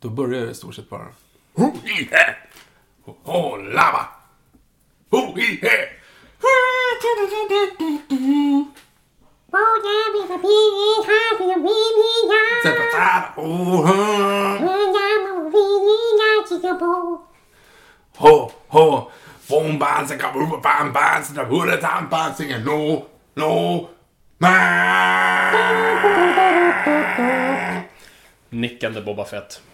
Då börjar det i stort sett bara. Ho-hi-he! Ho-lava! Ho-hi-he! Ho, ho, boom, ban, sika, boom, ban, ban, sika, hula, tam, ban, sika, no, no, Nickande Boba Fett.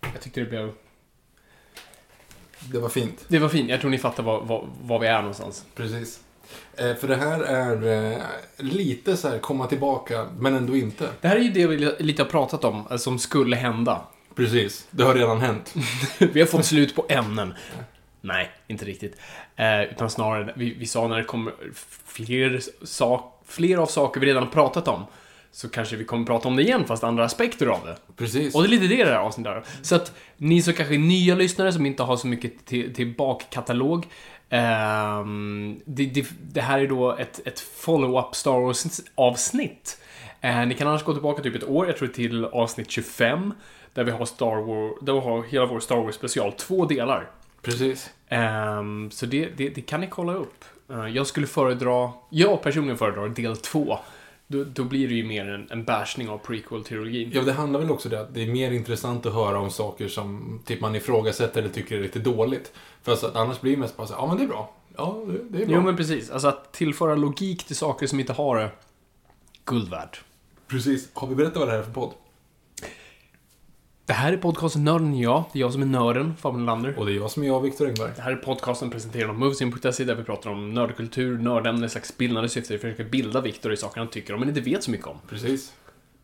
Jag tyckte det blev... Det var fint. Det var fint. Jag tror ni fattar var, var, var vi är någonstans. Precis. Eh, för det här är eh, lite så här komma tillbaka, men ändå inte. Det här är ju det vi lite har pratat om, eh, som skulle hända. Precis. Det har redan hänt. vi har fått slut på ämnen. Nej, inte riktigt. Eh, utan snarare, vi, vi sa när det kommer fler, sak, fler av saker vi redan har pratat om, så kanske vi kommer prata om det igen, fast andra aspekter av det. Precis. Och det är lite det det här avsnittet är. Så att ni som kanske är nya lyssnare som inte har så mycket till, till bakkatalog. ehm, det, det, det här är då ett, ett follow-up Star Wars-avsnitt. Eh, ni kan annars gå tillbaka typ ett år, jag tror till avsnitt 25. Där vi har Star Wars, där vi har hela vår Star Wars special, två delar. Precis. Ehm, så det, det, det kan ni kolla upp. Eh, jag skulle föredra, jag personligen föredrar del två. Då, då blir det ju mer en, en bashning av prequel-trilogin. Ja, det handlar väl också det att det är mer intressant att höra om saker som typ man ifrågasätter eller tycker är lite dåligt. För att annars blir det mest bara så ja men det är bra. Ja, det, det är bra. Jo men precis, alltså att tillföra logik till saker som inte har det. Guld värt. Precis. Har vi berättat vad det här är för podd? Det här är podcasten Nörden jag. Det är jag som är nörden, Fabian Lander. Och det är jag som är jag, Viktor Engberg. Det här är podcasten presenterad av Movesin.se där vi pratar om nördkultur, nördämne, slags bildande syfte. Vi försöker bilda Viktor i saker han tycker om men inte vet så mycket om. Precis.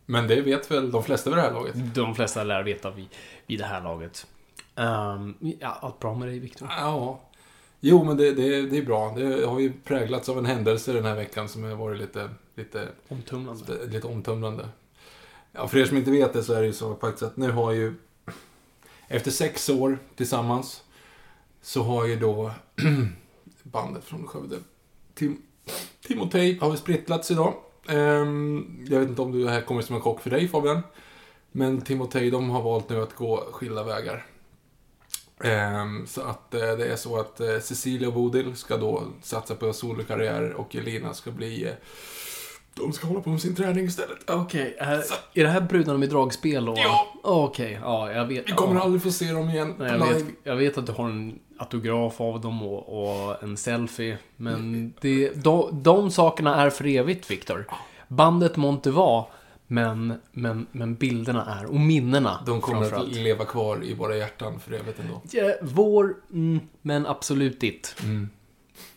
Men det vet väl de flesta vid det här laget? De flesta lär veta vid, vid det här laget. Ehm, ja, allt bra med dig Viktor? Ja. Jo, men det, det, det är bra. Det har ju präglats av en händelse den här veckan som har varit lite, lite, Omtumlande. lite omtumlande. Ja, för er som inte vet det så är det ju så faktiskt att nu har ju efter sex år tillsammans så har ju då bandet från Skövde Tim, Timotej har vi sprittlats idag. Ehm, jag vet inte om det här kommer som en chock för dig Fabian. Men Timotej de har valt nu att gå skilda vägar. Ehm, så att eh, det är så att eh, Cecilia och Bodil ska då satsa på solokarriär och Elina ska bli... Eh, de ska hålla på med sin träning istället. Okej, är, är det här brudarna med dragspel och... Ja. Okej, ja, jag vet. Vi kommer ja. aldrig få se dem igen Nej, jag, live. vet, jag vet att du har en autograf av dem och, och en selfie. Men det, de, de sakerna är för evigt, Viktor. Bandet må inte vara, men, men, men bilderna är. Och minnena De kommer att framförallt. leva kvar i våra hjärtan för evigt ändå. Ja, vår, mm, men absolut ditt. Mm.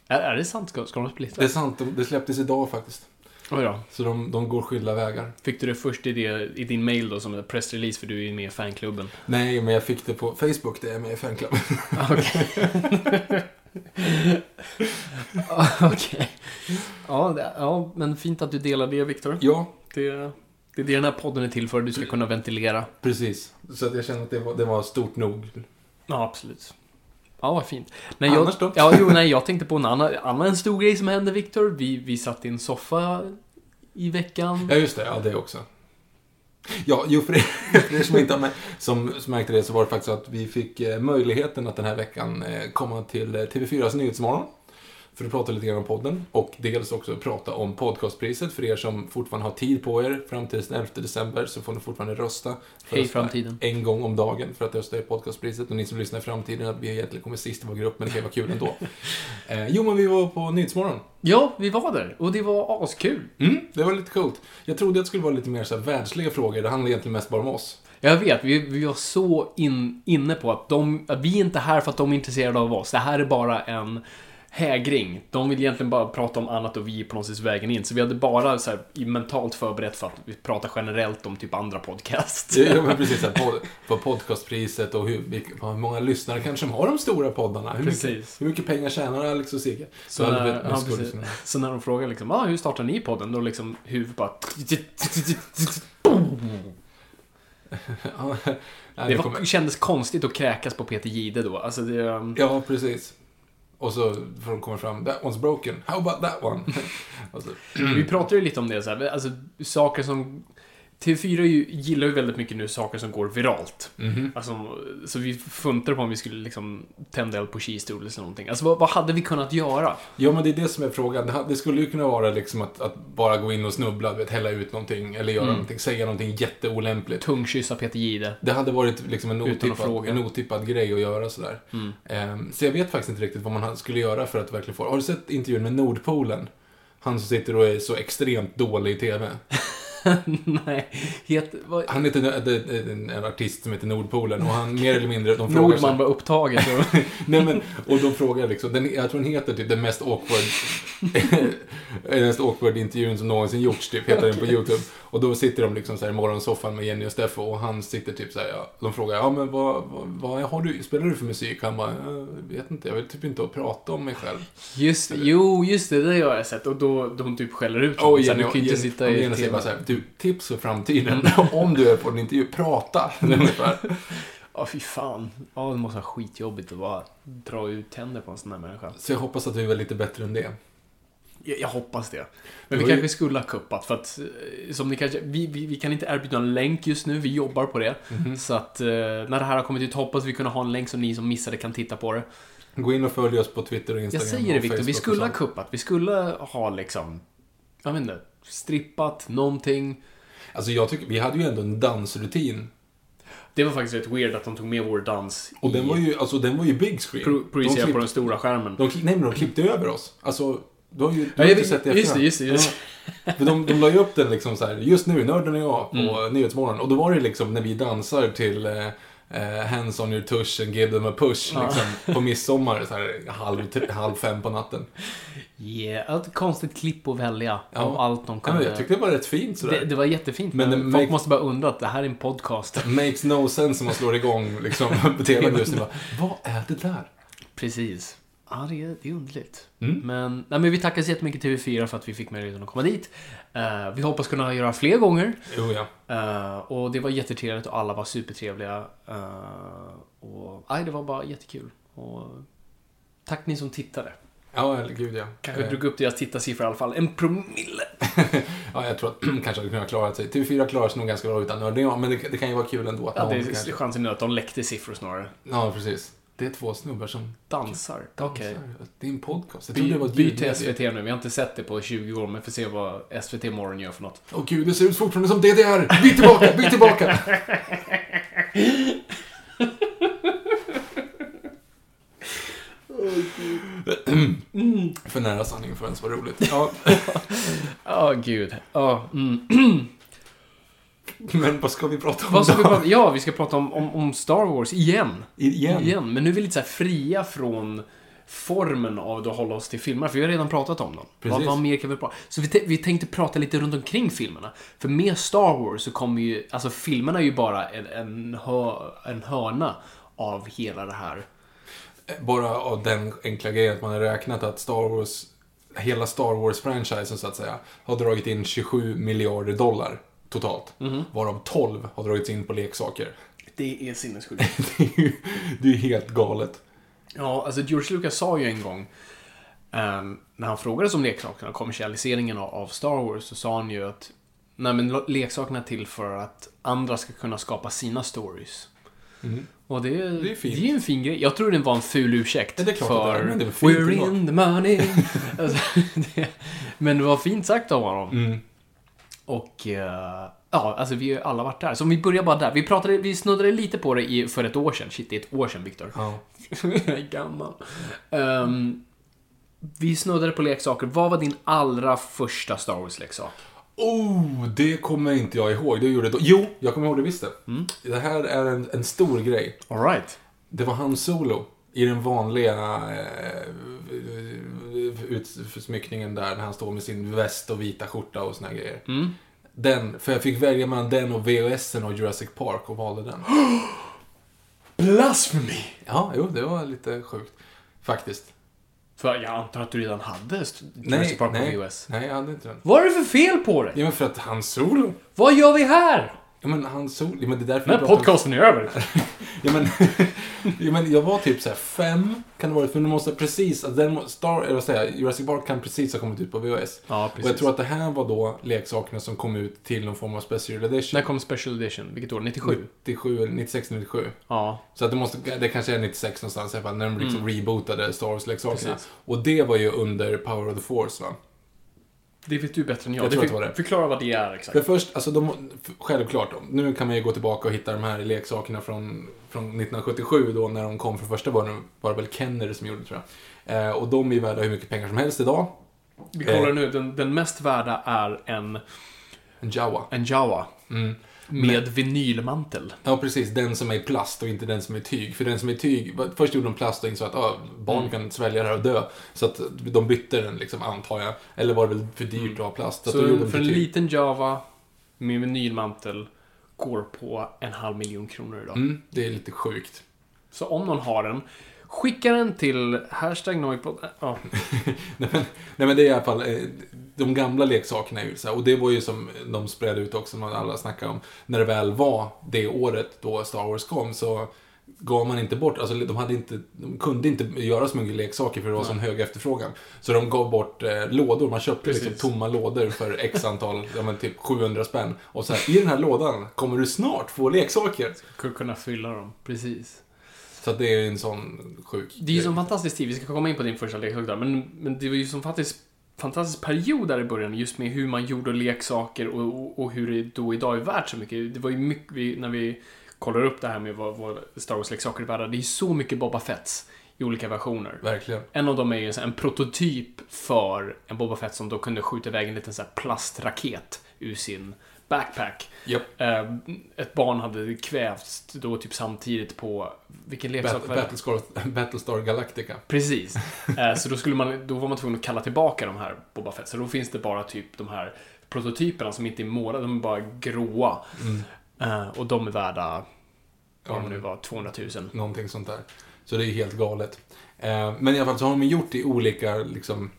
Är, är det sant? Ska, ska de Det är sant, de- det släpptes idag faktiskt. Oj då. Så de, de går skilda vägar. Fick du det först i, det, i din mail då som en pressrelease för du är ju med i fanklubben? Nej, men jag fick det på Facebook, det är med i fanklubben. Okej. Okej. Ja, det- ja, men fint att du delar det, Viktor. ja, Det, det är det den här podden är till för. Du ska kunna ventilera. precis. Så att jag känner att det var, det var stort nog. Ja, absolut. Ja, vad fint. Nej, jag, då? Ja, jo, nej, jag tänkte på en annan, annan stor grej som hände, Viktor. Vi, vi satt i en soffa i veckan. Ja, just det. Ja, det också. Ja, jo, för er, för er som inte har med, som, som märkte det så var det faktiskt så att vi fick eh, möjligheten att den här veckan eh, komma till eh, TV4s Nyhetsmorgon. För att prata lite grann om podden och dels också prata om podcastpriset. För er som fortfarande har tid på er fram till den 11 december så får ni fortfarande rösta. För Hej, framtiden. En gång om dagen för att rösta i podcastpriset. Och ni som lyssnar i framtiden, att vi egentligen kommer sist i vår grupp, men det kan ju vara kul ändå. eh, jo, men vi var på Nyhetsmorgon. Ja, vi var där och det var askul. Mm, det var lite coolt. Jag trodde att det skulle vara lite mer så här världsliga frågor. Det handlar egentligen mest bara om oss. Jag vet, vi, vi var så in, inne på att, de, att vi är inte här för att de är intresserade av oss. Det här är bara en hägring. De vill egentligen bara prata om annat och vi är på något sätt vägen in. Så vi hade bara så här, mentalt förberett för att vi pratar generellt om typ andra podcasts. Ja, men precis. Här, på podcastpriset och hur, hur många lyssnare kanske de har de stora poddarna. Hur mycket, Precis. hur mycket pengar tjänar Alex och Sigge? Så när, vet- ja, precis. så när de frågar liksom, ah, hur startar ni podden? Då liksom huvudet bara... Det var, kändes konstigt att kräkas på Peter Gide då. Alltså det... um, Ja, precis. Och så får de komma fram, that one's broken, how about that one? så, Vi pratade ju lite om det så här, alltså saker som... TV4 ju, gillar ju väldigt mycket nu saker som går viralt. mhm. Alltså, så vi funderade på om vi skulle liksom tända eld på Cheese eller någonting. Alltså vad, vad hade vi kunnat göra? Ja, men det är det som är frågan. Det, skulle ju kunna vara liksom att, att bara gå in och snubbla, vet, hälla ut någonting eller göra Mm. någonting, säga någonting jätteolämpligt. Tungkyssa Peter Gide. Det hade varit liksom en otippad, en otippad grej att göra sådär. Mm. Ehm, så jag vet faktiskt inte riktigt vad man skulle göra för att verkligen få... Har du sett intervjun med Nordpolen? Han som sitter och är så extremt dålig i TV. Nej, het, vad, Han heter en, en artist som heter Nordpolen och han mer eller mindre... De frågar Nordman var upptaget. Och, Nej men, och de frågar liksom, den, jag tror den heter typ den mest awkward, den mest awkward intervjun som någonsin gjorts, typ, heter den på YouTube. Och då sitter de liksom så här i morgonsoffan med Jenny och Steffo och han sitter typ så här, ja, de frågar, ja men vad, vad, vad har du, spelar du för musik? Han bara, jag vet inte, jag vill typ inte att prata om mig själv. just, jo, just det, det har jag sett. Och då, hon typ skäller ut honom. Här, Jenny, du kan inte sitta i Jenny säger bara så här, du, tips för framtiden, om du är på en intervju, prata. Ja, fy fan. Ja, det måste vara skitjobbigt att bara dra ut tänder på en sån här människa. Så jag hoppas att vi var lite bättre än det. Jag, jag hoppas det. Men vi var ju- kanske skulle ha kuppat för att, eh, som ni kanske, vi, vi, vi kan inte erbjuda en länk just nu, vi jobbar på det. Mhm. Så att eh, när det här har kommit ut hoppas vi kunna ha en länk så ni som missade kan titta på det. Gå in och följ oss på Twitter och Jag Instagram. säger det Viktor, vi skulle ha kuppat. Vi skulle ha liksom, jag vet inte, strippat någonting. Alltså jag tycker, vi hade ju ändå en dansrutin. Det var faktiskt rätt weird att de tog med vår dans Och i, den var ju, alltså den var ju big screen. pro, de på klipp- den stora skärmen. de, Nej men de klippte över oss. Alltså, du har ju du Ja, har jag inte sett det just det, just det, just Ja. För de, de la ju upp den liksom så här, just nu, nörden och jag, på Mm. Nyhetsmorgon. Och då var det liksom när vi dansar till eh, eh, Hands on your tush and give them a push, Ja. liksom, på midsommar, så här, halv, halv fem på natten. Yeah, ett konstigt klipp att välja Ja. av allt de Ja, kunde. men jag tyckte det var rätt fint sådär. det, det var jättefint, Men men, folk make- måste bara undra att det här är en podcast. Makes no sense om man slår igång liksom, på tvn just nu. Vad är det där? Precis. Ja, det är, det är underligt. Mm. Men, nej, men vi tackar så jättemycket TV4 för att vi fick möjligheten att komma dit. Eh, vi hoppas kunna göra fler gånger. Jo, ja. Eh, och det var jättetrevligt och alla var supertrevliga. Uh, och nej, det var bara jättekul. Och tack ni som tittade. Ja, eller gud ja. Kanske drog upp deras tittarsiffror i alla fall. En promille. Ja, jag tror att kanske hade kunnat klara sig. TV4 klarar sig nog ganska bra utan nördning, ja, men det, det kan ju vara kul ändå att Ja, det är chansen att de läckte siffror snarare. Ja, precis. Det är två snubbar som Dansar. Okej. dansar. Det är en podcast. Jag trodde By, det var ett byt till ljudmedie. SVT nu. Vi har inte sett det på 20 år, men får se vad SVT Morgon gör för något. Åh gud, det ser ut fortfarande som DDR! Byt tillbaka, byt tillbaka! För nära sanningen för att ens vara roligt. Ja, Ja, gud. Ja, mm. men vad ska vi prata om Vad ska vi då? prata Ja, vi ska prata om, om, om Star Wars igen. Igen? Igen. Men nu är vi lite så här fria från formen av att hålla oss till filmer, för vi har redan pratat om dem. Vad, Precis. vad mer kan vi prata Så vi, vi tänkte prata lite runt omkring filmerna. För med Star Wars så kommer ju, alltså filmerna är ju bara en, en, hö, en hörna av hela det här. Bara av den enkla grejen att man har räknat att Star Wars, hela Star Wars-franchisen så att säga, har dragit in 27 miljarder dollar totalt. Varav 12 har dragits in på leksaker. Det är sinnessjukt. Det är ju det är helt galet. Ja, alltså George Lucas sa ju en gång, ehm, när han frågades om leksakerna och kommersialiseringen av, Star Wars, så sa han ju att Nej men leksakerna är till för att andra ska kunna skapa sina stories. Och det, Mm. Det är fint. det är en fin grej. Jag tror den var en ful ursäkt. Ja, det är klart för det är, men det är fint We're in the money. alltså, det, men det var fint sagt av honom. Mm. Och eh, ja, alltså vi har alla varit där. Så om vi börjar bara där. Vi pratade, vi snuddade lite på det i, för ett år sedan. Shit, det är ett år sedan, Viktor. Ja. Jag är gammal. Ehm, vi snuddade på leksaker. Vad var din allra första Star Wars-leksak? Oh, det kommer inte jag ihåg. Det gjorde då. Jo, jag kommer ihåg det visst det. Det här är en, en stor grej. Alright. Det var Han Solo i den vanliga eh, utsmyckningen där när han står med sin väst och vita skjorta och såna grejer. Den, för jag fick välja mellan den och VHSen och Jurassic Park och valde den. Blasphemy! Ja, jo, det var lite sjukt. Faktiskt. För jag antar att du redan hade Nej, Jurassic Park nej, på VHS. nej, jag hade inte den. Vad är det för fel på dig? Ja, men för att Han Solo. Vad gör vi här? Ja, men Han Solo. Ja, men det är därför Den här podcasten är över. Ja men, ja, men jag var typ så här fem, kan det vara, för det måste precis, alltså den Star, eller vad säger jag, Jurassic Park kan precis ha kommit ut på VHS. Ja, Och precis. jag tror att det här var då leksakerna som kom ut till någon form av special edition. När kom Special Edition? Vilket år? 97? 97, eller 96, 97. Ja. Så att det måste, det kanske är 96 någonstans i alla fall, när de liksom rebootade Star Wars-leksakerna. Mm. Och det var ju under Power of the Force va? Det vet du bättre än jag. Jag Det tror det var det. Förklara vad det är exakt. För först, alltså de, självklart, nu kan man ju gå tillbaka och hitta de här leksakerna från, från 1977 då när de kom för första gången, var det väl Kenner som gjorde tror jag. Eh, och de är värda hur mycket pengar som helst idag. Vi kollar Eh. nu. Den, den mest värda är en, En Jawa. en Jawa. Mm. Med vinylmantel. Ja, precis. Den som är i plast och inte den som är i tyg. För den som är i tyg, först gjorde de plast och insåg att ah, barn Mm. kan svälja det här och dö. Så att de bytte den, liksom, antar jag. Eller var det väl för dyrt att ha plast? Så, Så de för en tyg. liten Java med vinylmantel går på en halv miljon kronor idag. Mm, det är lite sjukt. Så om någon har den, skicka den till hashtag Noipod. Ja, Nej men, nej men det är i alla fall, eh, de gamla leksakerna är ju så här, och det var ju som de spred ut också, som alla snackade om, när det väl var det året då Star Wars kom så gav man inte bort, alltså de, hade inte, de kunde inte göra så mycket leksaker för det var sån hög efterfrågan. Så de gav bort eh, lådor, man köpte liksom tomma lådor för x antal, ja men typ 700 spänn. Och så här, i den här lådan kommer du snart få leksaker. skulle kunna fylla dem. Precis. Så att det är en sån sjuk Det är ju som fantastisk tid, vi ska komma in på din första leksak där, men, men det var ju som fantastisk, fantastisk period där i början, just med hur man gjorde leksaker och, och, och hur det då idag är värt så mycket. Det var ju mycket, vi, när vi kollar upp det här med vad, vad Star Wars-leksaker är värda, det är så mycket Boba Fetts i olika versioner. Verkligen. En av dem är ju en prototyp för en Boba Fett som då kunde skjuta iväg en liten så här plastraket ur sin backpack. Japp. Eh, ett barn hade kvävts då typ samtidigt på, vilken leksak var det? Battlestar, Battlestar Galactica. Precis. Eh, så då, skulle man, då var man tvungen att kalla tillbaka de här Boba Fett. Så då finns det bara typ de här prototyperna som inte är målade, de är bara gråa. Eh, och de är värda, vad Ja, det nu var, 200 000. Någonting sånt där. Så det är helt galet. Men i alla fall så har de gjort i olika, liksom,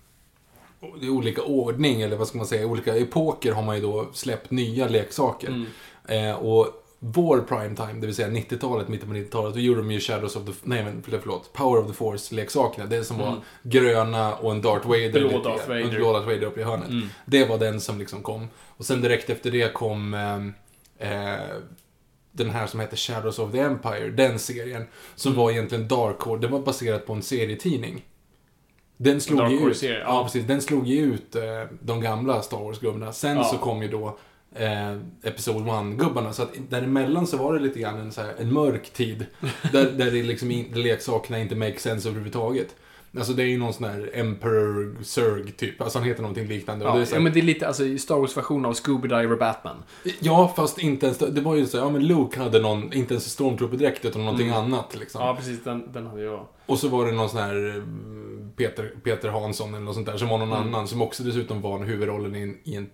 i olika ordning, eller vad ska man säga, i olika epoker har man ju då släppt nya leksaker. Eh, och vår primetime, det vill säga 90-talet, mitten på 90-talet, då gjorde de ju Shadows of the... Nej men förlåt, Power of the Force-leksakerna. Det som var gröna och en Darth Vader. Blå lite- Darth Vader. En blå Darth Vader uppe i hörnet. Det var den som liksom kom. Och sen direkt efter det kom eh, eh, den här som heter Shadows of the Empire, den serien. Som Mm. var egentligen Dark Horse, den var baserad på en serietidning. Den slog Dark ju ut, ja. ja. precis, den slog ju ut eh, de gamla Star Wars-gubbarna. Sen Ja. så kom ju då eh, Episod 1-gubbarna. Så att däremellan så var det lite grann en, så här, en mörk tid. där, där det liksom in, leksakerna inte make sense överhuvudtaget. Alltså det är ju någon sån här Emperor Zurg typ. Alltså han heter någonting liknande. Ja, det är så ja, här, men det är lite, alltså Star Wars-version av Scooby Diver Batman. Ja, fast inte ens, det var ju så, ja men Luke hade någon, inte ens Stormtrooper-dräkt utan någonting Mm. annat liksom. Ja, precis. Den, den hade jag. Och så var det någon sån här mm, Peter, Peter Hansson eller något sånt där som var någon Mm. annan som också dessutom var huvudrollen i, en, i, en,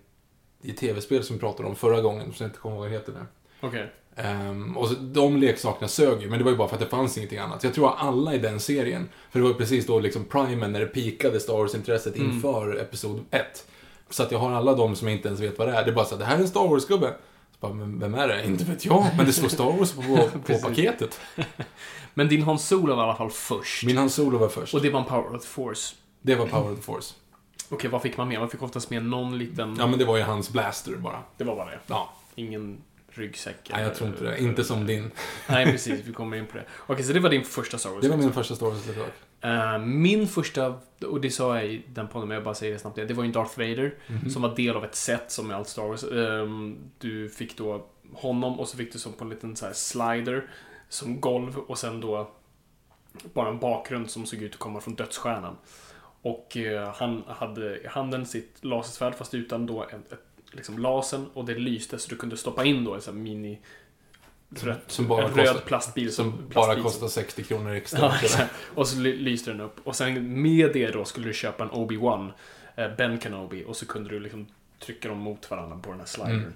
i ett tv-spel som vi pratade om förra gången, som jag inte kommer ihåg vad det heter nu. Okej. Ehm, och de leksakerna sög ju, men det var ju bara för att det fanns ingenting annat. Så jag tror att alla i den serien, för det var ju precis då liksom primen när det pikade Star Wars-intresset Mm. inför Episod 1. Så att jag har alla de som inte ens vet vad det är. Det är bara så att det här är en Star Wars-gubbe. Bara, men vem är det? Inte vet jag, men det står Star Wars på, på paketet. Men din Han Solo var i alla fall först. Min Han Solo var först. Och det var en Power of the Force. Det var Power of the Force. Okej, vad fick man med? Man fick oftast med någon liten... Ja, men det var ju hans blaster bara. Det var bara det. Ja, Ingen ryggsäck. nej, jag tror inte det. Inte som din. Nej, precis. Vi kommer in på det. Okej, så det var din första Star Wars. Det var min första Star Wars-leksak. Eh, min första, och det sa jag i den podden, men jag bara säger det snabbt det. Var ju Darth Vader. Mhm. Som var del av ett set som är allt Star Wars. Ehm, du fick då honom och så fick du som på en liten så här slider som golv och sen då bara en bakgrund som såg ut att komma från dödsstjärnan. Och eh, han hade i handen sitt lasersvärd fast utan då ett, ett, liksom lasern och det lyste så du kunde stoppa in då en sån här mini rött, som bara en röd kostar- plastbil Som plastbil bara som- kostar 60 kronor extra. Ja, exakt. och så ly- lyste den upp. Och sen med det då skulle du köpa en Obi-Wan, eh, Ben Kenobi, och så kunde du liksom trycka dem mot varandra på den här slidern. Mm.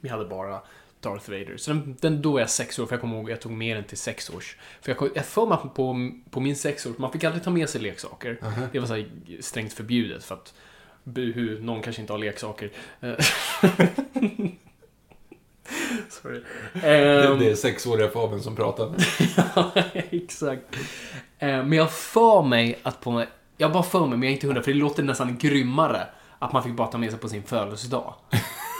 Vi hade bara Darth Vader. Så den, den, då är jag sex år, för jag kommer ihåg att jag tog med den till sex års. För jag, kom- jag får mig på, på min sex år, man fick aldrig ta med sig leksaker. Aha. Det var så här strängt förbjudet för att buhu, någon kanske inte har leksaker. Eh, Sorry. Det, Ehm, det är sexåriga Fabian som pratar. Ja, exakt. Eh, Men jag för mig att på... Jag bara för mig, men jag är inte hundra, för det låter nästan grymmare att man fick bara ta med sig på sin födelsedag.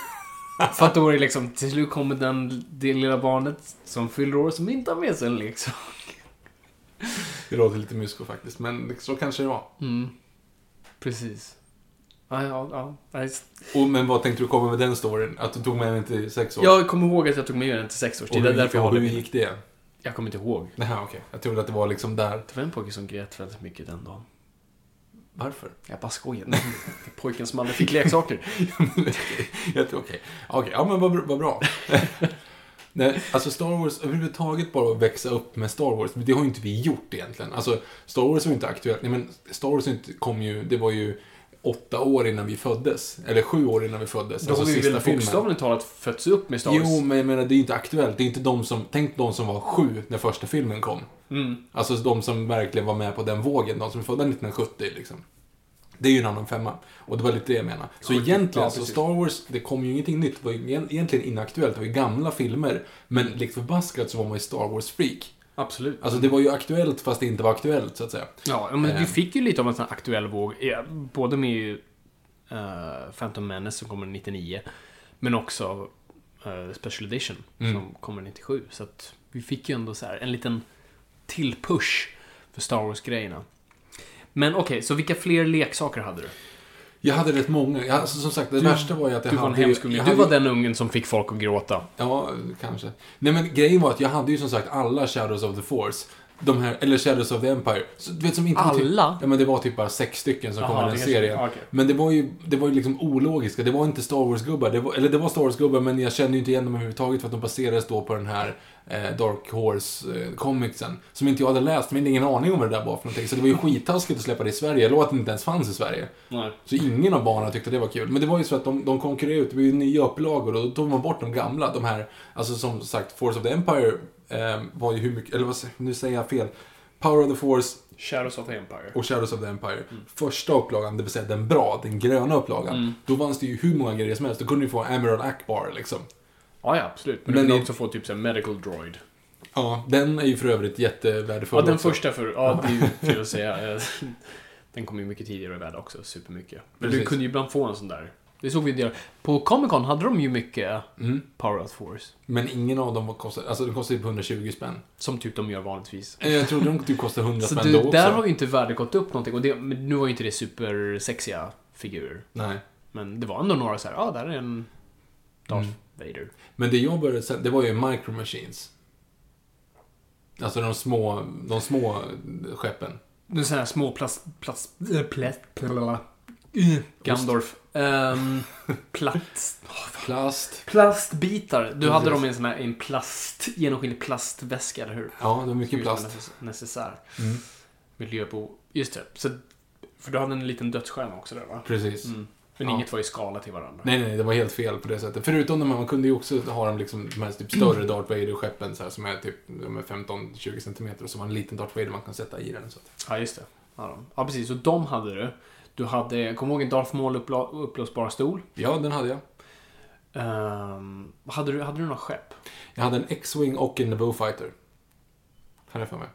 för att då är det liksom, till slut kommer den, det lilla barnet som fyller år som inte har med sig en leksak. Det låter lite mysko faktiskt, men så kanske det var. Mm. Precis. Ja, ja, ja. Och, men vad tänkte du komma med den storyn? Att du tog med den till sex år? Jag kommer ihåg att jag tog med den till sex års tid. Det är därför jag håller hur min. gick det? Jag kommer inte ihåg. Nej, okej. Jag trodde att det var liksom där. Det var en pojke som grät väldigt mycket den dagen. Varför? Jag bara skojar. Det är Pojken som aldrig fick leksaker. Jag tror- Okej, Okej, ja men vad, vad bra. Nej, alltså Star Wars, överhuvudtaget bara att växa upp med Star Wars, det har ju inte vi gjort egentligen. Alltså, Star Wars var ju inte aktuellt. Nej, men Star Wars inte- kom ju, det var ju åtta år innan vi föddes. Eller sju år innan vi föddes. Då har vi väl bokstavligt talat fötts upp med Star Wars. Jo, men jag menar, det är ju inte aktuellt. Det är inte de som, tänk de som var sju när första filmen kom. Mm. Alltså de som verkligen var med på den vågen, de som är födda 1970 liksom. Det är ju en annan femma. Och det var lite det jag menade. Så egentligen Ja, så. Star Wars, det kom ju ingenting nytt. Det var egentligen inaktuellt. Det var ju gamla filmer. Men likt förbaskat så var man ju Star Wars-freak. Absolut. Alltså det var ju aktuellt fast det inte var aktuellt, så att säga. Ja, men vi Eh. fick ju lite av en sån här aktuell våg. ja, Både med uh, Phantom Menace som kommer 99. Men också eh, Special Edition Mm. som kommer 97. Så att vi fick ju ändå så här en liten till push för Star Wars-grejerna. Men okej, så vilka fler leksaker hade du? Jag hade rätt många. Jag, alltså, som sagt, det Du- värsta var ju att jag Du var en hade... ju- hemsk jag Du hade var ju- den ungen som fick folk att gråta. Ja, kanske. Nej men grejen var att jag hade ju som sagt alla Shadows of the Force. De här, eller Shadows of the Empire. Så, du vet som inte typ, Alla? Ja men det var typ bara sex stycken som kom Jaha, i den kanske- serien. okej. Men det var ju, det var ju liksom ologiska. Det var inte Star Wars-gubbar. Eller det var Star Wars-gubbar men jag kände ju inte igen dem överhuvudtaget för att de baserades då på den här eh, Dark Horse-comicsen. Som inte jag hade läst, men ingen aning om vad det där var för någonting. Så det var ju skittaskigt att släppa det i Sverige. Eller att det inte ens fanns i Sverige. Nej. Så ingen av barnen tyckte det var kul. Men det var ju så att de, de konkurrerade ut, det var ju nya upplagor och då tog man bort de gamla. De här, alltså som sagt, Force of the Empire eh, var ju hur mycket, eller vad, nu säger jag fel. Power of the Force Shadows of the Empire. och Shadows of the Empire. Första upplagan, det vill säga den bra, den gröna upplagan. Mm. Då fanns det ju hur många grejer som helst. Då kunde du få Emerald Akbar liksom. Ja, ja, absolut. Men, Men du det- också få typ så här medical droid. Ja, den är ju för övrigt jättevärdefull Ja, den också. första för... Ja, det är ju fel att säga. Den kom ju mycket tidigare i världen också, supermycket. Men du Precis. kunde ju ibland få en sån där. Det såg vi där. På Comic Con hade de ju mycket Mm. Power of Force. Men ingen av dem kostade, alltså den kostade typ 120 spänn. Som typ de gör vanligtvis. Eh, Jag trodde de typ kostade 100 Så spänn du, då också. där har ju inte värdet gått upp någonting. Och det, men nu var ju inte det supersexiga figurer. Nej. Men det var ändå några så här, ja, ah, där är en Darth Mm. Vader. Men det jag började sen, det var ju Micro Machines. Alltså de små, de små skeppen. Så här små plast... plast... Plast... Plala. Uh, Gandorf. Um, platt... Plast. Plastbitar. Du hade dem i en sån här en plast, genomskinlig plastväska, eller hur? Ja, det var mycket plast. Necessär. Mm. Miljöbo. Just det. Så, för du hade en liten dödsstjärna också där, va? Precis. Mm. Men Ja. inget var i skala till varandra. Nej, nej, det var helt fel på det sättet. Förutom de här, man kunde ju också ha dem liksom, de här typ större Darth Vader-skeppen så här, som är typ de är 15-20 cm och så var en liten Darth Vader man kan sätta i den. Så att. Ja, just det. Ja, de- ja precis. Så de hade du. Du hade, kom ihåg en Darth Maul uppblåsbar stol? Ja, den hade jag. Ehm, hade, du, hade du några skepp? Jag hade en X-Wing och en Naboo Fighter. Hade jag för mig.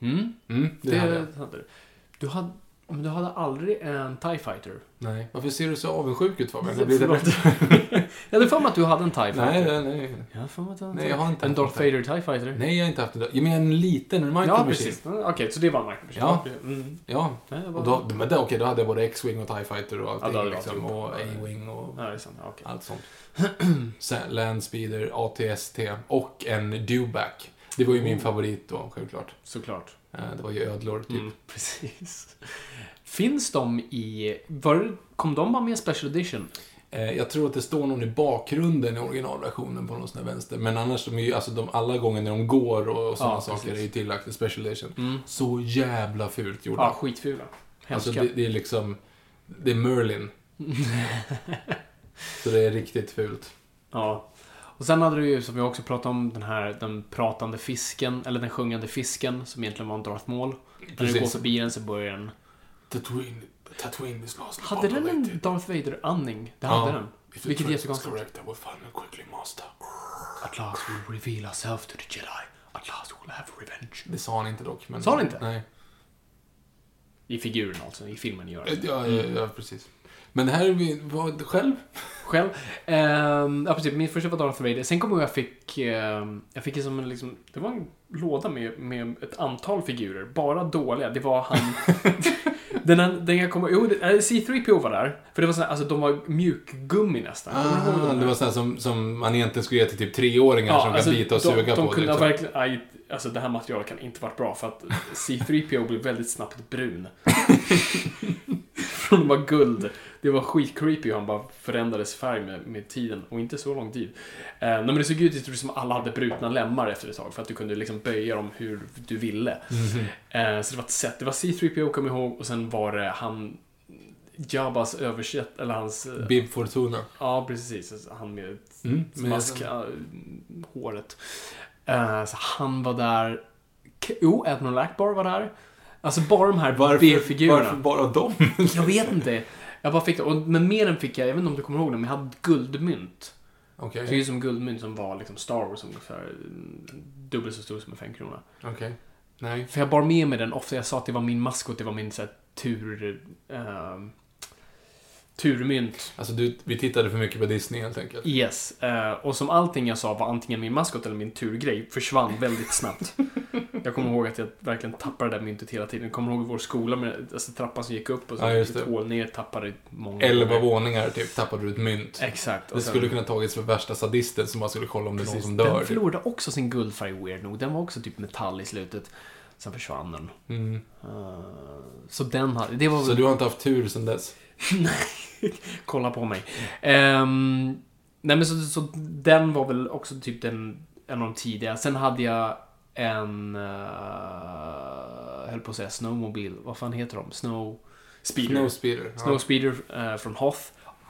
Mm, Mm, det, det hade jag. hade du. Du hade, men du hade aldrig en TIE Fighter? Nej. Varför ser du så avundsjuk ut Fabian? Jag blir jag hade för mig att du hade en TIE Fighter. Nej, nej, nej. Jag hade för mig att du hade Nej, jag har inte En Darth en Vader TIE Fighter? Nej, jag har inte haft det. Jag menar en liten, en Micro Ja, precis. Okej, så det var en Micro. Ja. Mm. Ja, Nej, jag och bara... då, men då, okej, då hade jag både X-Wing och TIE Fighter och allting. Ja, liksom, och A-Wing och Ja, det är sant. Okej. allt sånt. Landspeeder, ATST och en Dewback. Det var ju min favorit då, självklart. Såklart. Eh, Det var ju ödlor, typ. Mm, precis. Finns de i... Var, kom de bara med Special Edition? Eh, Jag tror att det står någon i bakgrunden i originalversionen på någon sån här vänster. Men annars, de är ju, alltså de, alla gånger när de går och, sådana Ja, saker precis. är ju tillagt i Special Edition. Mm. Så jävla fult gjorda. Ja, skitfula. alltså Hemska. det, det är liksom, det är Merlin. Så det är riktigt fult. Ja. Och sen hade du ju, som vi också pratade om, den här den pratande fisken, eller den sjungande fisken, som egentligen var en Darth Maul. När du går förbi den så börjar den... Tatooine, Tatooine is lost. Hade den en Darth Vader-andning? Det hade den. Vilket är jättekonstigt. correct, I will find it quickly, master. At last we'll reveal ourselves to the Jedi. At last we'll have revenge. Det sa han inte dock. Men, Sa han inte? Nej. I figuren alltså, i filmen gör Ja, det. ja, ja, precis. Men här är vi, vad, själv? Själv? Ehm, ja, precis. Min första var Darth Vader. Sen kommer jag fick... ehm, jag fick ju som en liksom... Det var en låda med, med ett antal figurer. Bara dåliga. Det var han... den, den jag kommer... Jo, det- äh, C3PO var där. För det var så här, alltså de var mjukgummi nästan. Ihåg Ah, det var sånt som, som man egentligen skulle ge till typ treåringar som kan bita och alltså, de, suga de på. kunde liksom. verkligen, aj, alltså det här materialet kan inte varit bra för att C3PO blev väldigt snabbt brun. Att vara guld. Det var skitcreepy hur han bara förändrades färg med, med tiden och inte så lång tid. Eh, nej, men det såg ut som att alla hade brutna lemmar efter ett tag för att du kunde liksom böja dem hur du ville. Mhm. Eh, så det var ett sätt. Det var C3PO kom ihåg och sen var det han Jabbas översätt, eller hans... eh, Bib Fortuna. Ja, precis. Alltså, Han med Mm, smask, håret. Eh, så han var där. Jo, Admiral Akbar var där. Alltså bara de här Varför, B-figurerna. varför bara dem? Jag vet inte. Jag bara fick det. Och, men mer än fick jag, jag vet inte om du kommer ihåg det, men jag hade guldmynt. Okej. Det är ju som guldmynt som var liksom Star Wars ungefär mm, dubbelt så stor som en femkrona. Okej. Nej. För jag bar med mig den ofta. Jag sa att det var min maskot, det var min så här, tur... ehm, turmynt. Alltså, du, vi tittade för mycket på Disney helt enkelt. Yes. eh, och som allting jag sa var antingen min maskot eller min turgrej försvann väldigt snabbt. jag kommer ihåg att jag verkligen tappade det där myntet hela tiden. Jag kommer ihåg vår skola med alltså, trappan som gick upp och så Ja, ett hål ner, tappade många Elva våningar typ, tappade du ett mynt. Exakt. Det sen- skulle kunna tagits för värsta sadisten som bara skulle kolla om det är någon som Den dör. typ. förlorade också sin guldfärg weird nog. Den var också typ metall i slutet. Sen försvann den. Mm. Eh, så den hade... Det var Så du har inte haft tur sedan dess? Kolla på mig. Ehm, nej men så, så den var väl också typ den, en av de tidiga. Sen hade jag en, uh, höll på att säga snowmobil. Vad fan heter de? Snow... Speeder. Snowspeeder. Snowspeeder eh, från Hoth.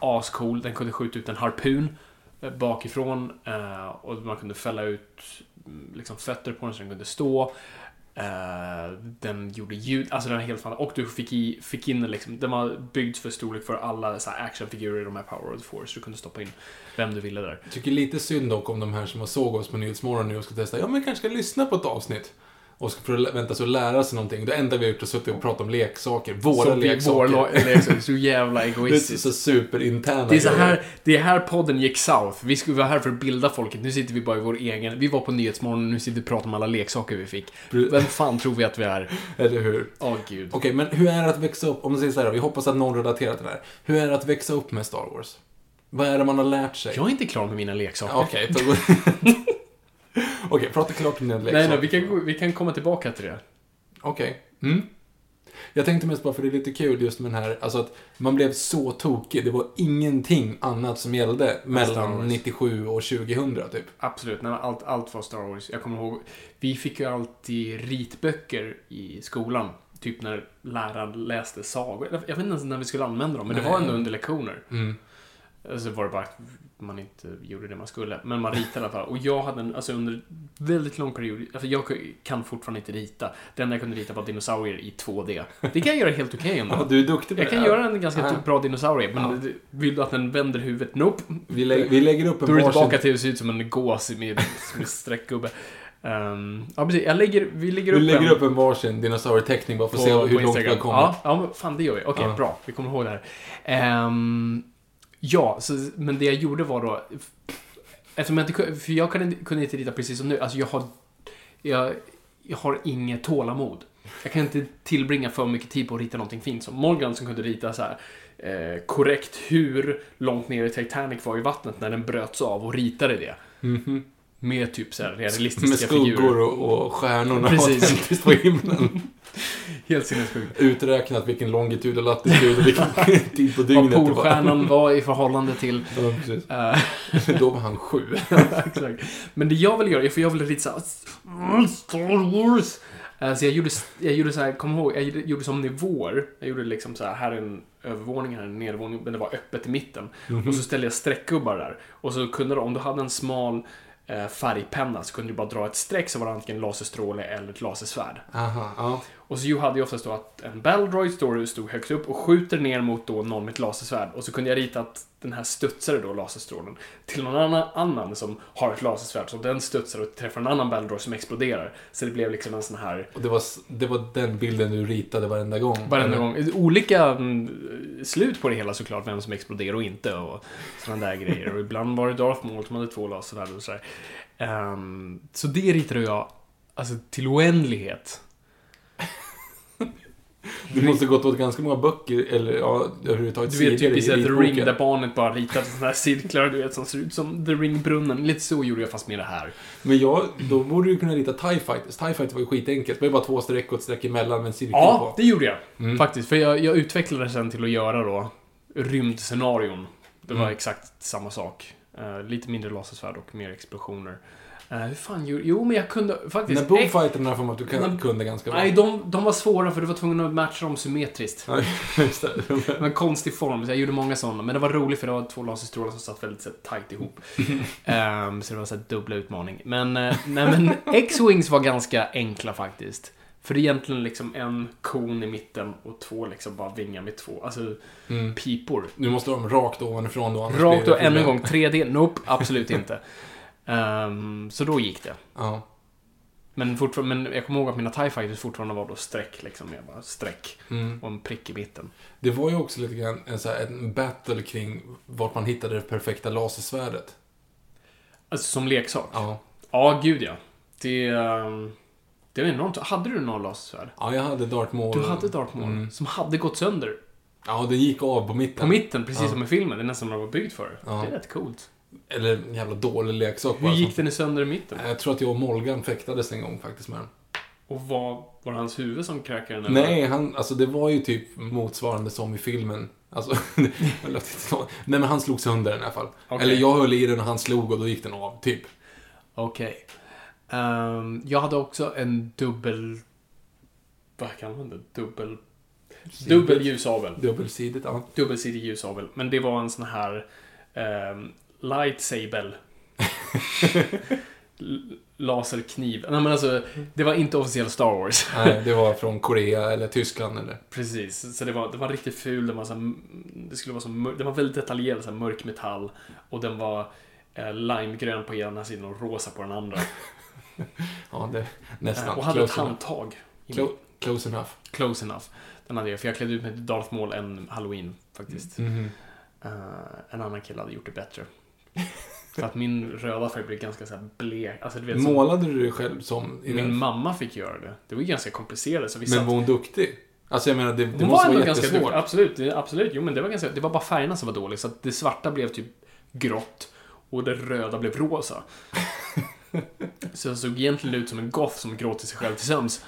Ascool. Den kunde skjuta ut en harpun eh, bakifrån eh, och man kunde fälla ut mm, liksom fötter på den så den kunde stå. Eh, den gjorde ljud, alltså den var helt fantastisk. Och du fick, i, fick in liksom, den var byggd för storlek för alla så här actionfigurer i de här Power of the Force. Du kunde stoppa in vem du ville där. Jag tycker lite synd dock om de här som har såg oss på Nyhetsmorgon nu och ska testa. Ja, men kanske ska lyssna på ett avsnitt. Och ska för att att lära sig någonting. Det enda vi har gjort är suttit och pratat om leksaker. Våra Så leksaker. Våra lo- leksaker. Så jävla det är egoistiskt. så superinterna Det är så grejer. här, det är här podden gick south. Vi skulle vara här för att bilda folket. Nu sitter vi bara i vår egen... Vi var på Nyhetsmorgon och nu sitter vi och pratar om alla leksaker vi fick. Vem fan tror vi att vi är? Eller hur? Åh gud. Okej, men hur är det att växa upp? Om man säger så här, vi hoppas att någon relaterar till det här. Hur är det att växa upp med Star Wars? Vad är det man har lärt sig? Jag är inte klar med mina leksaker. Okej, då- Okej, prata klart om dina leksaker. Nej, nej, vi kan, vi kan komma tillbaka till det. Okej. Mm. Jag tänkte mest bara för det är lite kul just med den här, alltså att man blev så tokig. Det var ingenting annat som gällde mellan Wars. 97 och 2000 typ. Absolut, nej, allt, allt var Star Wars. Jag kommer ihåg, vi fick ju alltid ritböcker i skolan. Typ när läraren läste sagor. Jag vet inte ens när vi skulle använda dem, men det Nej. var ändå under lektioner. Mm. Så var det bara man inte gjorde det man skulle. Men man ritade i alla fall. Och jag hade en, alltså under väldigt lång period, alltså jag kan fortfarande inte rita. Det enda jag kunde rita var dinosaurier i 2D. Det kan jag göra helt okej ändå. Ja, du är duktig på Jag det. kan göra en ganska Ja. bra dinosaurie, men Ja. vill du att den vänder huvudet? Nope. Vi, lä- vi lägger upp en Då är varsin- tillbaka till att se ut som en gås med, med streckgubbe. Um, ja, precis. Jag lägger, vi lägger Vi upp lägger en upp en varsin dinosaurieteckning bara för att se hur långt vi har kommit. Ja, ja, men fan det gör vi. Okej, Ja. bra. Vi kommer ihåg det här. Ehm, ja, så, men det jag gjorde var då... Eftersom jag inte för jag kunde, kunde inte rita precis som nu. Alltså jag har... Jag, jag har inget tålamod. Jag kan inte tillbringa för mycket tid på att rita någonting fint. Som Morgan som kunde rita så här eh, korrekt hur långt ner i Titanic var i vattnet när den bröts av och ritade det. Mhm. Med typ så här realistiska Med skuggor figurer. och, och stjärnorna Precis. på himlen. Helt sinnessjukt. Uträknat vilken longitud och latitud och vilken tid på Vad dygnet var. Polstjärnan var i förhållande till... Ja, eh, Då var han sju. Exakt. Men det jag ville göra, för jag ville rita såhär Star Wars. Eh, Så jag gjorde, jag gjorde så här, kom ihåg, jag gjorde- som nivåer. Jag gjorde liksom så här, här är en övervåning, här är en nedervåning, men det var öppet i mitten. Och så ställde jag streckgubbar där. Och så kunde du, om du hade en smal eh, färgpenna så kunde du bara dra ett streck så var det antingen laserstråle eller ett lasersvärd. Aha, ja. Och så hade jag oftast då att en Baldroid står, stod högst upp och skjuter ner mot då någon med ett lasersvärd. Och så kunde jag rita att den här studsade då laserstrålen till någon annan, annan som har ett lasersvärd. Så den studsar och träffar en annan Baldroid som exploderar. Så det blev liksom en sån här, Och det var, det var den bilden du ritade varenda gång? varenda eller? gång, olika mm, slut på det hela såklart, vem som exploderar och inte och sådana där grejer. Och ibland var det Darth Maul som hade två lasersvärd och sådär. Ehm, så det ritade jag, alltså till oändlighet. Du måste gått åt ganska många böcker, eller ja, överhuvudtaget Du vet typ The ritboken. Ring där barnet bara ritat sådana här cirklar, du vet, som ser ut som The Ring-brunnen. Lite så gjorde jag fast med det här. Men jag, då borde du kunna rita TIE Fighters. TIE Fighters var ju skitenkelt. Det var ju bara två streck och ett streck emellan med en cirkel Ja, på. det gjorde jag. Mm. Faktiskt. För jag, jag utvecklade sen till att göra då rymdscenarion. Det var Mm. exakt samma sak. Eh, lite mindre lasersvärd och mer explosioner. Uh, hur fan gjorde... Jo, men jag kunde faktiskt... När Boomfighterna får man att du När- kunde ganska bra. Nej, de, de var svåra för du var tvungen att matcha dem symmetriskt. Ja, just det. Det var en konstig form, så jag gjorde många sådana. Men det var roligt för det var två laserstrålar som satt väldigt så, tight ihop. Ehm, så det var så här, dubbla utmaning. Men, eh, nej, men X-Wings var ganska enkla faktiskt. För det är egentligen liksom en kon i mitten och två liksom bara vingar med två, alltså Mm. pipor. Du måste dem rakt ovanifrån då, Rakt och ännu en gång 3D, nope, absolut inte. Ehm, så då gick det. Ja. Men, fortfarande, men jag kommer ihåg att mina TIE Fighters fortfarande var då streck, liksom. Jag bara streck Mm. och en prick i mitten. Det var ju också lite grann en, så här, en battle kring vart man hittade det perfekta lasersvärdet. Alltså som leksak. Ja. Ja, gud ja. Det... ehm, Det var enormt. Hade du någon lasersvärd? Ja, jag hade Darth Maul. Du hade Darth Maul, Mm. som hade gått sönder. Ja, det gick av på mitten. På mitten, precis Ja. som i filmen. Det är nästan vad det var byggt för. Ja. Det är rätt coolt. Eller en jävla dålig leksak Hur bara. gick den i sönder i mitten? Jag tror att jag och Molgan fäktades en gång faktiskt med den. Och var, var det hans huvud som kräkade den? eller? Nej, han, alltså det var ju typ motsvarande som i filmen. Alltså. Nej men han slog sönder den i alla fall. Okej. Eller jag höll i den och han slog och då gick den av, typ. Okej. Ehm, jag hade också en dubbel... Vad kallar man det? Dubbel... Dubbel ljusavel. Dubbelsidigt, ja. Dubbelsidig ljusavel. Men det var en sån här... Um, lightsaber. Laserkniv. Nej men alltså, det var inte officiell Star Wars. Nej, det var från Korea eller Tyskland eller... Precis, så det var, det var riktigt ful. Den var, så här, det skulle vara så den var väldigt detaljerad, så här, mörk metall. Och den var eh, limegrön på ena sidan och rosa på den andra. Ja, det... Nästan. Eh, och hade ett close, enough. handtag. i Clo- close enough. Close enough. Den hade jag, för jag klädde ut mig till Darth Maul en halloween faktiskt. Mhm. Eh, en annan kille hade gjort det bättre. för att min röda färg blev ganska så blek. Alltså, du vet, Målade du dig själv som... Min den... mamma fick göra det. Det var ju ganska komplicerat. Så vi Men satt, var hon duktig? Alltså jag menar, det, det hon måste var vara ganska duktig. Absolut, det, absolut. Jo, men det var ganska, det var bara färgerna som var dåliga. Så att det svarta blev typ grått och det röda blev rosa. så jag såg egentligen ut som en goth som gråter sig själv till sömns.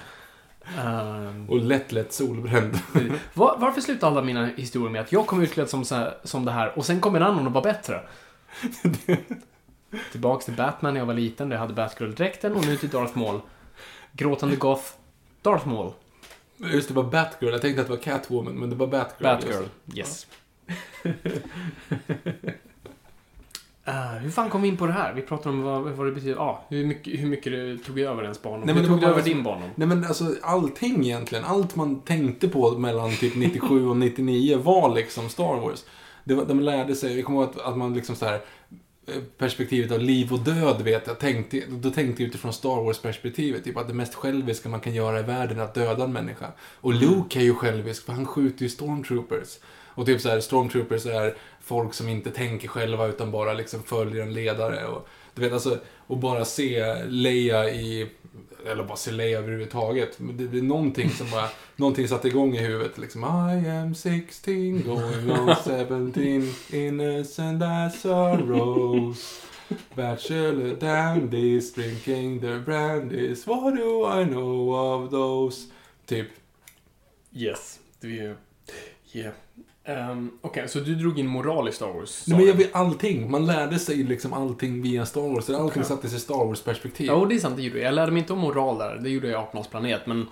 Ehm, Och lätt, lätt solbränd. Var, varför slutar alla mina historier med att jag kom utklädd som, så här, som det här och sen kom en annan och var bättre? Tillbaks till Batman när jag var liten, där jag hade Batgirl-dräkten och nu till Darth Maul. Gråtande goth, Darth Maul. Just det, var Batgirl. Jag tänkte att det var Catwoman, men det var Batgirl. Batgirl, yes. Eh, hur fan kom vi in på det här? Vi pratade om vad, vad det betyder. Ja, hur, mycket, hur mycket det tog över ens barndom. Nej, men hur tog det över din barndom? Nej men alltså allting egentligen, allt man tänkte på mellan typ 97 och 99 var liksom Star Wars. Var, de lärde sig, jag kommer ihåg att, att man liksom så här eh, perspektivet av liv och död vet jag, tänkte, då tänkte jag utifrån Star Wars-perspektivet, typ att det mest själviska man kan göra i världen är att döda en människa. Och Luke är ju självisk, för han skjuter ju stormtroopers. Och typ så här, stormtroopers är folk som inte tänker själva utan bara liksom följer en ledare. Och, du vet, alltså, och bara se Leia i, eller Leia överhuvudtaget. Men Det, är någonting som bara, någonting satte igång i huvudet. Liksom, I am 16 going on 17, innocent as rose. Bachelor dandies drinking their brandies, what do I know of those? Typ. Yes. Det är Yeah. Um, Okej, så du drog in moral i Star Wars? Nej, men jag vet allting. Man lärde sig liksom allting via Star Wars. Allting Okej. sattes i Star Wars-perspektiv. Ja, det är sant, det gjorde jag. Jag lärde mig inte om moral där. Det gjorde jag i Apornas planet, men...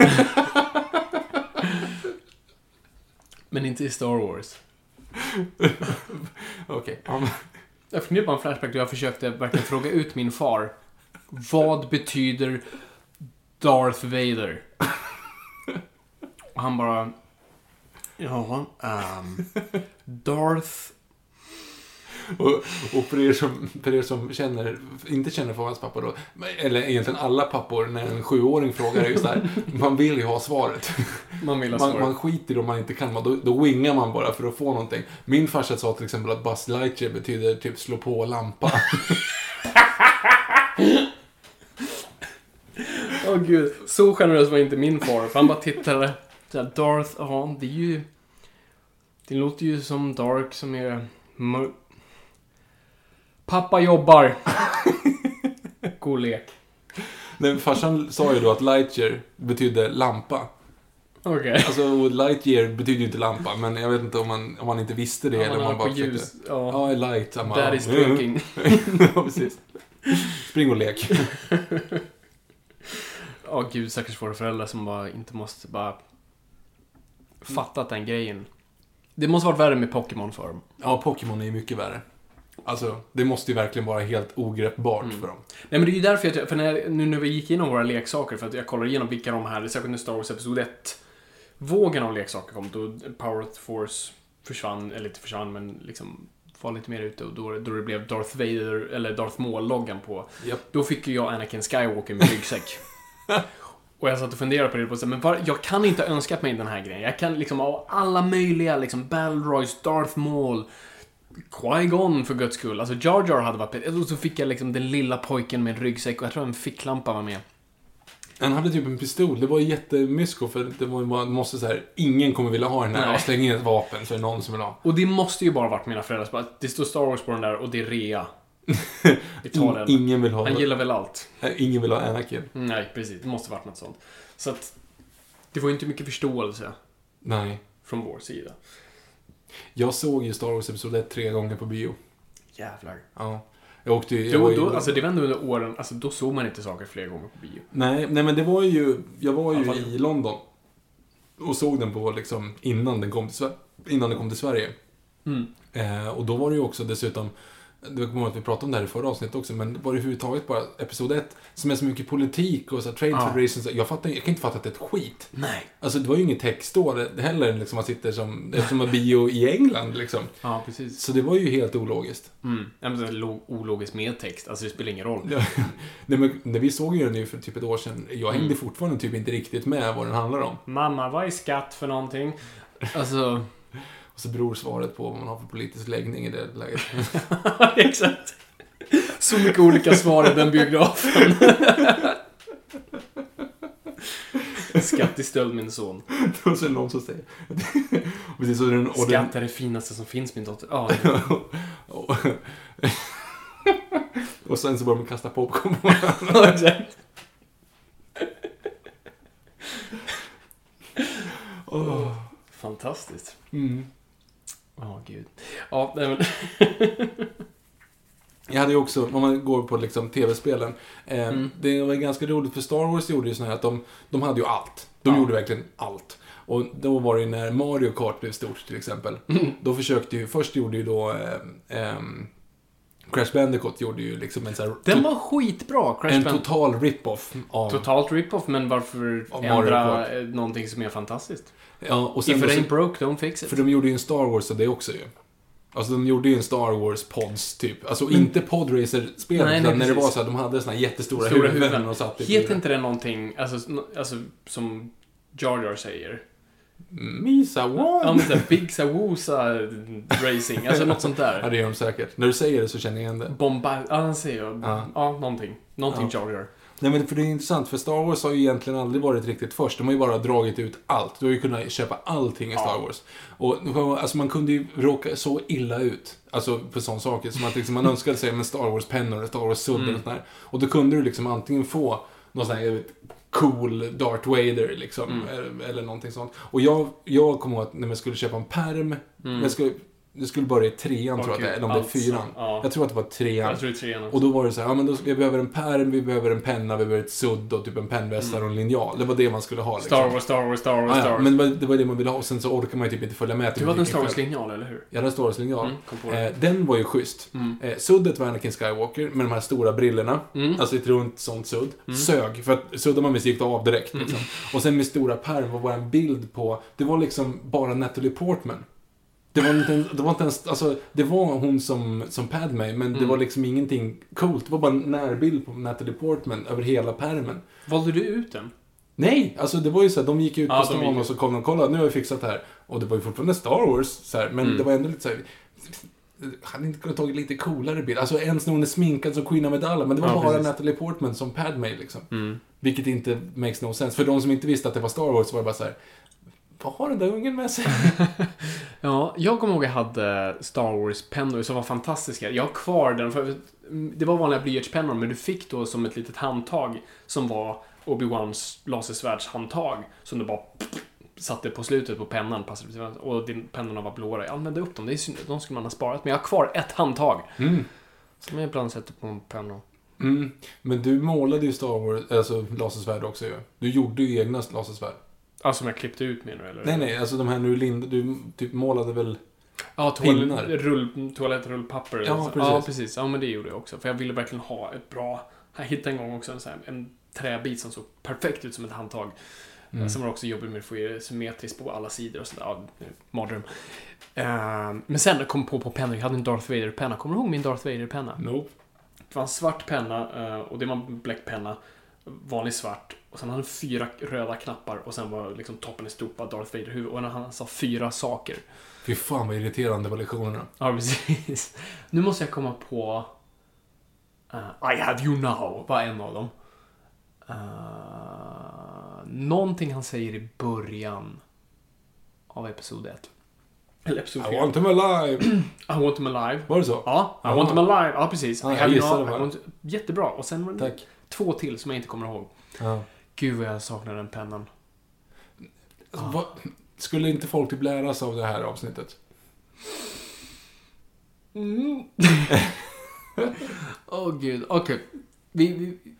eh, men inte i Star Wars. Okej. Men- Jag funderar på en flashback där jag försökte verkligen fråga ut min far. Vad betyder Darth Vader? Och han bara... Ja, ehm... Darth... Och, och för, er som, för er som känner, inte känner för hans pappa då, eller egentligen alla pappor, när en sjuåring frågar är ju så här, man vill ju ha svaret. Man vill ha Man, svaret. man skiter i om man inte kan, då, då wingar man bara för att få någonting. Min farsa sa till exempel att Buzz Lightyear betyder typ slå på lampa. Åh gud, så generös var inte min far. För han bara tittade. Så här, Darth, ja, det är ju... Det låter ju som Dark som är... mör- Pappa jobbar. God lek. Men farsan sa ju då att Lightyear betydde lampa. Okej. Alltså, och Lightyear betyder ju inte lampa, men jag vet inte om man, om man inte visste det Ja, eller om man man bara ljus. försökte... Ja. Ja, light. Bara, That is drinking. ja, precis. Spring och lek. Ja, gud, stackars våra föräldrar som bara inte måste bara fattat den grejen. Det måste varit värre med Pokémon för dem. Ja, Pokémon är ju mycket värre. Alltså, det måste ju verkligen vara helt ogreppbart Mm. för dem. Nej men det är ju därför jag, för när, jag- nu när vi gick igenom våra leksaker, för att jag kollade igenom vilka de här, särskilt när Star Wars Episod 1, vågen av leksaker kom, då Power of Force försvann, eller inte försvann, men liksom var lite mer ute och då, då det blev Darth Vader, eller Darth Maul-loggan på. Japp. Då fick ju jag Anakin Skywalker med ryggsäck. och jag satt och funderade på det, på så men var, jag kan inte ha önskat mig den här grejen. Jag kan liksom ha alla möjliga, liksom Balroys, Darth Maul, Qui-Gon för guds skull. Alltså Jar Jar hade varit Och så fick jag liksom den lilla pojken med en ryggsäck och jag tror en ficklampa var med. Han hade typ en pistol. Det var jättemysko för det var ju bara, måste så här, ingen kommer vilja ha den här. Nej. Släng in ett vapen så är det någon som vill ha. Och det måste ju bara varit mina föräldrar. Det står Star Wars på den där och det är rea. In, ingen vill ha Han gillar väl allt. Ingen vill ha Anakin. Nej, precis. Det måste varit något sånt. Så att... Det var ju inte mycket förståelse Nej. från vår sida. Jag såg ju Star Wars Episod 1 tre gånger på bio. Jävlar. Ja. Jag åkte ju... Jag Då, var ju då, alltså det var ändå under åren, alltså då såg man inte saker flera gånger på bio. nej, nej, men det var ju... Jag var ju fall- i London. Och såg den på liksom innan den kom till, Sver- innan den kom till Sverige. Mm. Eh, och då var det ju också dessutom, det kommer ihåg att vi pratade om det här i förra avsnittet också, men det överhuvudtaget bara Episod 1 som är så mycket politik och så Trade Ja. Federation. så- Jag, fattar, jag kan inte fatta att det är ett skit. Nej. Alltså det var ju ingen text då det- heller, liksom man sitter som, eftersom man bio i England liksom. Ja, precis. Så det var ju helt ologiskt. Mm. Ja, men ologiskt med text. Alltså det spelar ingen roll. Nej, men, när vi såg ju den ju för typ ett år sedan, jag hängde fortfarande typ inte riktigt med vad den handlar om. Mamma, vad är skatt för någonting? Alltså... Och så beror svaret på vad man har för politisk läggning i det läget. Exakt. Så mycket olika svar i den biografen. Skatt i stöld, min son. och så är det någon som säger... Precis, och den, Skatt är det finaste som finns, min dotter. Ja, och, och sen så börjar man kasta popcorn på varandra. exakt. Åh. Fantastiskt. Mm. Ja, gud. Ja, nej men... Jag hade ju också, om man går på liksom tv-spelen, eh, Mm. det var ganska roligt för Star Wars gjorde ju så här att de, de hade ju allt. De Ja. gjorde verkligen allt. Och då var det ju när Mario Kart blev stort till exempel. Mm. Då försökte ju, först gjorde ju då eh, ehm, Crash Bandicoot gjorde ju liksom en så här, Den var skitbra, Crash en total rip-off av... Totalt rip-off, men varför ändra eh, någonting som är fantastiskt? Ja, och sen If it ain't broke, don't fix it. För de gjorde ju en Star Wars av det också ju. Alltså de gjorde ju en Star Wars pods typ. Alltså inte podracer-spel, utan när det precis. var så här, de hade såna här jättestora Stora huvuden huvuden. och satt typ Heter inte det någonting, alltså, alltså som Jar Jar säger? Misa Ja, what? men såhär Big Sawoosa Racing, alltså något sånt Ja, där. det gör de säkert. När du säger det så känner jag igen det. Bomba... Ja, han säger. Ja. Ja, någonting. Någonting Jar Jar. Nej men för det är intressant, för Star Wars har ju egentligen aldrig varit riktigt först. De har ju bara dragit ut allt. Du har ju kunnat köpa allting i Star Ja. Wars. Och alltså man kunde ju råka så illa ut. Alltså för sådana saker. Som att liksom, man önskade sig med Star Wars-pennor, Star Wars-suddar Mm. och sådär. Och då kunde du liksom antingen få någon sån här cool Darth Vader liksom. Mm. Eller, eller någonting sånt. Och jag, jag kommer ihåg att när man skulle köpa en perm. Mm. Jag skulle, det skulle börja i trean tror jag eller om det är Alltså, fyran. Ja. Jag tror att det var trean. Jag tror det är trean också. Och då var det så här, ja men då, vi behöver en pärm, vi behöver en penna, vi behöver ett sudd och typ en pennvässare och en linjal. Det var det man skulle ha liksom. Star Wars, Star Wars, Star Wars, Ja, Star Wars. men det var, det var det man ville ha och sen så orkar man ju typ inte följa med Du hade en Star. Wars-linjal, eller hur? Jag hade en Star Wars-linjal. Mm. Eh, den var ju schysst. Mm. Eh, suddet var Anakin Skywalker med de här stora brillorna. Mm. Alltså ett runt sånt sudd. Sög, för att suddar man med sig gick det av direkt. Mm. Liksom. Och sen med stora pärm var bara en bild på, det var liksom bara Natalie Portman. Det var inte, en, det var inte ens, alltså, det var hon som, som Padme, men det Mm. var liksom ingenting coolt. Det var bara en närbild på Natalie Portman över hela pärmen. Valde du ut den? Nej, alltså det var ju så här, de gick ut på Ja, de stan och så kom de, kolla nu har vi fixat det här. Och det var ju fortfarande Star Wars, så här, men Mm. det var ändå lite så här, hade inte kunnat tagit lite coolare bild. Alltså ens när hon är sminkad som Queen Amidala, men det var Ja, bara precis. Natalie Portman som Padme liksom. Mm. Vilket inte makes no sense. För de som inte visste att det var Star Wars var det bara så här. Vad har den där ungen med sig? Ja, jag kommer ihåg att jag hade Star Wars-pennor som var fantastiska. Jag har kvar den, för det var vanliga blyertspennor, men du fick då som ett litet handtag som var Obi-Wans lasersvärdshandtag som du bara satte på slutet på pennan och din, pennorna var blåa. Jag använde upp dem, det är synd, de skulle man ha sparat. Men jag har kvar ett handtag Mm. som jag ibland sätter på pennor. Mm. Men du målade ju Star Wars, alltså lasersvärd också ju. Du gjorde ju egna lasersvärd. Alltså som jag klippte ut menar du? Eller? Nej, nej, alltså de här nu Lind, du typ målade väl... Ja, toalett, rull, toalettrullpapper. Ja, alltså. precis. Ja, precis. Ja, men det gjorde jag också. För jag ville verkligen ha ett bra... Jag hittade en gång också en, sån här, en träbit som såg perfekt ut som ett handtag. Mm. Sen var det också jobbigt med att få det symmetriskt på alla sidor och sådär. Ja, mardröm. Uh, men sen kom jag på på pennor. Jag hade en Darth Vader-penna. Kommer du ihåg min Darth Vader-penna? Nope. Det var en svart penna eh, och det var en bläckpenna. Vanlig svart. Och sen hade den fyra röda knappar och sen var liksom toppen i bara Darth Vader-huvud. Och han sa fyra saker. Fy fan vad irriterande var lektionerna. Ja, precis. Nu måste jag komma på... eh, I have you now, var en av dem. Uh, någonting han säger i början av episod 1. Eller episod I 4. want him alive. I want him alive. Var det så? Ja, I Jaha. want him alive. Ja, precis. Ja, I jag gissade. I want... Jättebra. Och sen var det Tack. Två till som jag inte kommer ihåg. Ja. Gud vad jag saknar den pennan. Alltså, vad, skulle inte folk typ lära sig av det här avsnittet? Mm. Åh gud, okej. Vi, vi, vi, vi,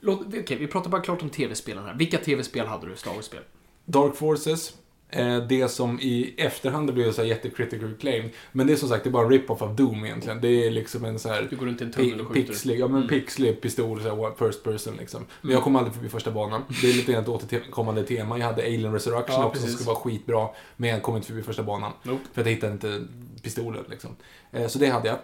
låt- vi, okej, vi pratar bara klart om tv-spelen här. Vilka tv-spel hade du? Star Wars-spel? Dark Forces. Eh, det som i efterhand blev så här jättecritical claim. Men det är som sagt, det är bara en rip-off av Doom egentligen. Det är liksom en så här... Du går runt i en tunnel och skjuter. Pixlig, ja men Mm. pixlig pistol, så här, first person liksom. Men jag kom aldrig förbi första banan. Det är lite ett återkommande tema. Jag hade Alien Resurrection Ja, också som precis. skulle vara skitbra. Men jag kom inte förbi första banan. Nope. För att jag hittade inte pistolen liksom. Eh, så det hade jag.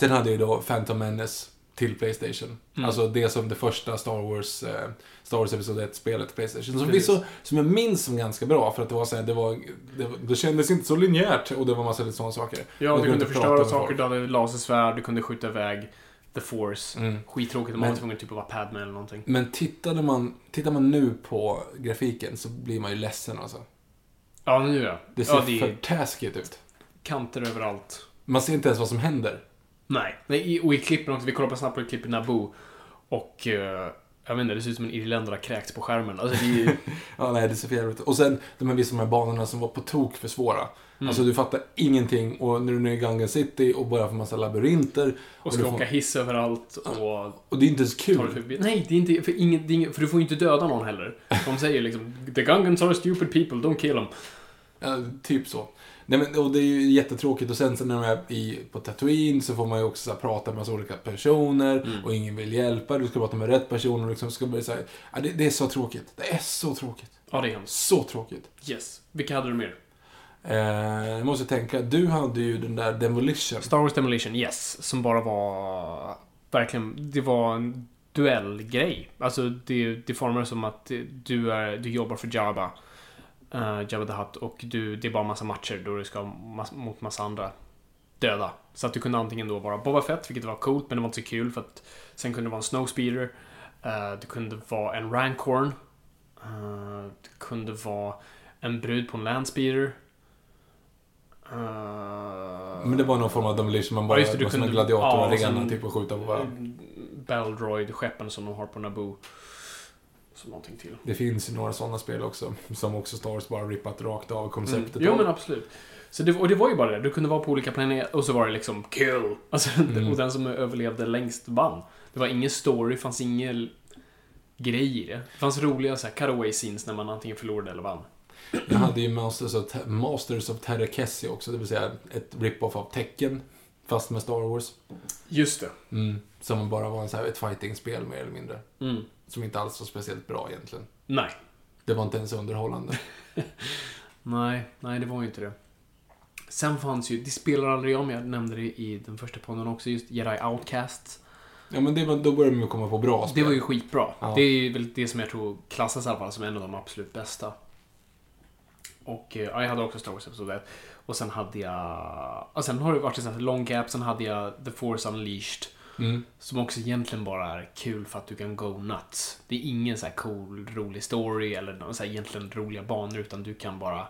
Sen hade jag ju då Phantom Menace till Playstation. Mm. Alltså det som det första Star Wars, eh, Star Wars Episod 1-spelet till Playstation. Som, så, som jag minns som ganska bra för att det var så här, det var, det, det kändes inte så linjärt och det var massa lite sådana saker. Ja, du kunde förstöra saker, du hade lasersvärd, du kunde skjuta iväg The Force. Mm. Skittråkigt om man var tvungen typ att vara Padme eller någonting. Men tittade man, tittar man nu på grafiken så blir man ju ledsen alltså. Ja, nu ja. Det ser ja, det för taskigt ut. kanter överallt. Man ser inte ens vad som händer. Nej. Nej, och i klippen också. Vi kollar på snabbt på ett klipp i Naboo. Och... eh, Jag vet inte, det ser ut som en irländare har kräkts på skärmen. Alltså det är. Ja, nej, det ser för jävligt ut. Och sen de här vissa de här banorna som var på tok för svåra. Mm. Alltså du fattar ingenting och när du är i Gungan City och börjar få massa labyrinter. Och du ska får- åka hiss överallt och Och det är inte ens kul. Nej, det är inte... För, ingen, ingen, för du får ju inte döda någon heller. De säger liksom The Gungans are stupid people, don't kill them. Ja, typ så. Nej, men, och det är ju jättetråkigt och sen så när de är i, på Tatooine så får man ju också så här, prata med massa olika personer Mm. och ingen vill hjälpa. Du ska prata med rätt personer och liksom ska börja säga ja, det, det är så tråkigt. Det är så tråkigt. Ja, det är hemskt. Så tråkigt. Yes. Vilka hade du mer? Eh, jag måste tänka, du hade ju den där Demolition. Star Wars Demolition, yes. Som bara var... Verkligen, det var en duellgrej. Alltså, det, det formades som att du, är, du jobbar för Jabba. Uh, Jabba the Hutt. Och du, det är bara massa matcher då du ska mass, mot massa andra döda. Så att du kunde antingen då vara Boba Fett, vilket var coolt, men det var inte så kul för att sen kunde det vara en Snowspeeder. Uh, det kunde vara en Rancorn. Uh, det kunde vara en brud på en Landspeeder. Uh, Men det var någon form av Demolition, man Ja, bara just det, du var som en kunde- gladiator-arena ja, typ och skjuta på varandra. Baldroid-skeppen som de har på Naboo. Som någonting till. Det finns några sådana spel också, som också Star Wars bara rippat rakt av konceptet. Jo av. men absolut. Så det, och det var ju bara det. Du kunde vara på olika planeter och så var det liksom kill. Alltså, Mm. Och den som överlevde längst vann. Det var ingen story, fanns ingen grej i det. Det fanns roliga så här, cutaway scenes när man antingen förlorade eller vann. Jag hade ju Masters of, Te- Masters of Terra också, det vill säga ett rip-off av Tekken, fast med Star Wars. Just det. Mm. Som bara var en så här, ett fighting-spel mer eller mindre. Mm. Som inte alls var speciellt bra egentligen. Nej. Det var inte ens underhållande. Nej, nej det var ju inte det. Sen fanns ju, det spelar aldrig om, jag nämnde det i den första podden också, just Jedi Outcasts. Ja, men det var, då började de ju komma på bra spel. Det var ju skitbra. Ja. Det är väl det som jag tror klassas i alla fall som en av de absolut bästa. Och eh, ja, jag hade också Star Wars Episode 1. Och sen hade jag... Och sen har det varit en sån här long gap. Sen hade jag The Force Unleashed. Mm. Som också egentligen bara är kul för att du kan go nuts. Det är ingen så här cool, rolig story eller någon så egentligen roliga banor. Utan du kan bara...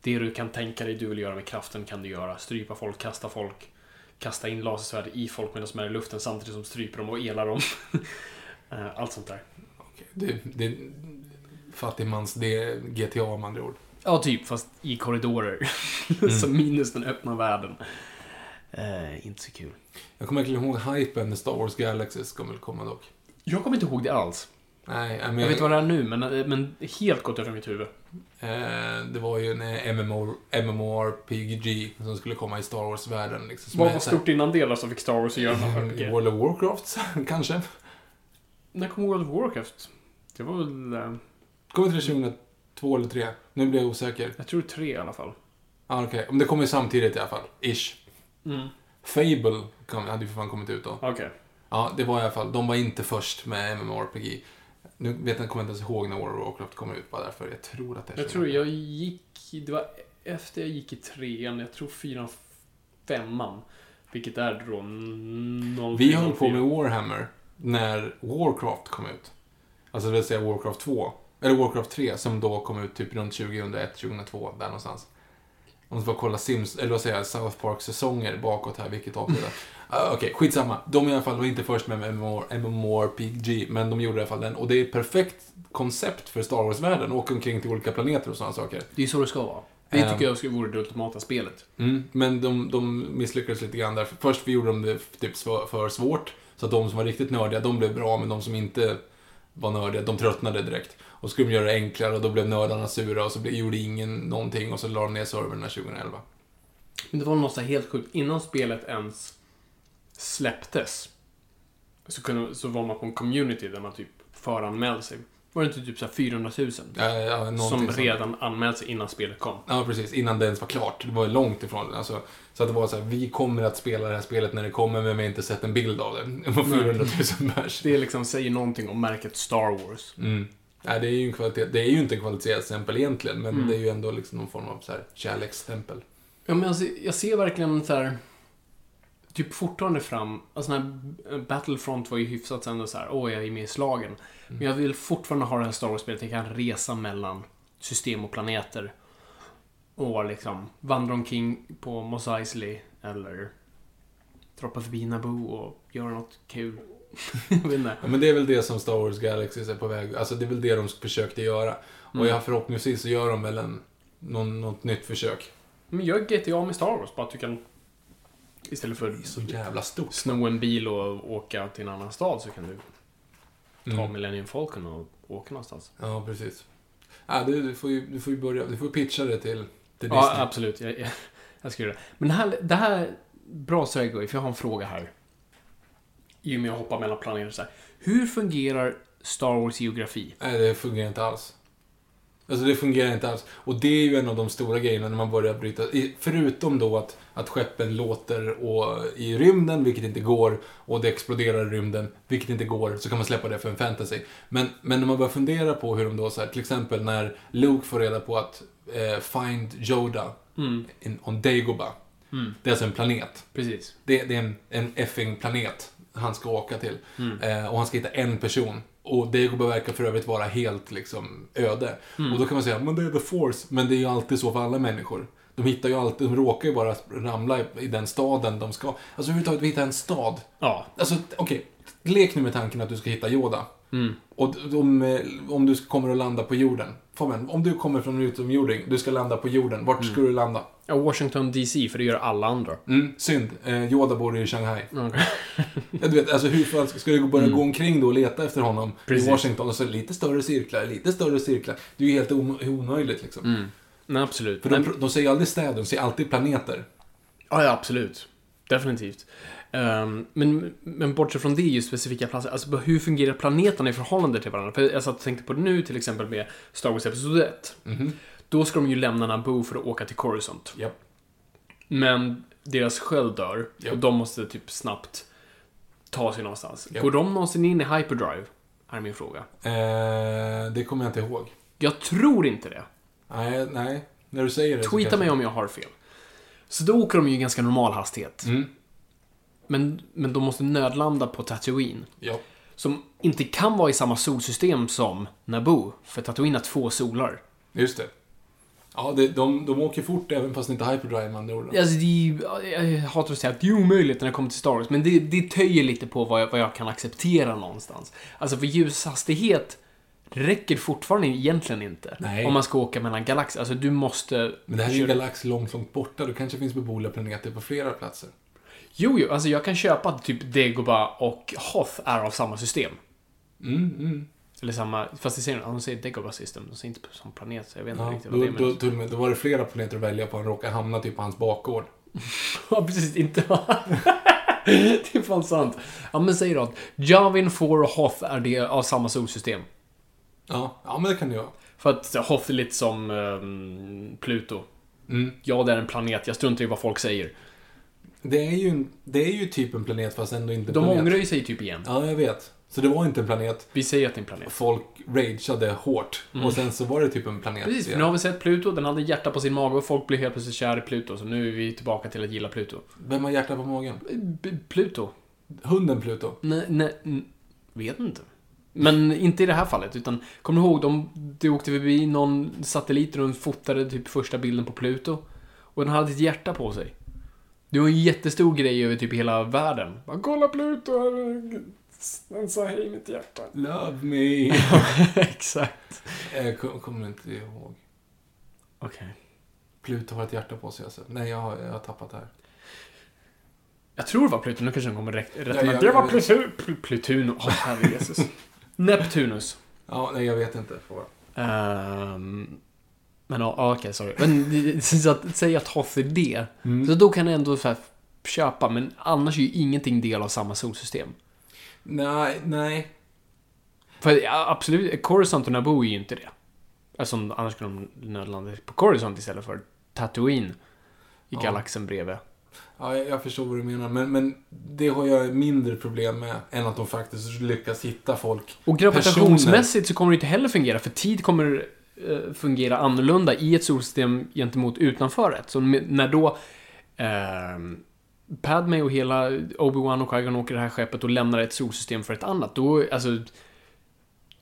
Det du kan tänka dig du vill göra med kraften kan du göra. Strypa folk, kasta folk. Kasta in lasersvärd i folk medan de är i luften samtidigt som stryper dem och elar dem. Eh, Allt sånt där. Okej, Det, det, fattigmans, det är GTA med andra ord. Ja, typ, fast i korridorer. så minus den öppna världen. Eh, inte så kul. Jag kommer verkligen ihåg hypen när Star Wars Galaxies kommer väl komma dock. Jag kommer inte ihåg det alls. Nej, men, Jag vet vad det är nu, men, eh, men helt gått över mitt huvud. eh, det var ju en eh, MMO, MMORPG som skulle komma i Star Wars-världen. Liksom, som Vad var stort innan det då som fick Star Wars att göra något? Okej. World of Warcraft, kanske? När kom World of Warcraft? Det var väl... eh, Kommer inte det 2002 eller 3? Nu blir jag osäker. Jag tror tre i alla fall. Ah, Okej, om det kommer samtidigt i alla fall. Ish. Mm. Fable kom, hade ju för fan kommit ut då. Okej. Ja, det var i alla fall. De var inte först med MMORPG. Nu vet jag, kommer jag inte ens ihåg när World of Warcraft kom ut bara därför. Jag tror att det är Jag tror jag gick... Det var efter jag gick i trean, jag tror fyran, femman. Vilket är då... noll Vi höll på med Warhammer när Warcraft kom ut. Alltså det vill säga Warcraft 2. Eller Warcraft 3 som då kom ut typ runt 2001, 2002, där någonstans. Om du får kolla Sims, eller vad säger jag, South Park-säsonger bakåt här, vilket avsnitt uh, Okej, skitsamma. De i alla fall var inte först med MMO MMORPG, men de gjorde i alla fall den. Och det är ett perfekt koncept för Star Wars-världen, åka omkring till olika planeter och sådana saker. Det är så det ska vara. Det Ehm. tycker jag skulle vore det ultimata spelet. Mm, men de, de misslyckades lite grann där. Först gjorde de det typ för, för svårt. Så att de som var riktigt nördiga, de blev bra, men de som inte var nördiga, de tröttnade direkt. Och så skulle de göra det enklare och då blev nördarna sura och så gjorde ingen någonting och så la de ner servrarna 2011. Men det var något så helt sjukt. Innan spelet ens släpptes så, kunde, så var man på en community där man typ föranmälde sig. Var det inte typ så här 400 000? Ja, ja, som redan anmält sig innan spelet kom. Ja, precis. Innan det ens var klart. Det var långt ifrån. Alltså, så att det var så här, vi kommer att spela det här spelet när det kommer, men vi har inte sett en bild av det. Det var 400 000 pers. Det liksom säger någonting om märket Star Wars. Mm. Nej, det är ju en kvalitet. Det är ju inte en kvalitetsstämpel egentligen, men Mm. det är ju ändå liksom någon form av så här kärleksstämpel. Ja, men alltså, jag ser verkligen så här typ fortfarande fram, alltså när Battlefront var ju hyfsat sen och så här, åh jag är med i slagen. Men jag vill fortfarande ha det här Star Wars-spelet, jag kan resa mellan system och planeter. Och liksom vandra omkring på Mos Eisley eller droppa förbi Naboo och göra något kul. Jag vet inte. Ja, men det är väl det som Star Wars Galaxies är på väg. Alltså det är väl det de försökte göra. Och Mm. jag förhoppningsvis så gör de väl en, någon, något nytt försök. Men gör GTA med Star Wars, bara att du kan... Istället för så jävla stort. sno en bil och åka till en annan stad så kan du ta Mm. Millennium Falcon och åka någonstans. Ja, precis. Ja, du, du, får ju, du får ju börja, du får pitcha det till, till Ja, Disney. absolut. Jag, jag, jag ska göra det. Men det här, det här... Bra segway, för jag har en fråga här. I och med att hoppa mellan planeter så här. Hur fungerar Star Wars geografi? Nej, det fungerar inte alls. Alltså det fungerar inte alls. Och det är ju en av de stora grejerna när man börjar bryta. Förutom då att, att skeppen låter och, i rymden, vilket inte går, och det exploderar i rymden, vilket inte går, så kan man släppa det för en fantasy. Men, men när man börjar fundera på hur de då, så här, till exempel när Luke får reda på att eh, find Yoda Mm, in, on Dagobah. mm, Det är alltså en planet. precis. Det, det är en, en effing planet han ska åka till. Mm. Eh, och han ska hitta en person. Och Dagobah verkar för övrigt vara helt liksom öde. Mm. Och då kan man säga, men det är the force. Men det är ju alltid så för alla människor. De hittar ju alltid, de råkar ju bara ramla i, i den staden de ska. Alltså överhuvudtaget, vi hittar en stad. Ja. Alltså, okej. Lek nu med tanken att du ska hitta Yoda. Mm. Och om, eh, om du kommer att landa på jorden. Fabian, om du kommer från en utomjording, du ska landa på jorden. Vart ska du landa? Ja. Washington DC, för det gör alla andra. Mm, synd. Eh, Yoda bor i Shanghai. Okay. Ja, du vet, alltså hur fan ska du börja gå omkring då och leta efter honom Precis. i Washington och så lite större cirklar, lite större cirklar. Det är ju helt om- omöjligt liksom. Mm. Nej, absolut. För Nej, de, de säger aldrig städer, de säger alltid planeter. Ja, ja, absolut. Definitivt. Ehm, men, men bortsett från det, just specifika platser. Alltså, hur fungerar planeterna i förhållande till varandra? För jag satt och tänkte på det nu, till exempel med Star Wars Episod 1. Mhm. Då ska de ju lämna Naboo för att åka till Coruscant. Japp. Men deras sköld dör Japp. och de måste typ snabbt ta sig någonstans. Japp. Går de någonsin in i hyperdrive? Är min fråga. Eh, det kommer jag inte ihåg. Jag tror inte det. Nej, nej. När du säger det Tweeta mig om jag har fel. Så då åker de ju i ganska normal hastighet. Mm. Men, men de måste nödlanda på Tatooine. Ja. Som inte kan vara i samma solsystem som Naboo. För Tatooine har två solar. Just det. Ja, det, de, de åker fort även fast det inte är hyperdrive med andra ord. Alltså, det jag hatar att säga att det är omöjligt när det kommer till Star Wars, men det, det töjer lite på vad jag, vad jag kan acceptera någonstans. Alltså, för ljushastighet räcker fortfarande egentligen inte. Nej. Om man ska åka mellan galaxer. Alltså, du måste... Men det här är ju en galax långt, långt borta. Det kanske finns beboeliga planeter på flera platser. Jo, jo, alltså jag kan köpa att typ Dagobah och Hoth är av samma system. Mm, mm. Eller samma, fast det säger, de säger Dagobah system, de säger inte som planet, så jag vet inte Ja, riktigt då, vad det är. då, Men... då var det flera planeter att välja på. Han råkade hamna typ på hans bakgård. Ja, precis. Inte... det är fan sant. Ja, men säg då Javin 4 och Hoth är det av samma solsystem. Ja, ja men det kan det vara. För att Hoth är lite som ehm, Pluto. Mm. Ja, det är en planet. Jag struntar i vad folk säger. Det är, ju, det är ju typ en planet fast ändå inte en De planet. ångrar ju sig typ igen. Ja, jag vet. Så det var inte en planet. Vi säger att det är en planet. Folk rageade hårt. Och sen så var det typ en planet. Mm. Precis, för nu har vi sett Pluto. Den hade hjärta på sin mage och folk blev helt plötsligt kär i Pluto. Så nu är vi tillbaka till att gilla Pluto. Vem har hjärta på magen? B- Pluto? Hunden Pluto. Nej, nej, vet inte. Men inte i det här fallet, utan kommer du ihåg, de, det åkte förbi någon satellit och de fotade typ första bilden på Pluto. Och den hade ett hjärta på sig. Det var en jättestor grej över typ hela världen. Bara, kolla Pluto, den sa hej mitt hjärta. Love me. Exakt. Jag kom- kommer inte ihåg. Okej. Pluto har ett hjärta på sig alltså. Nej, jag har, jag har tappat det här. Jag tror det var Pluto, nu kanske den kommer rätt. rätt Ja, det var. Pluto, Pl- Plutunus. Åh, herre Jesus. Neptunus. Ja, nej, jag vet inte. Ehm, men ja, okej, sorry. Men så att, säg att Hoth är det. Mm. Så då kan jag ändå så här, köpa, men annars är ju ingenting del av samma solsystem. Nej, nej. För ja, absolut, Coruscant och Naboo är ju inte det. Alltså, annars skulle de nödlanda på Coruscant istället för Tatooine. I Ja. galaxen bredvid. Ja, jag, jag förstår vad du menar. Men, men det har jag mindre problem med än att de faktiskt lyckas hitta folk. Och gravitationsmässigt så kommer det inte heller fungera, för tid kommer eh, fungera annorlunda i ett solsystem gentemot utanför ett. Så när då eh, Padme och hela Obi-Wan och Qui-Gon åker det här skeppet och lämnar ett solsystem för ett annat, då, alltså,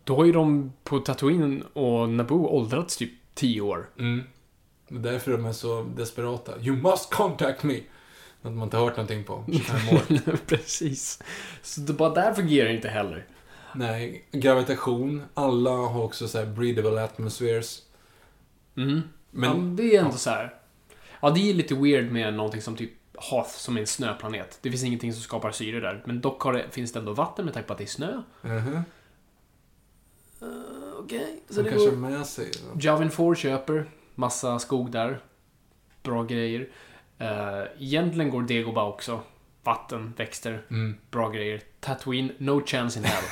då har ju de på Tatooine och Naboo åldrats typ 10 år. Mm. Det är därför de är så desperata. You must contact me! Att man inte hört någonting på 25 år. Precis. Så det bara där fungerar inte heller. Nej, gravitation. Alla har också så här breathable atmospheres. Mm. Men, ja, det är ändå så här. Ja, det är lite weird med någonting som typ Hoth som är en snöplanet. Det finns ingenting som skapar syre där. Men dock det, finns det ändå vatten med tanke på att det är snö. Mhm. Okej. Så Som det kanske går... har med sig. då. Javin 4 köper massa skog där. Bra grejer. Uh, egentligen går Dagobah också. Vatten, växter, Mm. bra grejer. Tatooine, no chance in hell.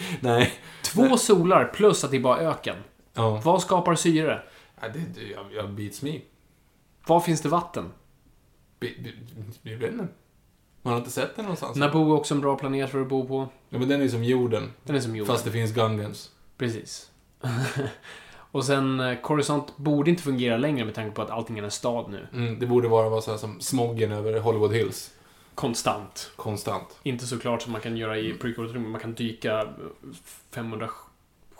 Nej. Två solar plus att det är bara öken. Ja. Vad skapar syre? ja det, det, jag, jag beats me. Var finns det vatten? Jag vet inte. Man har inte sett den någonstans. Naboo är också en bra planet för att bo på. Ja, men den är som jorden. Den är som jorden. Fast det finns Gungans. Precis. och sen, eh, Coruscant borde inte fungera längre med tanke på att allting är en stad nu. Mm, det borde vara så här som smoggen över Hollywood Hills. Konstant. Konstant. Inte så klart som man kan göra i prequel men man kan dyka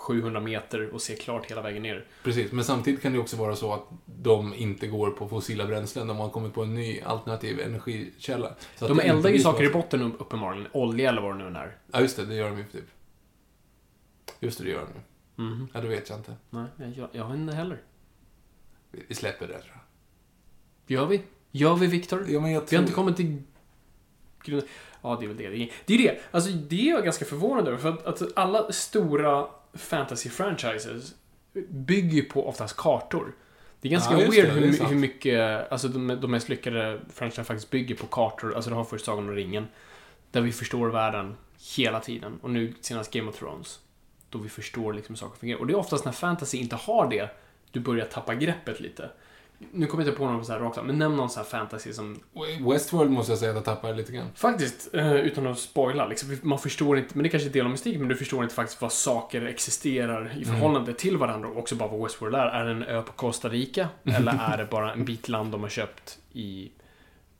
500-700 meter och se klart hela vägen ner. Precis, men samtidigt kan det också vara så att de inte går på fossila bränslen. De har kommit på en ny alternativ energikälla. Så De eldar ju saker i botten upp- uppenbarligen. Olja eller vad det nu är. Ja, just det. Det gör de ju typ. Just det, det gör de ju. Mhm. Ja, det vet jag inte. Nej, jag, jag vet inte heller. Vi- Vi släpper det, tror jag. Gör vi? Gör vi, Viktor? Ja, men jag Vi tror... har inte kommit till... Ja, det är väl det. Det. Är det. Alltså, det är jag ganska förvånad över. För att, att alla stora fantasy-franchises bygger ju på oftast kartor. Det är ganska Ja, weird det, det hur, sant. hur mycket, alltså de, de mest lyckade franchises faktiskt bygger på kartor. Alltså du har först Sagan om ringen. Där vi förstår världen hela tiden. Och nu senast Game of Thrones. Då vi förstår liksom hur saker fungerar. Och det är oftast när fantasy inte har det, du börjar tappa greppet lite. Nu kommer jag inte på någon så här rakt men nämn någon så här fantasy som Westworld måste jag säga att jag tappar lite grann. Faktiskt, eh, utan att spoila, liksom, man förstår inte, men det kanske är del av mystiken, men du förstår inte faktiskt vad saker existerar i förhållande till varandra och också bara vad Westworld är. Är det en ö på Costa Rica? Eller är det bara en bit land de har köpt i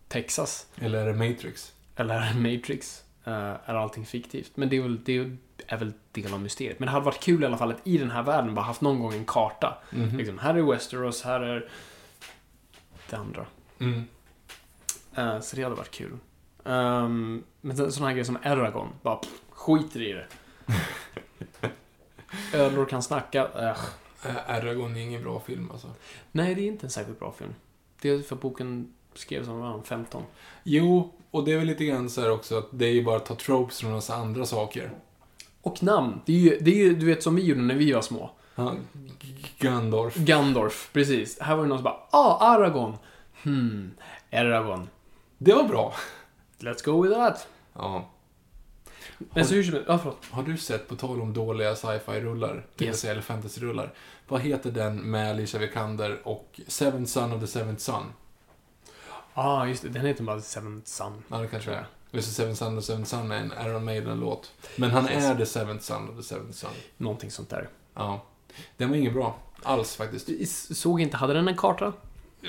Texas? Eller är det Matrix? Eller är det Matrix? Eh, är allting fiktivt? Men det är, väl, det är väl del av mysteriet. Men det hade varit kul i alla fall att i den här världen bara haft någon gång en karta. Mhm. Liksom, här är Westeros, här är det andra. Mm. Eh, så det hade varit kul. Um, men sådana här grejer som Eragon, bara pff, skiter i det. Ödlor kan snacka. Ä- Eragon är ingen bra film alltså. Nej, det är inte en särskilt bra film. Det är för boken skrevs som var 15. Jo, och det är väl lite grann så här också att det är ju bara att ta tropes från massa andra saker. Och namn. Det är ju, det är ju du vet, som vi gjorde när vi var små. Ja, G- Gandalf. Gandorf, precis. Här var det någon som bara Ah, Aragorn. Hmm, Eragon. Det var bra. Let's go with that. Ja. Men så hur som helst, ja förlåt. Har du sett, på tal om dåliga sci-fi-rullar, Yes. eller fantasy-rullar, vad heter den med Alicia Vikander och Seventh Son of the Seventh Son? Ah, just det. Den heter bara Seventh Son. Ja, det kanske är. Just det, Seventh Son of the Seventh Son är en Iron Maiden-låt. Men han Yes. är the Seventh Son of the Seventh Son. Någonting sånt där. Ja. Den var inget bra. Alls faktiskt. Vi såg inte, hade den en karta?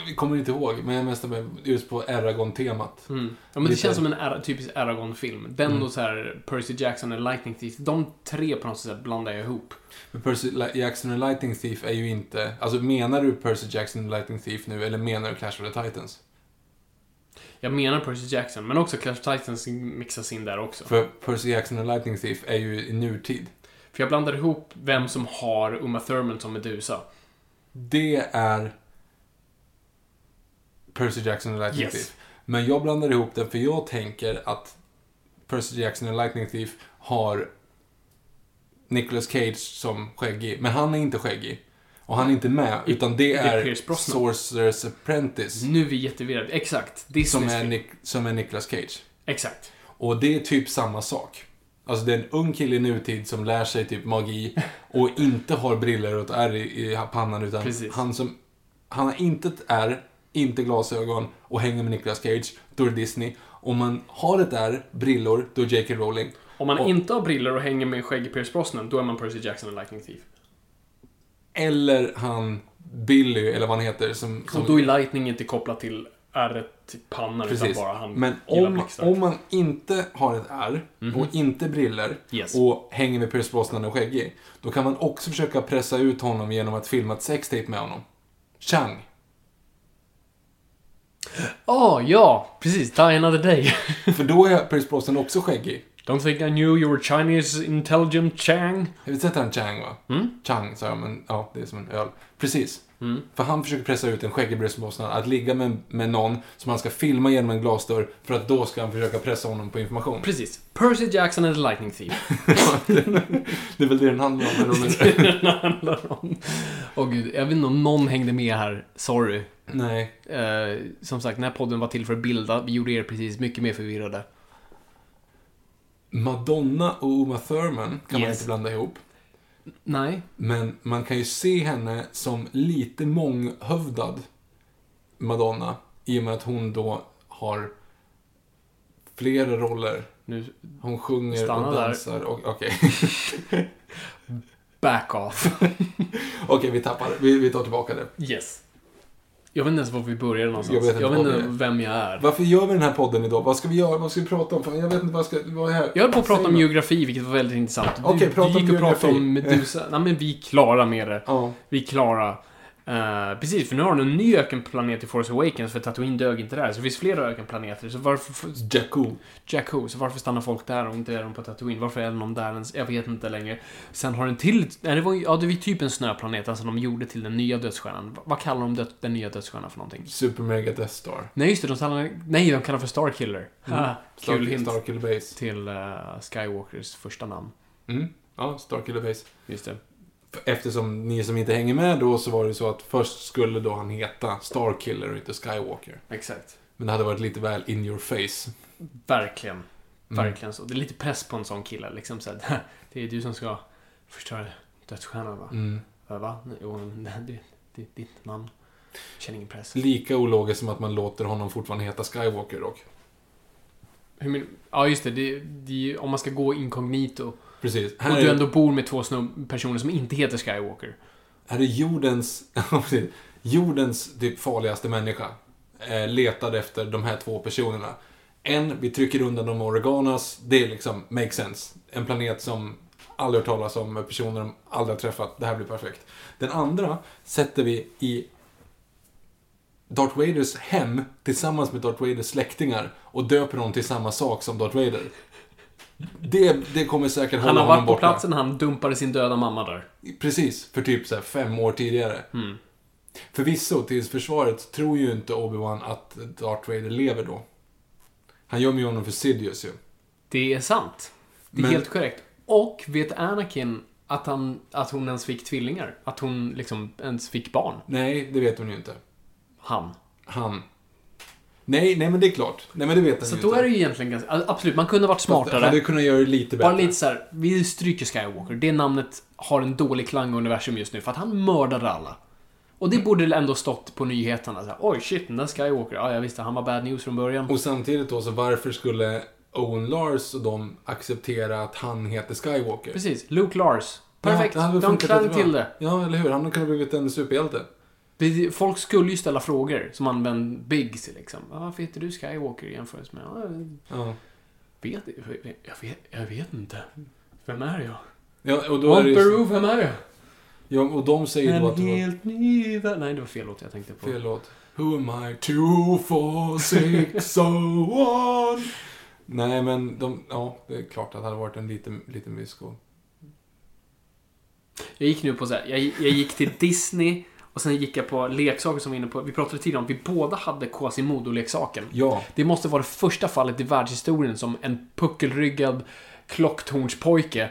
Vi kommer inte ihåg, men jag mest just på Eragon-temat. Mm. Ja, men det Lite- känns som en typisk Aragorn-film. Den Mm. och så här Percy Jackson och Lightning Thief. De tre på något sätt blandar jag ihop. Men Percy Jackson och Lightning Thief är ju inte... Alltså menar du Percy Jackson och Lightning Thief nu, eller menar du Clash of the Titans? Jag menar Percy Jackson, men också Clash of Titans mixas in där också. För Percy Jackson och Lightning Thief är ju i nutid. För jag blandar ihop vem som har Uma Thurman som Medusa. Det är Percy Jackson och Lightning Yes. Thief. Men jag blandar ihop det för jag tänker att Percy Jackson och Lightning Thief har Nicolas Cage som skäggig. Men han är inte skäggig. Och han är inte med, utan det det är är. Sorcerer's Apprentice. Nu är vi jättevirrade. Exakt. Som är. Nick, som är Nicolas Cage. Exakt. Och det är typ samma sak. Alltså det är en ung kille i nutid som lär sig typ magi och inte har briller och ett ärr i, i pannan utan Precis. han som... Han har inte ett ärr, inte glasögon och hänger med Nicolas Cage, då är det Disney. Om man har ett ärr, brillor, då är J.K. Rowling. Om man Och- inte har briller och hänger med skägg i Pierce Brosnan, då är man Percy Jackson och Lightning Thief. Eller han Billy, eller vad han heter, som... som Och då är Lightning inte kopplat till ärret till pannan, Precis. utan bara han Men om, om man inte har ett ärr och inte briller Mhm. Yes. och hänger med Pierce Brosnan och skäggig, då kan man också försöka pressa ut honom genom att filma ett sextape med honom. Chang. Åh, ja! Precis. Die another day. För då är Pierce Brosnan också skäggig. Don't think I knew you were Chinese intelligent Chang. Visst heter han Chang va? Mm. Chang sa jag, men ja, det är som en öl. Precis. För han försöker pressa ut en skäggig Brosnan att ligga med, med någon som han ska filma genom en glasdörr för att då ska han försöka pressa honom på information. Precis. Percy Jackson and the Lightning Thief. Det är väl det den handlar om. eller? den handlar om. Åh gud, jag vet inte om någon hängde med här. Sorry. Nej. Eh, som sagt, den här podden var till för att bilda. Vi gjorde er precis mycket mer förvirrade. Madonna och Uma Thurman kan man Yes. inte blanda ihop. Nej. Men man kan ju se henne som lite månghövdad Madonna. I och med att hon då har flera roller. Nu, Hon sjunger och där. dansar. och Okej, back off. Okej, vi tappar. Vi, vi tar tillbaka det. yes. Jag vet inte ens var vi började någonstans. Jag vet inte jag vet inte vem jag är. Varför gör vi den här podden idag? Vad ska vi göra? Vad ska vi prata om? Fan, jag vet inte vad jag ska... Vad är här? Jag höll på att prata om geografi, vilket var väldigt intressant. Okej, Du- prata du om gick och pratade geografi. om Medusa. Nej, men vi är klara med det. Ja. Vi är klara. Eh, precis, för nu har du en ny ökenplanet i Force Awakens, för Tatooine dög inte där. Så det finns flera ökenplaneter. Så varför... Jakku. Jakku, så varför stannar folk där och inte är de på Tatooine? Varför är de där ens? Jag vet inte längre. Sen har den till... Nej, det var ju... Ja, det var ju typ en snöplanet, alltså de gjorde till den nya dödsstjärnan. Va- Vad kallar de död, den nya dödsstjärnan för någonting? Super Mega Death Star. Nej, just det, de kallar Nej, de kallar för Starkiller. Ha, kul Star, hint Starkiller Base. till eh, Skywalkers första namn. Mm. Ja, Starkiller Base. Just det. Eftersom ni som inte hänger med då så var det så att först skulle då han heta Starkiller och inte Skywalker. Exakt. Men det hade varit lite väl in your face. Verkligen. Mm. Verkligen så. Det är lite press på en sån kille. Liksom så här, det är du som ska förstöra dödsstjärnan va? Mm. Va? Jo, det, det, ditt namn. Känner ingen press. Lika ologiskt som att man låter honom fortfarande heta Skywalker dock. Hur men, ja, just det. det, det om man ska gå inkognito Precis. och Här du är, ändå bor med två snubb, personer som inte heter Skywalker. här är jordens, jordens typ farligaste människa. Eh, letade efter de här två personerna. En, vi trycker undan de Oreganas. Det är liksom, make sense. En planet som aldrig hört talas om, personer de aldrig har träffat. Det här blir perfekt. Den andra sätter vi i Darth Vaders hem tillsammans med Darth Vaders släktingar och döper dem till samma sak som Darth Vader. Det, det kommer säkert hålla Han har honom varit på borta. platsen när han dumpade sin döda mamma där. Precis, för typ så här fem år tidigare. Mm. Förvisso, tills försvaret tror ju inte Obi-Wan att Darth Vader lever då. Han gömmer ju honom för Sidious ju. Det är sant. Det är Men- helt korrekt. Och vet Anakin att, han, att hon ens fick tvillingar? Att hon liksom ens fick barn? Nej, det vet hon ju inte. Han. Han. Nej, nej men det är klart. Nej men det vet han Så ju då inte. är det ju egentligen ganska... Absolut, man kunde varit Fast smartare. Hade kunnat göra det lite bättre. Bara lite så här, vi stryker Skywalker. Det namnet har en dålig klang i universum just nu, för att han mördade alla. Och det borde ändå stått på nyheterna. Så här, Oj, shit, den där Skywalker. Ja, jag visste, han var bad news från början. Och samtidigt då, så varför skulle Owen Lars och de acceptera att han heter Skywalker? Precis, Luke Lars. Perfekt, Ja, de jättebra. till det. Ja, eller hur? Han hade kunnat blivit en superhjälte. Folk skulle ju ställa frågor som använde Biggs liksom. "Ja, Varför heter du Skywalker i jämförelse med... Ja, vet, jag, vet, jag vet inte. Vem är jag? Ja, och då är det. Wamperoo, vem är jag? Ja, och de säger då att En det var helt ny värld. Nej, det var fel låt jag tänkte på. fel låt. Who am I? Two, four, six, oh, one. Nej, men de, ja, det är klart att det hade varit en liten, liten mysko. Jag gick nu på så här, jag, jag gick till Disney och sen gick jag på leksaker som vi inne på. Vi pratade tidigare om, vi båda hade Quasimodo-leksaken. Ja, Det måste vara det första fallet i världshistorien som en puckelryggad klocktornspojke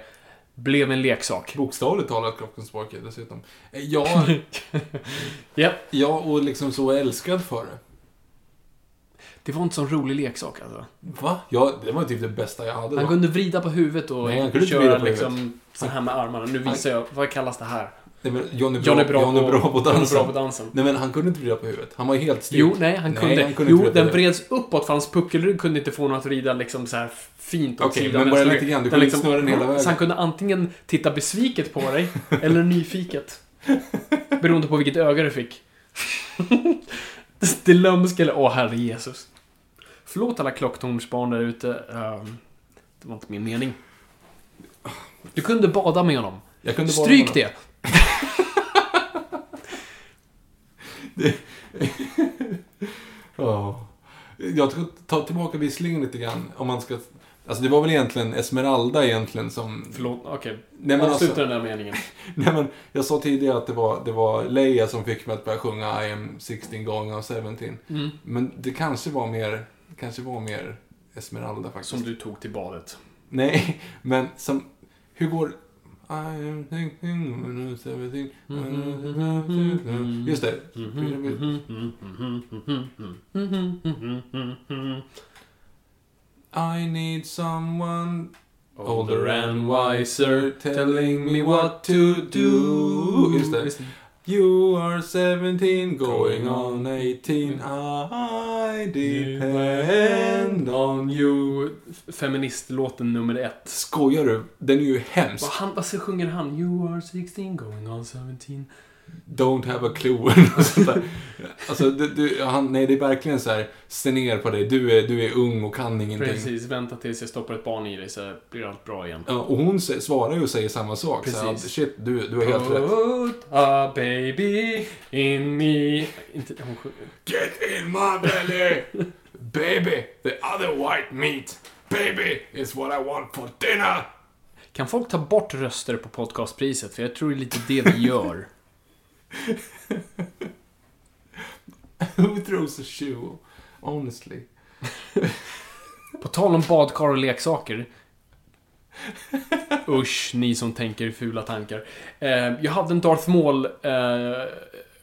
blev en leksak. bokstavligt talat Klockenspåke dessutom. Eh, Ja, Ja. ja, och liksom så älskad för det. Det var inte så rolig leksak alltså. Va? Ja, det var typ det bästa jag hade Han då. kunde vrida på huvudet och Nej, han kunde inte köra vrida på liksom så här med armarna. Nu visar jag, vad kallas det här? Nej, men John är bra, John är bra, John är på, bra på John är dansen. bra på dansen. Nej, men han kunde inte vrida på huvudet. Han var ju helt styrt. Jo, nej, han Nej, kunde. han kunde jo, den vreds uppåt för hans puckelrygg kunde inte få honom att vrida liksom så här fint åt Okej, sidan. men bara lite grann. Du Den kunde inte snurra den hela vägen. Så han kunde antingen titta besviket på dig, eller nyfiket. Beroende på vilket öga du fick. det lömska eller... Åh, herre Jesus. Förlåt alla klocktornsbarn där ute. Ehm, det var inte min mening. Du kunde bada med honom. Stryk honom. det! Ja. Jag ska ta tillbaka visslingen lite grann. Om man ska... Alltså det var väl egentligen Esmeralda egentligen som... Förlåt, okej. Men Avsluta alltså- den där meningen. Nej men, jag sa tidigare att det var, det var Leia som fick mig att börja sjunga I am 16 going on 17. Mm. Men det kanske var mer, det kanske var mer Esmeralda faktiskt. Som du tog till badet. Nej, men som... Hur går... I am 16 going on 17. Just det. I need someone older and wiser telling me what to do. Just det. You are 17 going on 18 I depend on you. Feministlåten nummer ett. Skojar du? Den är ju hemsk. Vad, han, vad sjunger han? You are 16 going on 17. Don't have a clue. Och sånt där. alltså, du, du, han, nej, det är verkligen så här, se ner på dig. Du är, du är ung och kan ingenting. Precis, vänta tills jag stoppar ett barn i dig så blir allt bra igen. Ja, och hon svarar ju och säger samma sak. Så här, Precis. shit, du, du har helt rätt. Put a baby in me. Inte, hon sjunger. Get in my belly! Baby, the other white meat. Baby is what I want for dinner. Kan folk ta bort röster på podcastpriset? För jag tror det är lite det vi gör. Who throws a shoe? Honestly. På tal om badkar och leksaker. Usch, ni som tänker fula tankar. Eh, jag hade en Darth Maul eh,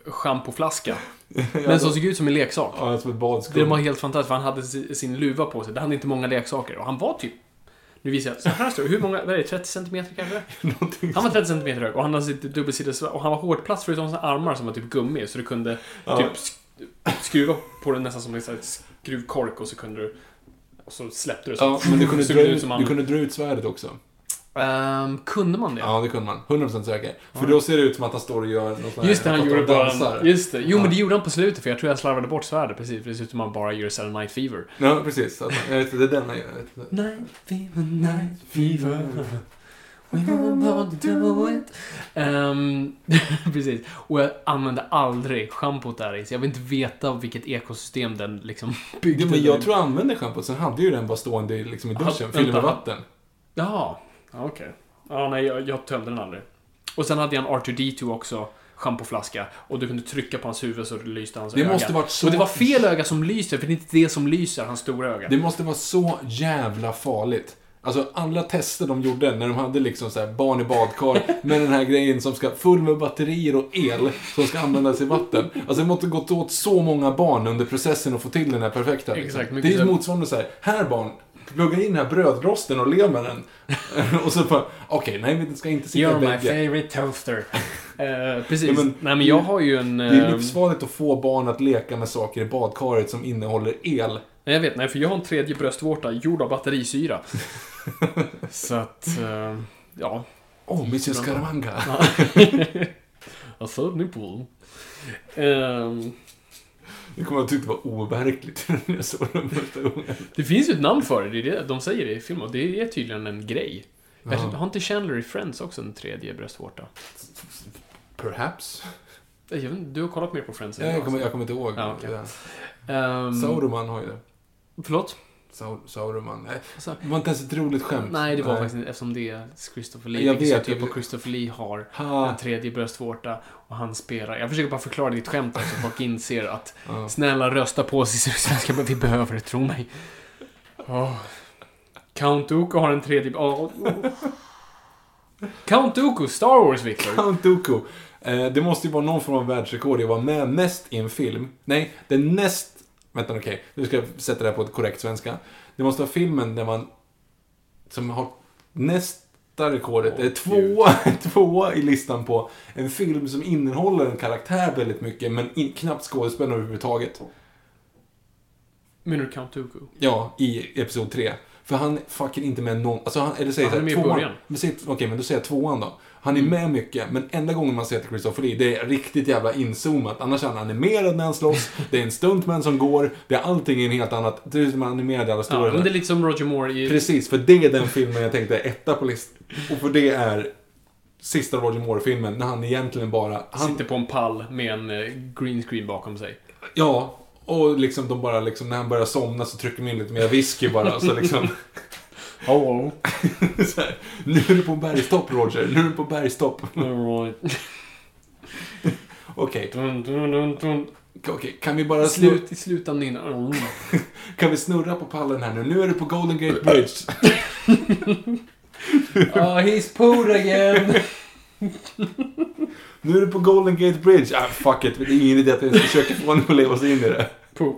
schampoflaska. Men som såg ut som en leksak. Ja, som ett badskum. Det var helt fantastiskt, för han hade si- sin luva på sig. Det hade inte många leksaker. Och han var typ... Nu visar jag. Så här det. Hur många? Vad är det? 30 cm kanske? Någonting Han var 30 cm hög och han hade sitt dubbelsidigt svärd. Och han var hårdplast förutom sina armar som var typ gummi. Så du kunde Ja. typ sk- skruva på den nästan som en skruvkork och så kunde du... Och så släppte du så. Ja, men du kunde, dra ut du kunde dra ut svärdet också. Ehm, kunde man det? Ja, det kunde man. 100% säker. För då ser det ut som att han står och gör något sånt Just det, han gjorde bara Just det. Jo, Ja. men det gjorde han på slutet för jag tror jag slarvade bort svärdet precis. För det ser ut som att han bara gör Saturday Night Fever. Ja, precis. Jag vet, det är den han gör. Night fever, night fever. We to do it. Ehm, precis. Och jag använde aldrig schampot där i, så jag vill inte veta vilket ekosystem den liksom byggde. Ja, men jag tror jag använde schampot, sen hade ju den bara stående i- liksom i duschen, fylld med vatten. Jaha, okej. Ja, nej, jag, jag tömde den aldrig. Och sen hade jag en R2D2 också, schampoflaska. Och du kunde trycka på hans huvud så lyste hans Det öga. måste varit så... Och det var fel öga som lyser, för det är inte det som lyser hans stora öga. Det måste vara så jävla farligt. Alltså alla tester de gjorde när de hade liksom så här barn i badkar med den här grejen som ska full med batterier och el som ska användas i vatten. Alltså det måste gått åt så många barn under processen att få till den här perfekta. Liksom. Exakt, det är motsvarande så här, här barn, plugga in den här brödrosten och lev med den. och så bara, okej, nej vi ska inte sitta i You're my favorite toaster. Eh, precis. Ja, men- Nej, men jag har ju en... Det är eh, livsfarligt att få barn att leka med saker i badkaret som innehåller el. Nej, jag vet. Nej, för jag har en tredje bröstvårta gjord av batterisyra. Så att... eh, ja. Oh, Monsieur Scaramanga. Jag född ni på. Det kommer jag tycka var overkligt när jag såg den första gången. det finns ju ett namn för det. det, är det de säger det i filmen. Det är tydligen en grej. Ja. Har inte Chandler i Friends också en tredje bröstvårta? Perhaps. Jag vet inte, Du har kollat mer på Friends än Ja, jag, kommer, jag kommer inte ihåg. Ja, okej. det. Ehm, Sauroman har ju det. Förlåt? Sau- Sauroman. Nej, Alltså, det var inte ens ett roligt skämt. nej, det var faktiskt inte eftersom det är Christopher Lee. Jag vet, typ på. Christopher Lee har Ha. en tredje bröstvårta och han spelar. Jag försöker bara förklara ditt skämt så folk inser att Ja. snälla rösta på svenska men vi behöver det, tro mig. Åh. Count Dooku har en tredje... åh. Count Dooku, Star Wars, Victor. Count Dooku. Eh, det måste ju vara någon form av världsrekord. Jag var med mest i en film. Nej, den näst... Vänta, okej. Nu ska jag sätta det här på ett korrekt svenska. Det måste vara filmen där man... Som har nästa rekordet. Åh, är tvåa, tvåa i listan på en film som innehåller en karaktär väldigt mycket, men in, knappt skådespelare överhuvudtaget. Menar du Count Dooku? Ja, i Episod 3. För han fucking inte med någon... Alltså han, eller säger Han är så med i början. Men säg- Okej, men då säger jag tvåan då. Han är med mycket, men enda gången man ser till Christopher Lee, det är riktigt jävla inzoomat. Annars är han animerad när han slåss, det är en stuntman som går, det är allting är en helt annat. Det är som animerad i alla Ja, stora men det är lite som Roger Moore i... Precis, för det är den filmen jag tänkte är etta på listan. Och för det är sista Roger Moore-filmen, när han egentligen bara... Han, Sitter på en pall med en eh, green screen bakom sig. Ja, Och liksom de bara liksom, när han börjar somna så trycker de in lite mer whisky bara. Så liksom, Hello. så här, nu är du på bergstopp Roger, nu är du på bergstopp. Alright. Okej, Dun, dun, dun, dun. okej, kan vi bara Slut i slutan nynna. Mm. kan vi snurra på pallen här nu? Nu är du på Golden Gate Bridge. Oh, he's pooed again. Nu är du på Golden Gate Bridge. Ah, fuck it, det är ingen idé att vi försöker få honom att leva sig in i det. Poo.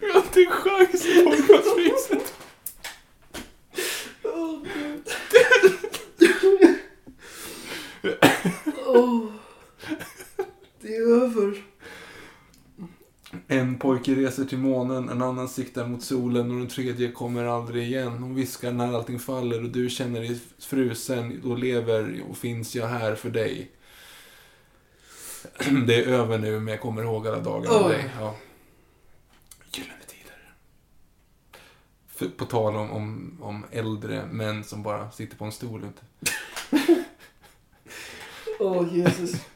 Vi har inte en chans i podcastpriset. Det är över. En pojke reser till månen, en annan siktar mot solen och den tredje kommer aldrig igen. Hon viskar när allting faller och du känner dig frusen. Då lever och finns jag här för dig. Det är över nu, men jag kommer ihåg alla dagar med Oj. dig. Ja. För, på tal om, om, om äldre män som bara sitter på en stol. Inte. Åh, Jesus.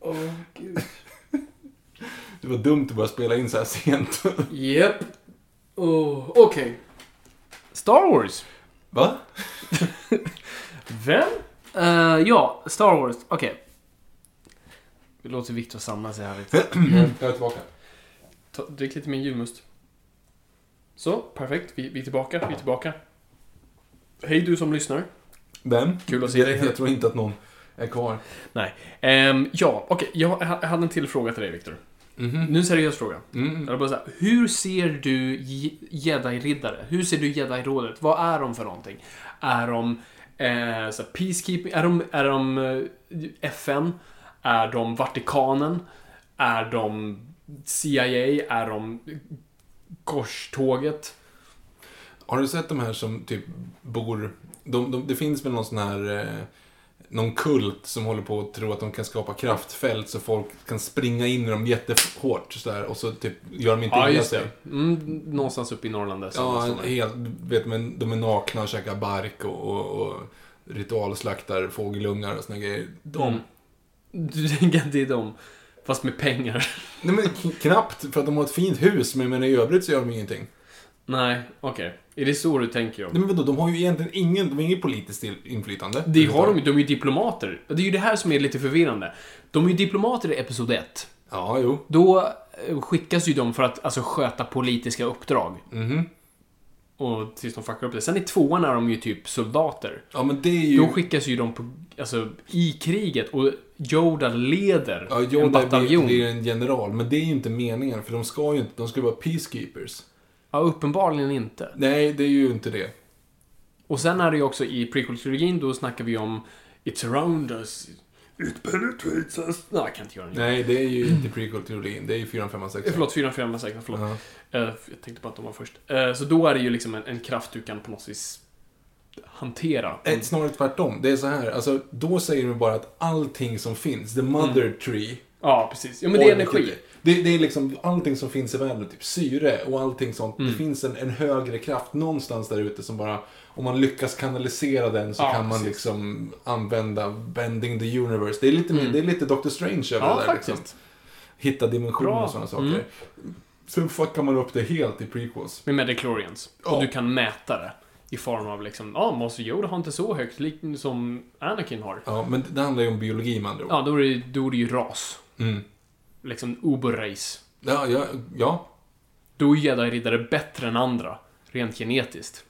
Åh, gud. Det var dumt att börja spela in så här sent. Japp. Oh, Okej. Star Wars. Va? Vem? Eh, ja, Star Wars. Okej. Vi låter Viktor samla sig här lite. Jag är tillbaka. Ta, drick lite mer julmust. Så, perfekt. Vi, vi är tillbaka. Vi är tillbaka. Hej du som lyssnar. Vem? Kul att se dig. Jag, jag tror inte att någon är kvar. Nej. Ehm, ja, okej. Jag, jag hade en till fråga till dig, Viktor. Mhm. Nu en seriös fråga. Mm. Jag bara så här, hur ser du Je- jedi-riddare? Hur ser du jedi-rådet? Vad är de för någonting? Är de eh, så peacekeeping? Är de, är de eh, FN? Är de Vatikanen? Är de CIA? Är de korståget? Har du sett de här som typ bor... De, de, det finns väl någon sån här... Eh, någon kult som håller på att tro att de kan skapa kraftfält så folk kan springa in i dem jättehårt sådär och så typ gör de inte Ja, illa sig. Mm, någonstans uppe i Norrland där. Ja, sådana. helt, vet men de är nakna och käkar bark och, och, och ritualslaktar fågelungar och såna grejer. De... Mm. Du tänker att det är de, fast med pengar? Nej men k- knappt, för att de har ett fint hus, men, men i övrigt så gör de ingenting. Nej, okej. Är det så du tänker? Om? Nej men vadå, de har ju egentligen ingen, de har inget politiskt till- inflytande. Det har de ju, de är ju diplomater. Det är ju det här som är lite förvirrande. De är ju diplomater i Episod 1. Ja, jo. Då eh, skickas ju de för att alltså, sköta politiska uppdrag. Mhm. Och tills de fuckar upp det. Sen i tvåan är de ju typ soldater. Ja, men det är ju... Då skickas ju de på, alltså, i kriget och Yoda leder Ja, en Yoda bataljon. blir en general, men det är ju inte meningen, för de ska ju inte, de ska ju vara peacekeepers. Ja, uppenbarligen inte. Nej, det är ju inte det. Och sen är det ju också i prequel-trilogin, då snackar vi om It's around us. It penetrates us. Nej, jag kan inte göra det. Nej, det är ju inte prequel-teorin, det är ju 4, 5, 6. Eh, Förlåt, 4, 5, 6, förlåt. Ja. Eh, jag tänkte bara att de var först. Eh, så då är det ju liksom en, en kraft du kan på något vis hantera. Eh, Snarare tvärtom. Det är så här, alltså, då säger de bara att allting som finns, the mother tree. Ja, precis. Ja, men det är energi. Det, det är liksom allting som finns i världen, typ syre och allting sånt. Mm. Det finns en, en högre kraft någonstans där ute som bara, om man lyckas kanalisera den så Ja, kan man precis. liksom använda bending the universe. Det är lite, Mm. det är lite Doctor Strange över Ja, det där. faktiskt. Liksom. Hitta dimensioner och sådana saker. Sen fuckar man upp det helt i prequels. Med Mediclorians. Ja. Och du kan mäta det. I form av liksom, ja, Master Yoda har inte så högt lik- som Anakin har. Ja, men det handlar ju om biologi med andra ord. Ja, då är det, då är det ju ras. Mm. Liksom Uber-race. Ja, ja, ja. Då är jedi-riddare bättre än andra. Rent genetiskt.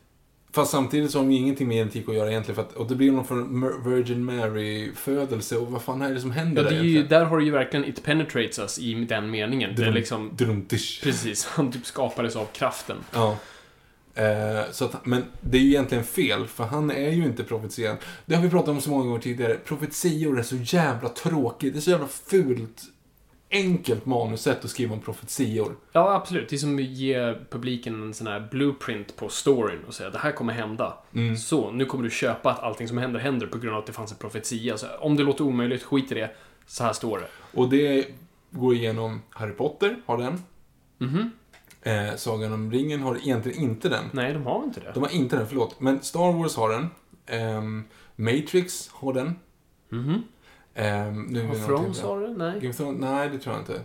Fast samtidigt så har de ju ingenting med genetik att göra egentligen. För att, och det blir någon Mer- Virgin Mary-födelse. Och vad fan är det som händer Ja, det där är ju, där har du ju verkligen It penetrates us i den meningen. Det är Drum- liksom, Drumtish. precis, han typ skapades av kraften. Ja. Eh, så att, men det är ju egentligen fel, för han är ju inte profetian. Det har vi pratat om så många gånger tidigare. Profetior är så jävla tråkigt. Det är så jävla fult, enkelt manussätt att skriva om profetior. Ja, absolut. Det är som att ge publiken en sån här blueprint på storyn och säga det här kommer hända. Mm. Så, nu kommer du köpa att allting som händer, händer på grund av att det fanns en profetia. Så, om det låter omöjligt, skit i det. Så här står det. Och det går igenom Harry Potter, har den. Mhm. Eh, Sagan om ringen har egentligen inte den. Nej, de har inte det. De har inte den, förlåt. Men Star Wars har den. Ehm, Matrix har den. Mhm. Ehm, nu Har det Thrones har det? Nej. Game of Thrones? Nej, det tror jag inte.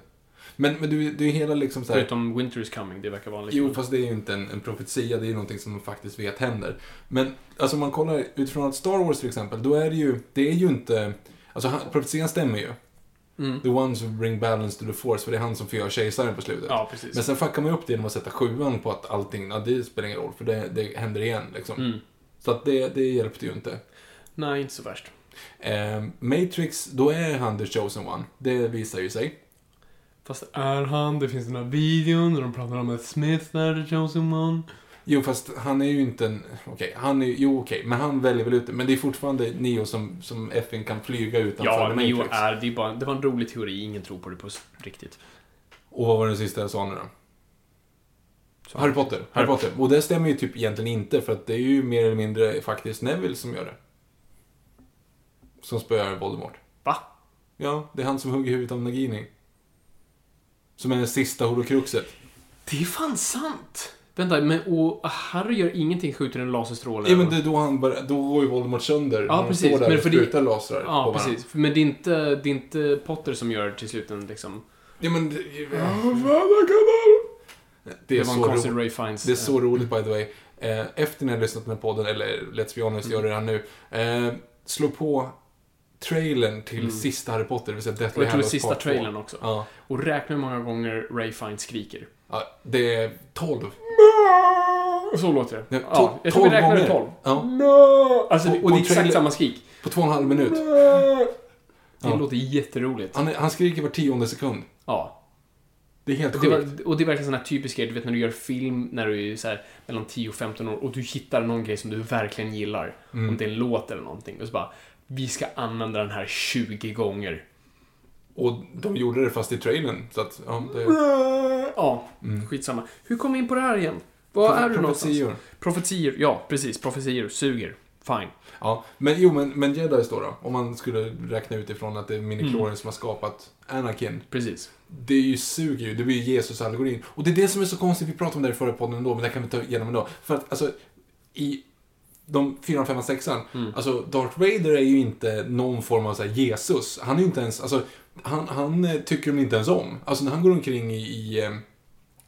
Men, men du, det är hela liksom så här, Förutom Winter is coming, det verkar vara en Jo, fast det är ju inte en, en profetia, det är ju någonting som man faktiskt vet händer. Men, alltså om man kollar utifrån att Star Wars till exempel, då är det ju, det är ju inte, alltså han, profetian stämmer ju. Mm. The ones who bring balance to the force, för det är han som förgör kejsaren på slutet. Ja, precis. Men sen fuckar man ju upp det genom att sätta sjuan på att allting, ja, det spelar ingen roll, för det, det händer igen liksom. Mm. Så att det, det hjälpte ju inte. Nej, inte så värst. Eh, Matrix, då är han the chosen one. Det visar ju sig. Fast är han? Det finns den här videon där de pratar om att Smith är the chosen one. Jo, fast han är ju inte en... Okej, han är Jo, okej, men han väljer väl ut det. Men det är fortfarande Neo som, som FN kan flyga utanför Ja, The Neo Matrix. är, det, är bara, det var en rolig teori, ingen tror på det på riktigt. Och vad var den sista jag sa nu då? Så. Harry Potter. Harry Harry Potter. Och det stämmer ju typ egentligen inte, för att det är ju mer eller mindre faktiskt Neville som gör det. Som spöar Voldemort. Va? Ja, det är han som hugger huvudet av Nagini. Som är den sista horokruxet. Det är fan sant! Vänta, men och Harry gör ingenting, skjuter en laserstråle? Ja, men det är då han börjar, då går ju Voldemort sönder. Ja, precis. står där Men och för det- sprutar lasrar på Ja, varandra. precis. Men det är, inte, det är inte Potter som gör det till slut en liksom... Ja, men det, det Det, är var så roligt. Ray Fiennes. Det är så roligt by the way. Eh, Efter när jag lyssnat på den här podden, eller Let's Be Honest, Mm. gör det redan nu. Eh, slå på trailern till Mm. sista Harry Potter, det vill säga Deathly jag tror det är Hallows sista Part 2. trailern också. Ja. Och räkna hur många gånger Ray Fiennes skriker. ja, det är 12. Så låter det. Ja, tol- jag tror vi 12 räknar det gånger. 12. Ja, Alltså, Och- och, det är exakt samma skrik. på två och en halv minut. Det Ja. låter jätteroligt. Han, han skriker var tionde sekund. Ja. Det är helt Det sjukt. var, och det är verkligen sån här typisk grej, du vet när du gör film när du är så här mellan 10 och 15 år och du hittar någon grej som du verkligen gillar. Mm. Om det är en låt eller någonting. Och så bara, vi ska använda den här 20 gånger. Och de gjorde det fast i trailern. Så att, ja, det... Ja, Mm. skitsamma. Hur kom vi in på det här igen? Var är du någonstans? Profetior. Profetior. Ja, precis. Profetior. Suger. Fine. Ja, men jo, men, men Jedis då, då? Om man skulle räkna utifrån att det är minikloren Mm. som har skapat Anakin. Precis. Det är ju suger ju, det blir ju Jesus-allegorin. Och det är det som är så konstigt, vi pratade om det i förra podden ändå, men det kan vi ta igenom idag. För att alltså, i de 4, 5, 6 Mm. alltså Darth Vader är ju inte någon form av så Jesus. Han är ju inte ens, alltså, han, han eh, tycker de inte ens om. Alltså när han går omkring i, i, eh,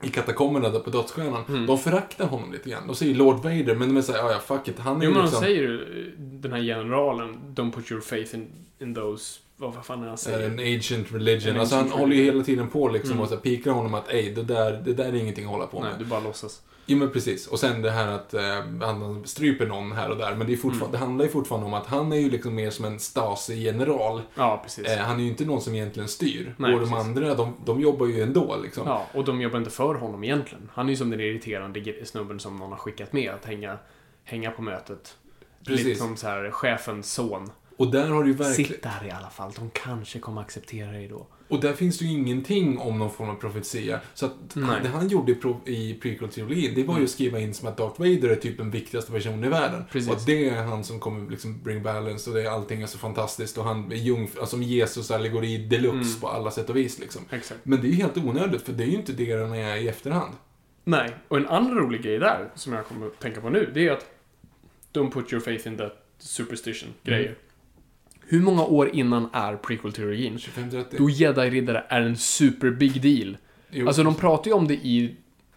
i katakomberna där på dödsstjärnan, Mm. de föraktar honom lite grann. De säger Lord Vader, men de är såhär, ja ja, fuck it, han är Jo, men de liksom... säger ju, den här generalen, don't put your faith in, in those, vad fan är han säger? En ancient religion. An alltså han ancient håller ju religion. hela tiden på liksom Mm. och så pikar honom att ej, det där, det där är ingenting att hålla på med. Nej, du bara låtsas. Jo men precis. Och sen det här att eh, han stryper någon här och där. Men det, är fortfarande, Mm. det handlar ju fortfarande om att han är ju liksom mer som en Stasi-general. Ja, precis. Eh, han är ju inte någon som egentligen styr. Nej, och de precis. andra, de, de jobbar ju ändå liksom. Ja, och de jobbar inte för honom egentligen. Han är ju som den irriterande snubben som någon har skickat med att hänga, hänga på mötet. Precis. Lite som så här, chefens son. Och där har du verkligen... Sitt där i alla fall, de kanske kommer acceptera dig då. Och där finns det ju ingenting om någon form av profetia. Så att Nej. det han gjorde i, pro, i prequel-trilogin, det var ju Mm. att skriva in som att Darth Vader är typ den viktigaste personen i världen. Precis. Och att det är han som kommer liksom bring balance och det, allting är så fantastiskt. Och han är jungf- alltså Jesus-allegori deluxe Mm. på alla sätt och vis liksom. Exakt. Men det är ju helt onödigt, för det är ju inte det den är i efterhand. Nej, och en annan rolig grej där, som jag kommer att tänka på nu, det är att Don't put your faith in that superstition-grejer. Mm. Hur många år innan är prequel-teorin? 25-30. Då jedi-riddare är en super big deal. Jo, Alltså de pratar ju om det i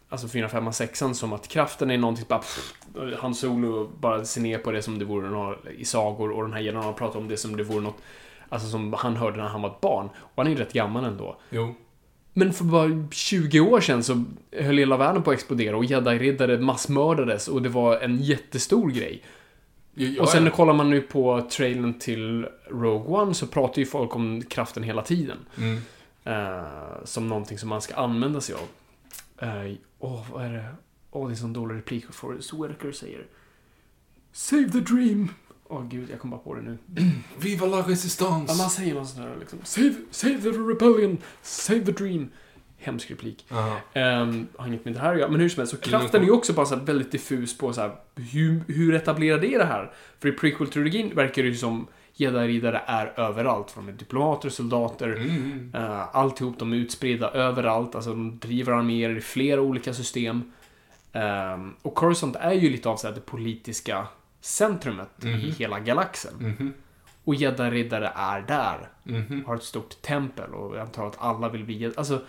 alltså 4, 5, 6 som att kraften är någonting bara pff, Han Solo bara ser ner på det som det vore något i sagor och den här generalen pratar om det som det vore något Alltså som han hörde när han var ett barn. Och han är ju rätt gammal ändå. Jo. Men för bara 20 år sedan så höll hela världen på att explodera och jedi-riddare massmördades och det var en jättestor grej. Ja, och sen ja. kollar man nu på trailern till Rogue One så pratar ju folk om kraften hela tiden. Mm. Eh, som någonting som man ska använda sig av. Eh, Åh, vad är det? Åh, det är en sån dålig replik Forrest Whitaker säger. Save the dream! Åh gud, jag kom bara på det nu. Viva la resistance! Ja, man säger något sånt där liksom. Save, save the rebellion! Save the dream! Hemsk replik. Um, har inget med det här att göra, men hur som helst. Så kraften är ju också bara så väldigt diffus på så här, hur, hur etablerade det det här? För i prequel-trilogin verkar det ju som Jedi-riddare är överallt. Är diplomater, soldater, Mm. uh, alltihop. De är utspridda överallt. Alltså de driver arméer i flera olika system. Ehm, och Coruscant är ju lite av så här, det politiska centrumet i hela galaxen. Mhm. Och Jedi-riddare är där. Mhm. Har ett stort tempel och jag antar att alla vill bli. Alltså,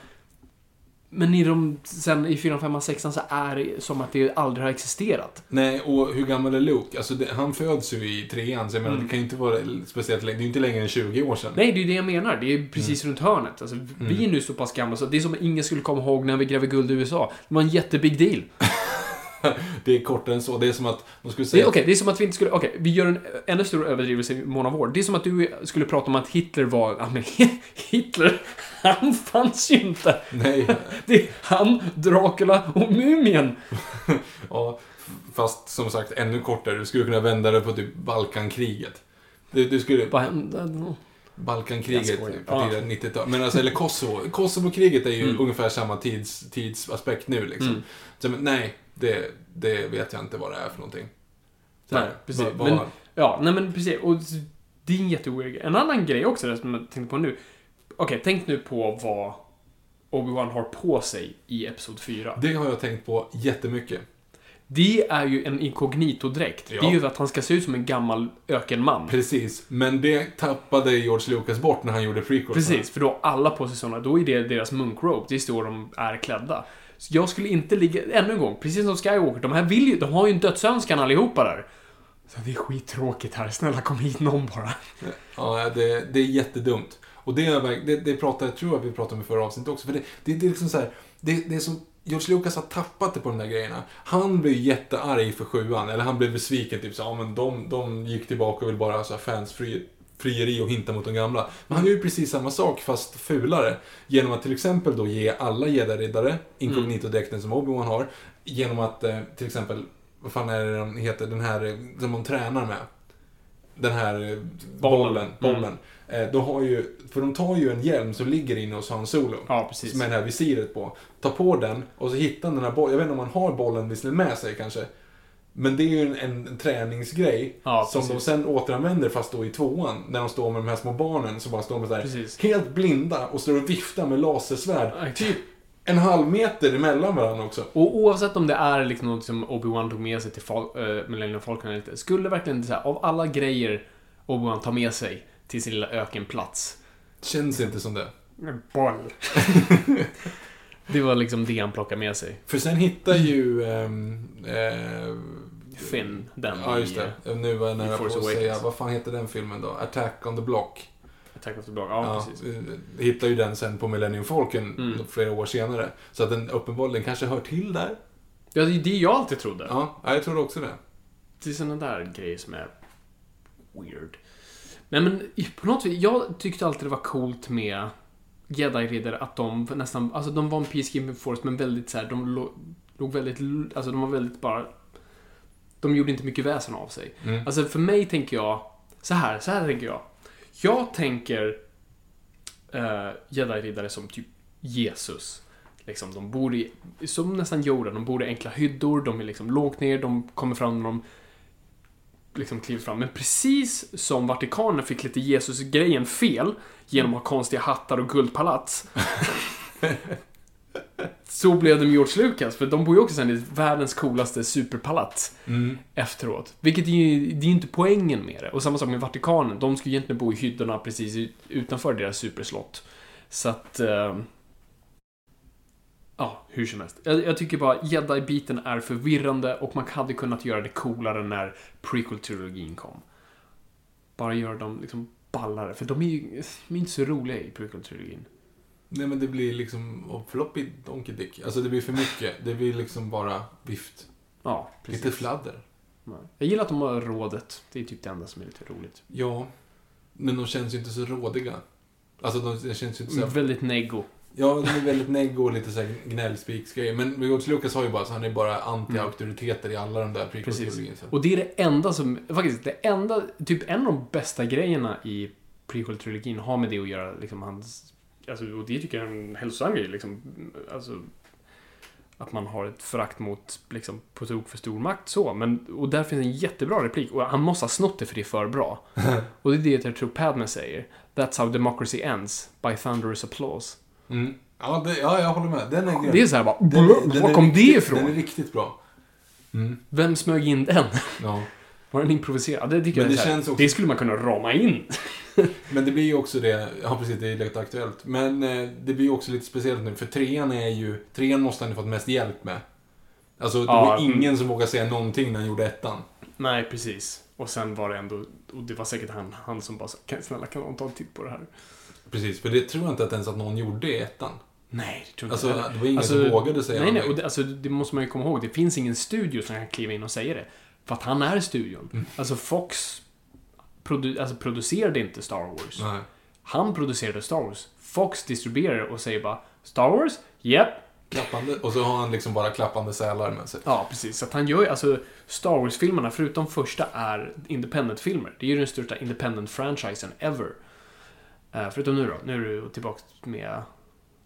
men i de, sen i 4, 5, 6 så är det som att det aldrig har existerat. Nej, och hur gammal är Luke? Alltså, det, han föds ju i trean, så jag menar, det kan ju inte vara speciellt länge. Det är ju inte längre än 20 år sedan. Nej, det är ju det jag menar. Det är precis runt hörnet. Alltså, Vi är nu så pass gamla så det är som att ingen skulle komma ihåg när vi grävde guld i USA. Det var en jättebig deal. Det är kortare än så. Det är som att de skulle säga... är, Okej, det är som att vi inte skulle... Okej, vi gör en ännu större överdrivelse i mån av år. Det är som att du skulle prata om att Hitler var... Ja, men Hitler, han fanns ju inte. Nej. Det är han, Dracula och Mumien. Ja, fast som sagt ännu kortare. Du skulle kunna vända det på typ Balkankriget. Du, du skulle... Vad hände Balkankriget på tidigare 90-tal. Men alltså, eller Kosovo. Kosovo-kriget är ju ungefär samma tids, tidsaspekt nu liksom. Mm. Så, men, nej, det, det vet jag inte vad det är för någonting. Så Nej, här, precis. vad- vad- Men, ja, nej men precis. Och det är en jätteweird. En annan grej också, det som jag tänkte på nu. Okej, tänk nu på vad Obi-Wan har på sig i Episod 4. Det har jag tänkt på jättemycket. Det är ju en inkognito-dräkt. Ja. Det är ju att han ska se ut som en gammal ökenman. Precis, men det tappade George Lucas bort när han gjorde prequels. Precis, för då har alla på sig sådana. Då är det deras munkrobe. Det är så de är klädda. Så jag skulle inte ligga... Ännu en gång, precis som Skywalker. De här vill ju... De har ju en dödsönskan allihopa där. Så det är skittråkigt här. Snälla kom hit någon bara. Ja, det, det är jättedumt. Och det, är, verk- det, det pratade, tror jag vi pratade om i förra avsnittet också. För det, det, det är liksom så här, det, det är som George Lucas har tappat det på de där grejerna. Han blev jättearg för sjuan, eller han blev besviken. Typ så ja men de, de gick tillbaka och vill bara ha så frieri och hinta mot de gamla. Men han gör ju precis samma sak, fast fulare. Genom att till exempel då ge alla jedi-riddare inkognito-dräkten som Obi-Wan har. Genom att eh, till exempel, vad fan är det den heter, den här eh, som de tränar med. Den här eh, bollen. Bollen. bollen. Eh, då har ju, för de tar ju en hjälm som ligger inne hos Han Solo. Ja, precis. Med det här visiret på. Tar på den och så hittar han den här bollen. Jag vet inte om han har bollen visserligen med sig kanske. Men det är ju en, en, en träningsgrej. Ja, som de sen återanvänder fast då i tvåan. När de står med de här små barnen som bara står med så här, Precis. helt blinda och står och viftar med lasersvärd. Ja, Typ en halv meter emellan varandra också. Och oavsett om det är liksom något som Obi-Wan tog med sig till Fal- äh, Millennium Falcon eller inte. Skulle verkligen så här, av alla grejer Obi-Wan tar med sig till sin lilla ökenplats. Känns inte som det. Boll. det var liksom det han plockade med sig. För sen hittar ju... eh, Finn, den Ja, just i det. Nu var jag nära på att säga, vad fan heter den filmen då? Attack on the Block. Attack of the Block. Ja, precis. eh, hittar ju den sen på Millennium Falcon Mm. flera år senare. Så att den uppenbarligen kanske hör till där. Ja, det är det jag alltid trodde. Ja, ja, jag tror också det. Det är sådana där grejer som är weird. Nej men på något vis, jag tyckte alltid det var coolt med Jedi-riddare att de nästan, alltså de var en peacekeeping force men väldigt så här, de låg, låg väldigt, alltså de var väldigt bara, de gjorde inte mycket väsen av sig. Mm. Alltså för mig tänker jag, så här, så här tänker jag. Jag tänker uh, Jedi-riddare som typ Jesus. Liksom, de bor i, som nästan Yoda, de bor i enkla hyddor, de är liksom lågt ner, de kommer fram när de liksom kliver fram. Men precis som Vatikanen fick lite Jesus-grejen fel genom att ha konstiga hattar och guldpalats. så blev det med George Lucas, för de bor ju också sen i världens coolaste superpalats Mm. efteråt. Vilket är ju, det är inte poängen med det. Och samma sak med Vatikanen, de ju egentligen bo i hyddorna precis ut- utanför deras superslott. Så att... Eh, ja, hur som helst. Jag, jag tycker bara Jedi-biten är förvirrande och man hade kunnat göra det coolare när prequel-trilogin kom. Bara göra dem liksom ballare, för de är ju de är inte så roliga i prequel-trilogin. Nej men det blir liksom floppy donkey dick. Alltså det blir för mycket. Det blir liksom bara vift. Ja, precis. Lite fladder. Nej. Jag gillar att de har rådet. Det är typ det enda som är lite roligt. Ja. Men de känns ju inte så rådiga. Alltså de, de känns ju inte så... Väldigt neggo. Ja, de är väldigt neggo och lite såhär gnällspiksgrejer. Men George Lucas har ju bara så han är bara anti-auktoriteter i alla de där prequel-trilogin. så. Och det är det enda som, faktiskt, det enda, typ en av de bästa grejerna i prequel-trilogin har med det att göra, liksom hans, alltså, och det tycker jag är en hälsosam grej, liksom, alltså, att man har ett förakt mot, liksom, på tok för stor makt så. Men, och där finns en jättebra replik. Och han måste ha snott det för det är för bra. och det är det jag tror Padme säger. That's how democracy ends. By thunderous applause. Mm. Ja, det, ja, jag håller med. Den är grym. Det är så här bara, Den den var kom riktigt, det ifrån? Den är riktigt bra. Mm. Vem smög in den? Ja. Var den improviserad? Det tycker Men jag är det här, känns också- Det skulle man kunna rama in. Men det blir ju också det, ja precis, det är lite aktuellt. Men eh, det blir ju också lite speciellt nu, för trean är ju, trean måste han ju fått mest hjälp med. Alltså, det Ja, var mm. ingen som vågade säga någonting när han gjorde ettan. Nej, precis. Och sen var det ändå, och det var säkert han, han som bara sa, kan, snälla kan någon ta en titt på det här? Precis, för det tror jag inte att ens att någon gjorde i ettan. Nej, det tror jag Alltså, inte det heller. var ingen som vågade säga Nej, nej, och det, alltså, det måste man ju komma ihåg. Det finns ingen studio som kan kliva in och säga det. För att han är studion. Mm. Alltså Fox produ, alltså, producerade inte Star Wars. Nej. Han producerade Star Wars. Fox distribuerar och säger bara Star Wars? Japp. Klappande, och så har han liksom bara klappande sälar med sig. Ja, precis. Så att han gör alltså Star Wars-filmerna, förutom första, är independent-filmer. Det är ju den största independent-franchisen ever. Eh, förutom nu då. Nu är du tillbaka med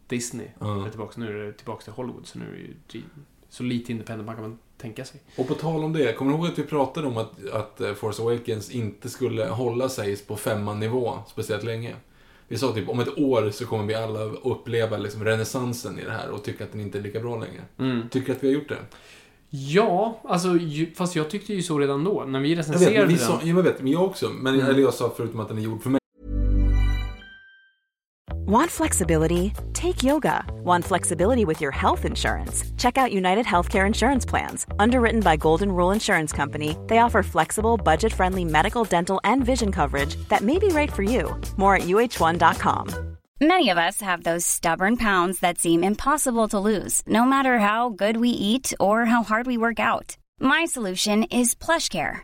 Disney. Är tillbaka, nu är det tillbaka till Hollywood. Så nu är det dri- så lite independent man kan man tänka sig. Och på tal om det, kommer du ihåg att vi pratade om att, att eh, Force Awakens inte skulle hålla sig på femman nivå speciellt länge? Vi sa typ om ett år så kommer vi alla uppleva liksom renässansen i det här och tycka att den inte är lika bra längre. Mm. Tycker du att vi har gjort det? Ja, alltså, fast jag tyckte ju så redan då. När vi Jag vet, recenserade men vi den. sa, jag vet, men jag också. Men Mm. eller jag sa förutom att den är gjord för mig. Want flexibility? Take yoga. Want flexibility with your health insurance? Check out United Healthcare Insurance Plans. Underwritten by Golden Rule Insurance Company, they offer flexible, budget friendly medical, dental, and vision coverage that may be right for you. More at uh1.com. Many of us have those stubborn pounds that seem impossible to lose, no matter how good we eat or how hard we work out. My solution is PlushCare.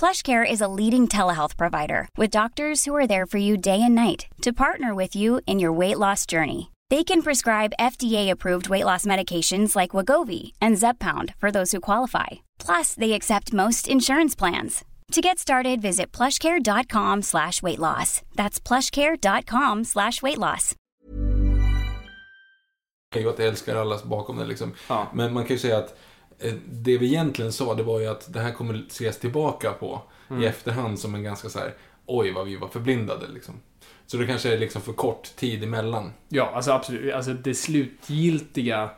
PlushCare is a leading telehealth provider with doctors who are there for you day and night to partner with you in your weight loss journey. They can prescribe FDA-approved weight loss medications like Wagovi and Zepbound for those who qualify. Plus, they accept most insurance plans. To get started, visit plushcare.com slash weight loss. That's plushcare.com slash weight loss. ju att jag älskar er alla bakom det liksom. Ja. Men man kan ju säga att det vi egentligen sa, det var ju att det här kommer ses tillbaka på Mm. i efterhand som en ganska så här, oj vad vi var förblindade liksom. Så det kanske är liksom för kort tid emellan. Ja, alltså absolut. Alltså det slutgiltiga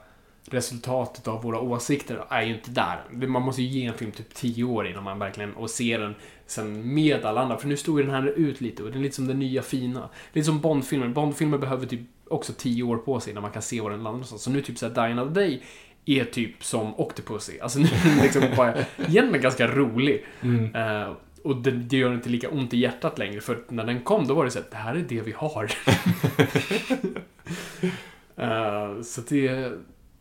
resultatet av våra åsikter är ju inte där. Man måste ju ge en film typ 10 år innan man verkligen, och ser den sen med alla andra. För nu står ju den här ut lite och den är lite som det nya fina. Lite som Bondfilmer. Bondfilmer behöver typ också 10 år på sig innan man kan se var den landar någonstans. Så nu typ såhär, Die Another Day är typ som Octopussy. Alltså nu är den liksom bara, egentligen ganska rolig. Eh, och det, det gör inte lika ont i hjärtat längre, för när den kom då var det så att det här är det vi har. Eh, så det,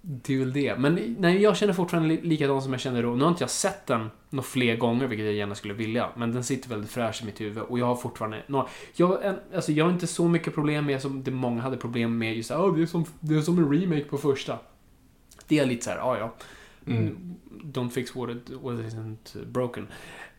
det är väl det. Men nej, jag känner fortfarande li- likadant som jag kände då. Nu har inte jag sett den några fler gånger, vilket jag gärna skulle vilja. Men den sitter väldigt fräsch i mitt huvud och jag har fortfarande några... Jag, en- alltså, jag har inte så mycket problem med som det många hade problem med. Just oh, det, är som, det är som en remake på första. Det är lite så här, ja ja. Don't fix what, it, what isn't broken.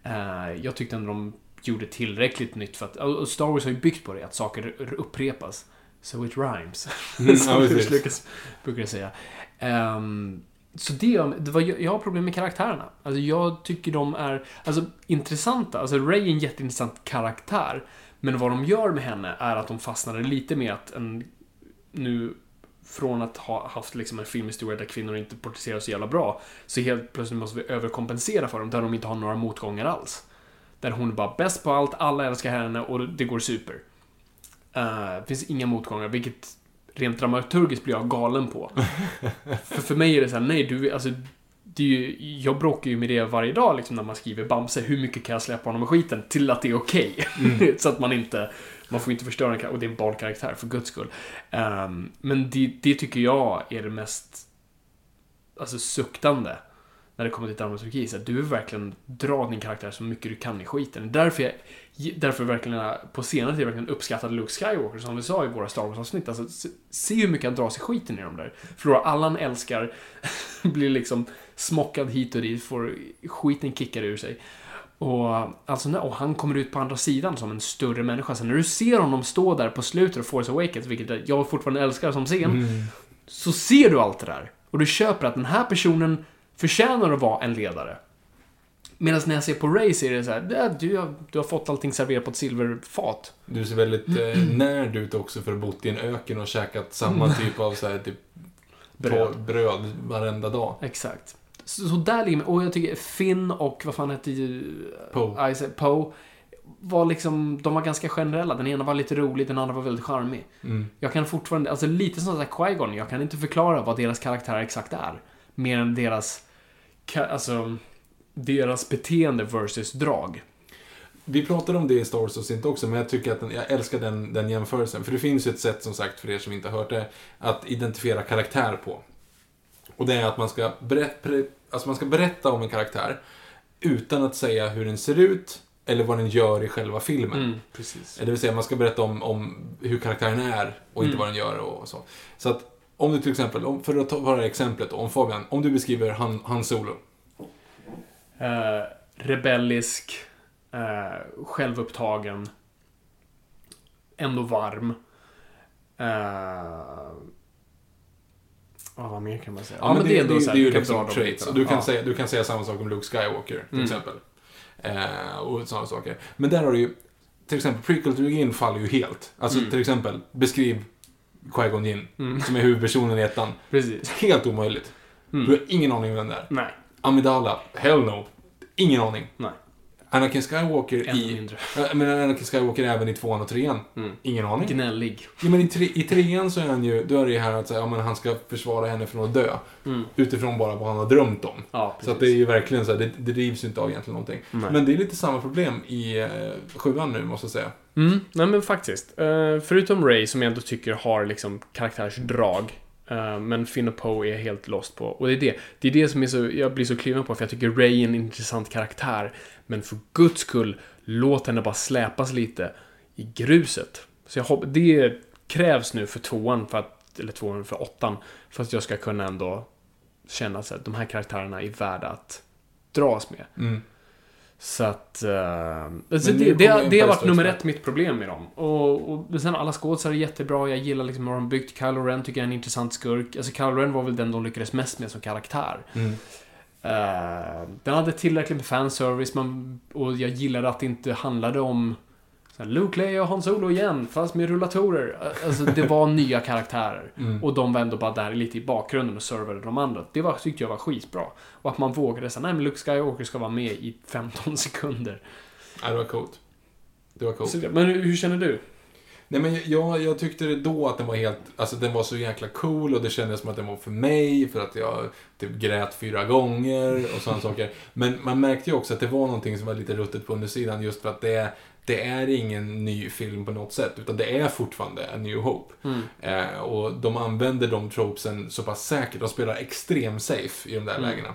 Eh, jag tyckte ändå de gjorde tillräckligt nytt för att... Och Star Wars har ju byggt på det, att saker upprepas. So it rhymes. Mm, Som George. Lucas brukar säga. Ehm, så det, det var, jag har problem med karaktärerna. Alltså jag tycker de är alltså, intressanta. Alltså Ray är en jätteintressant karaktär. Men vad de gör med henne är att de fastnade lite med att en, nu från att ha haft liksom en filmhistoria där kvinnor inte porträtteras så jävla bra, så helt plötsligt måste vi överkompensera för dem, där de inte har några motgångar alls. Där hon är bara bäst på allt, alla älskar henne och det går super. Det finns inga motgångar, vilket rent dramaturgiskt blir jag galen på. för, för mig är det så här, nej du, alltså, det är ju, jag bråkar ju med det varje dag liksom, när man skriver Bamse, hur mycket kan jag släppa honom i skiten? Till att det är okej. så att man inte, man får inte förstöra en karaktär, och det är en barnkaraktär för guds skull. Um, men det, det tycker jag är det mest alltså suktande när det kommer till dramaturgi. Så att du vill verkligen dra din karaktär så mycket du kan i skiten. Därför jag, därför verkligen på senare tid verkligen uppskattade Luke Skywalker, som vi sa i våra Star Wars-avsnitt. Alltså, se- se hur mycket han drar i skiten i de där. Förlorar Allan älskar, blir liksom smockad hit och dit, får skiten kickad ur sig. Och, alltså, och han kommer ut på andra sidan som en större människa. Så när du ser honom stå där på slutet av Force Awakens, vilket jag fortfarande älskar som scen, så ser du allt det där. Och du köper att den här personen förtjänar att vara en ledare. Medan när jag ser på Ray så är det så här, "Ja, du, har, du har fått allting serverat på ett silverfat. Du ser väldigt eh, närd ut också för att ha bott i en öken och käkat samma typ av så här, typ, bröd. bröd varenda dag. Exakt. Så, så där ligger Och jag tycker Finn och vad fan hette ju... Poe. Isaac, Poe. Var liksom, de var ganska generella. Den ena var lite rolig, den andra var väldigt charmig. Mm. Jag kan fortfarande, alltså lite som såhär Qui-Gon, jag kan inte förklara vad deras karaktär exakt är. Mer än deras, alltså, deras beteende versus drag. Vi pratade om det i Star Wars inte också, men jag tycker att den, jag älskar den, den jämförelsen. För det finns ju ett sätt, som sagt, för er som inte har hört det, att identifiera karaktär på. Och det är att man ska, pre, alltså man ska berätta om en karaktär utan att säga hur den ser ut eller vad den gör i själva filmen. Mm, precis. Det vill säga, man ska berätta om, om hur karaktären är och inte Mm. vad den gör och så. Så att, om du till exempel, om, för att ta bara det här exemplet då, om Fabian, om du beskriver Han, han Solo. Eh, rebellisk, eh, självupptagen, ändå varm. Eh, ja, vad mer kan man säga? Ja, men det, det, det, så är här, ju liksom traits. Och du kan, Ja. säga, du kan säga samma sak om Luke Skywalker, till Mm. exempel. Eh, och sådana saker. Men där har du ju, till exempel, prequel-trilogin faller ju helt. Alltså, Mm. till exempel, beskriv Qui-Gon Jinn, Mm. som är huvudpersonen i ettan. Precis. Helt omöjligt. Mm. Du har ingen aning om vem det är. Nej, Amidala, hell no. Ingen aning. nej. Anakin Skywalker Ännu i... mindre. Men Anakin Skywalker även i tvåan och trean. Mm. Ingen aning. Gnällig. Ja, men i, tre, i trean så är han ju, då är det ju här att säga, ja, men han ska försvara henne från att dö. Mm. Utifrån bara vad han har drömt om. Ja. Så att det är ju verkligen så här, det, det drivs ju inte av egentligen någonting. Nej. Men det är lite samma problem i eh, sjuan nu, måste jag säga. Mm, nej men faktiskt. Eh, förutom Ray, som jag ändå tycker har liksom karaktärsdrag. Eh, men Finn och Poe är helt lost på. Och det är det. Det är det som är så, jag blir så kluven på, för jag tycker Ray är en intressant karaktär. Men för guds skull, låt henne bara släpas lite i gruset. Så jag hopp, det krävs nu för tvåan, för att, eller tvåan för åttan, för att jag ska kunna ändå känna att de här karaktärerna är värda att dras med. Mm. Så att... Uh, alltså nu det, det, har- det varit nummer ett mitt problem med dem. Och, och sen alla skådespelare är jättebra. Jag gillar liksom hur de byggt. Kylo Ren tycker jag är en intressant skurk. Alltså Kylo Ren var väl den de lyckades mest med som karaktär. Mm. Eh, den hade tillräckligt med fanservice. Man, och jag gillade att det inte handlade om så här, Luke, Leia och Han Solo igen, fast med rullatorer. Alltså, det var nya karaktärer. Mm. Och de var ändå bara där lite i bakgrunden och servade de andra. Det var, tyckte jag var skitbra. Och att man vågade säga, nej men Luke Skywalker ska vara med i 15 sekunder. Ja, det var coolt. Det var coolt. Så, men hur, känner du? Nej men jag, jag tyckte det då att den var helt, alltså den var så jäkla cool och det kändes som att den var för mig för att jag typ grät fyra gånger och sådana saker. Men man märkte ju också att det var någonting som var lite ruttet på undersidan just för att det, det är ingen ny film på något sätt utan det är fortfarande en New Hope. Mm. Eh, och de använder de tropesen så pass säkert, de spelar extrem safe i de där Mm. lägena.